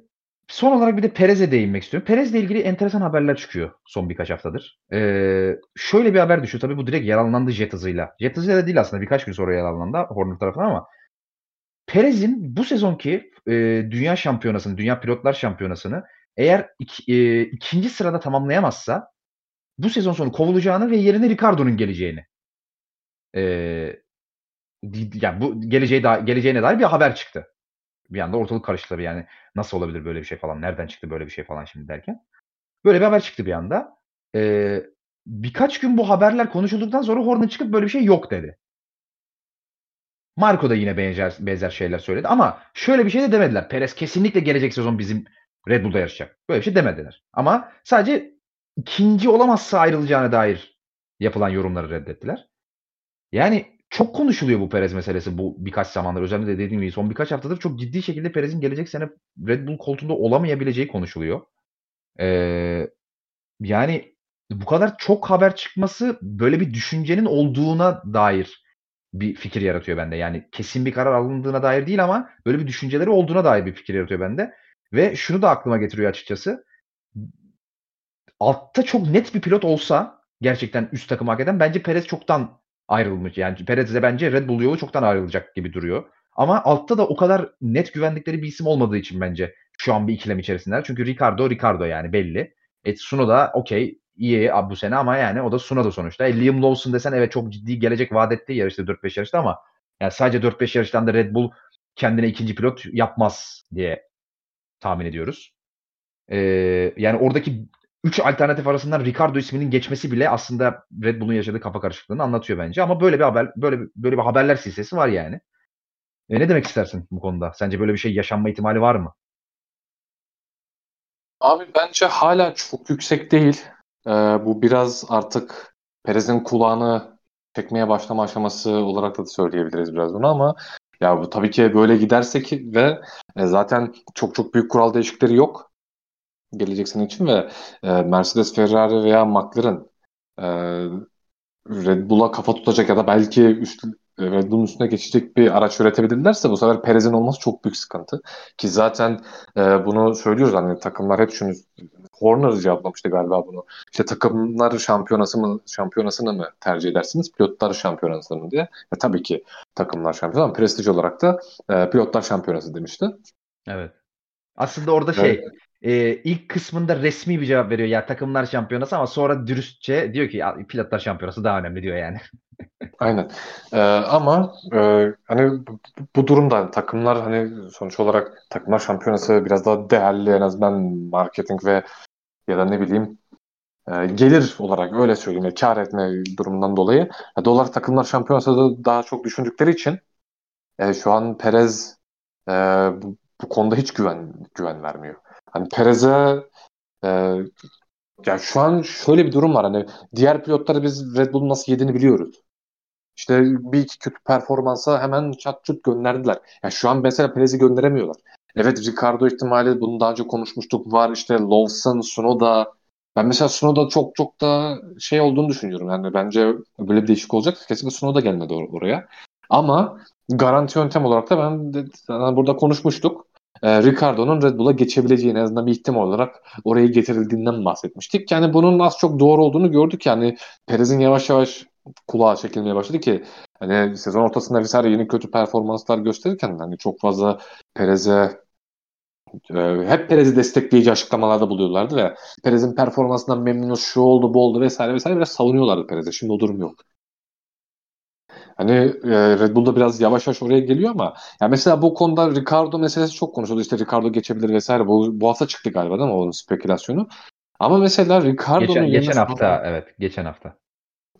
son olarak bir de Perez'e değinmek istiyorum. Perez'le ilgili enteresan haberler çıkıyor son birkaç haftadır. Ee, şöyle bir haber düşüyor. Tabii bu direkt yaralandı jet hızıyla. Jet hızıyla da değil aslında birkaç gün sonra yaralandı Horner tarafından ama Perez'in bu sezonki e, dünya şampiyonasını, dünya pilotlar şampiyonasını eğer iki, e, ikinci sırada tamamlayamazsa bu sezon sonu kovulacağını ve yerine Ricardo'nun geleceğini e, yani bu geleceğe da, geleceğine dair bir haber çıktı. Bir anda ortalık karıştı tabii yani nasıl olabilir böyle bir şey falan, nereden çıktı böyle bir şey falan şimdi derken. Böyle bir haber çıktı bir anda. Ee, birkaç gün bu haberler konuşulduktan sonra Horner çıkıp böyle bir şey yok dedi. Marco da yine benzer, benzer şeyler söyledi ama şöyle bir şey de demediler. Perez kesinlikle gelecek sezon bizim Red Bull'da yarışacak. Böyle bir şey demediler. Ama sadece ikinci olamazsa ayrılacağına dair yapılan yorumları reddettiler. Yani çok konuşuluyor bu Perez meselesi bu birkaç zamandır. Özellikle dediğim gibi son birkaç haftadır çok ciddi şekilde Perez'in gelecek sene Red Bull koltuğunda olamayabileceği konuşuluyor. Ee, yani bu kadar çok haber çıkması böyle bir düşüncenin olduğuna dair bir fikir yaratıyor bende. Yani kesin bir karar alındığına dair değil ama böyle bir düşünceleri olduğuna dair bir fikir yaratıyor bende. Ve şunu da aklıma getiriyor açıkçası. Altta çok net bir pilot olsa gerçekten üst takım hak eden bence Perez çoktan ayrılmış. Yani Perez de bence Red Bull yolu çoktan ayrılacak gibi duruyor. Ama altta da o kadar net güvendikleri bir isim olmadığı için bence şu an bir ikilem içerisindeler. Çünkü Ricardo Ricardo yani belli. Et Suno da okey iyi bu sene ama yani o da Sunoda sonuçta. E, Liam Lawson desen evet çok ciddi gelecek vaat etti yarışta 4-5 yarışta ama yani sadece 4-5 yarıştan da Red Bull kendine ikinci pilot yapmaz diye tahmin ediyoruz. Ee, yani oradaki 3 alternatif arasından Ricardo isminin geçmesi bile aslında Red Bull'un yaşadığı kafa karışıklığını anlatıyor bence. Ama böyle bir haber böyle böyle bir haberler silsilesi var yani. E ne demek istersin bu konuda? Sence böyle bir şey yaşanma ihtimali var mı? Abi bence hala çok yüksek değil. Ee, bu biraz artık Perez'in kulağını çekmeye başlama aşaması olarak da söyleyebiliriz biraz bunu ama ya bu tabii ki böyle gidersek ve e, zaten çok çok büyük kural değişiklikleri yok gelecek sene için ve e, Mercedes, Ferrari veya McLaren e, Red Bull'a kafa tutacak ya da belki üst, Red Bull'un üstüne geçecek bir araç üretebilirlerse bu sefer Perez'in olması çok büyük sıkıntı. Ki zaten e, bunu söylüyoruz hani takımlar hep şunu Horner cevaplamıştı galiba bunu. İşte takımlar şampiyonası mı şampiyonasını mı tercih edersiniz? Pilotlar şampiyonasını mı diye. E, tabii ki takımlar şampiyonası ama prestij olarak da e, pilotlar şampiyonası demişti. Evet. Aslında orada şey evet e, ilk kısmında resmi bir cevap veriyor. Ya takımlar şampiyonası ama sonra dürüstçe diyor ki ya, pilotlar şampiyonası daha önemli diyor yani. Aynen. Ee, ama e, hani bu, durumda takımlar hani sonuç olarak takımlar şampiyonası biraz daha değerli en azından marketing ve ya da ne bileyim e, gelir olarak öyle söyleyeyim ya, kar etme durumundan dolayı e, dolar takımlar şampiyonası da daha çok düşündükleri için e, şu an Perez e, bu, bu konuda hiç güven güven vermiyor. Hani Perez'e e, ya şu an şöyle bir durum var. Hani diğer pilotları biz Red Bull'un nasıl yediğini biliyoruz. İşte bir iki kötü performansa hemen çat çut gönderdiler. Ya şu an mesela Perez'i gönderemiyorlar. Evet Ricardo ihtimali bunu daha önce konuşmuştuk var. İşte Lawson, Sunoda. Ben mesela Sunoda çok çok da şey olduğunu düşünüyorum. Yani bence böyle bir değişik olacak. Kesinlikle Sunoda gelmedi or- oraya. Ama garanti yöntem olarak da ben de, yani burada konuşmuştuk e, Ricardo'nun Red Bull'a geçebileceğini en azından bir ihtimal olarak oraya getirildiğinden bahsetmiştik. Yani bunun az çok doğru olduğunu gördük. Yani Perez'in yavaş yavaş kulağa çekilmeye başladı ki hani sezon ortasında Vesaire yeni kötü performanslar gösterirken hani çok fazla Perez'e e, hep Perez'i destekleyici açıklamalarda buluyorlardı ve Perez'in performansından memnunuz şu oldu bu oldu vesaire vesaire ve savunuyorlardı Perez'e. Şimdi o durum yok. Hani e, Red Bull'da biraz yavaş yavaş oraya geliyor ama ya mesela bu konuda Ricardo meselesi çok konuşuldu. İşte Ricardo geçebilir vesaire. Bu, bu hafta çıktı galiba değil mi onun spekülasyonu? Ama mesela Ricardo'nun Geçen, geçen hafta Sonoda'nın- evet geçen hafta.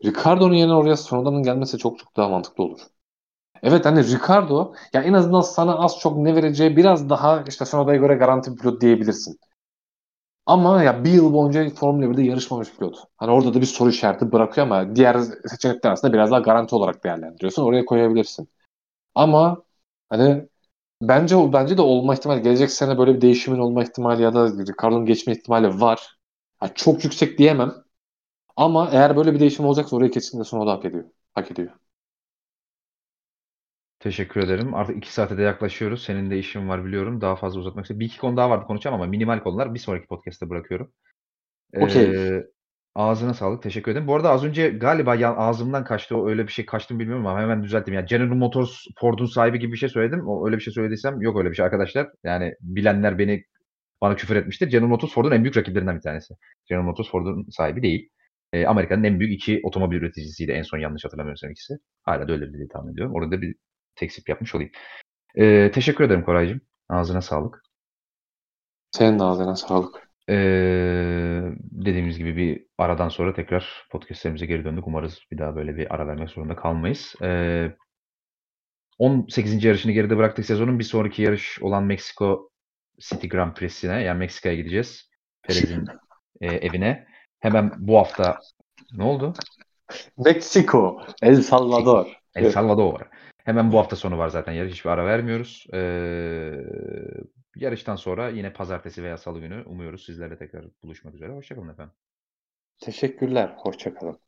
Ricardo'nun yerine oraya Sonoda'nın gelmesi çok çok daha mantıklı olur. Evet hani Ricardo ya en azından sana az çok ne vereceği biraz daha işte Sonoda'ya göre garanti bir pilot diyebilirsin. Ama ya bir yıl boyunca Formula 1'de yarışmamış pilot. Hani orada da bir soru işareti bırakıyor ama diğer seçenekler arasında biraz daha garanti olarak değerlendiriyorsun. Oraya koyabilirsin. Ama hani bence bence de olma ihtimali gelecek sene böyle bir değişimin olma ihtimali ya da Ricardo'nun geçme ihtimali var. Ha, çok yüksek diyemem. Ama eğer böyle bir değişim olacaksa oraya kesinlikle Sonoda hak ediyor. Hak ediyor. Teşekkür ederim. Artık iki saate de yaklaşıyoruz. Senin de işin var biliyorum. Daha fazla uzatmak istedim. Bir iki konu daha vardı konuşacağım ama minimal konular bir sonraki podcast'te bırakıyorum. Okey. Ee, ağzına sağlık. Teşekkür ederim. Bu arada az önce galiba ya, ağzımdan kaçtı. O öyle bir şey kaçtı mı bilmiyorum ama hemen düzelttim. Yani General Motors Ford'un sahibi gibi bir şey söyledim. O öyle bir şey söylediysem yok öyle bir şey arkadaşlar. Yani bilenler beni bana küfür etmiştir. General Motors Ford'un en büyük rakiplerinden bir tanesi. General Motors Ford'un sahibi değil. Ee, Amerika'nın en büyük iki otomobil üreticisiydi en son yanlış hatırlamıyorsam ikisi. Hala da öyle diye tahmin ediyorum. Orada bir teksip yapmış olayım. Ee, teşekkür ederim Koraycığım. Ağzına sağlık. Senin de ağzına sağlık. Ee, dediğimiz gibi bir aradan sonra tekrar podcastlerimize geri döndük. Umarız bir daha böyle bir ara vermek zorunda kalmayız. Ee, 18. yarışını geride bıraktık sezonun. Bir sonraki yarış olan Meksiko City Grand Prix'sine yani Meksika'ya gideceğiz. Perez'in e, evine. Hemen bu hafta ne oldu? Meksiko, El Salvador. El Salvador. Hemen bu hafta sonu var zaten yarış. Hiçbir ara vermiyoruz. Ee, yarıştan sonra yine pazartesi veya salı günü umuyoruz sizlerle tekrar buluşmak üzere. Hoşçakalın efendim. Teşekkürler. Hoşçakalın.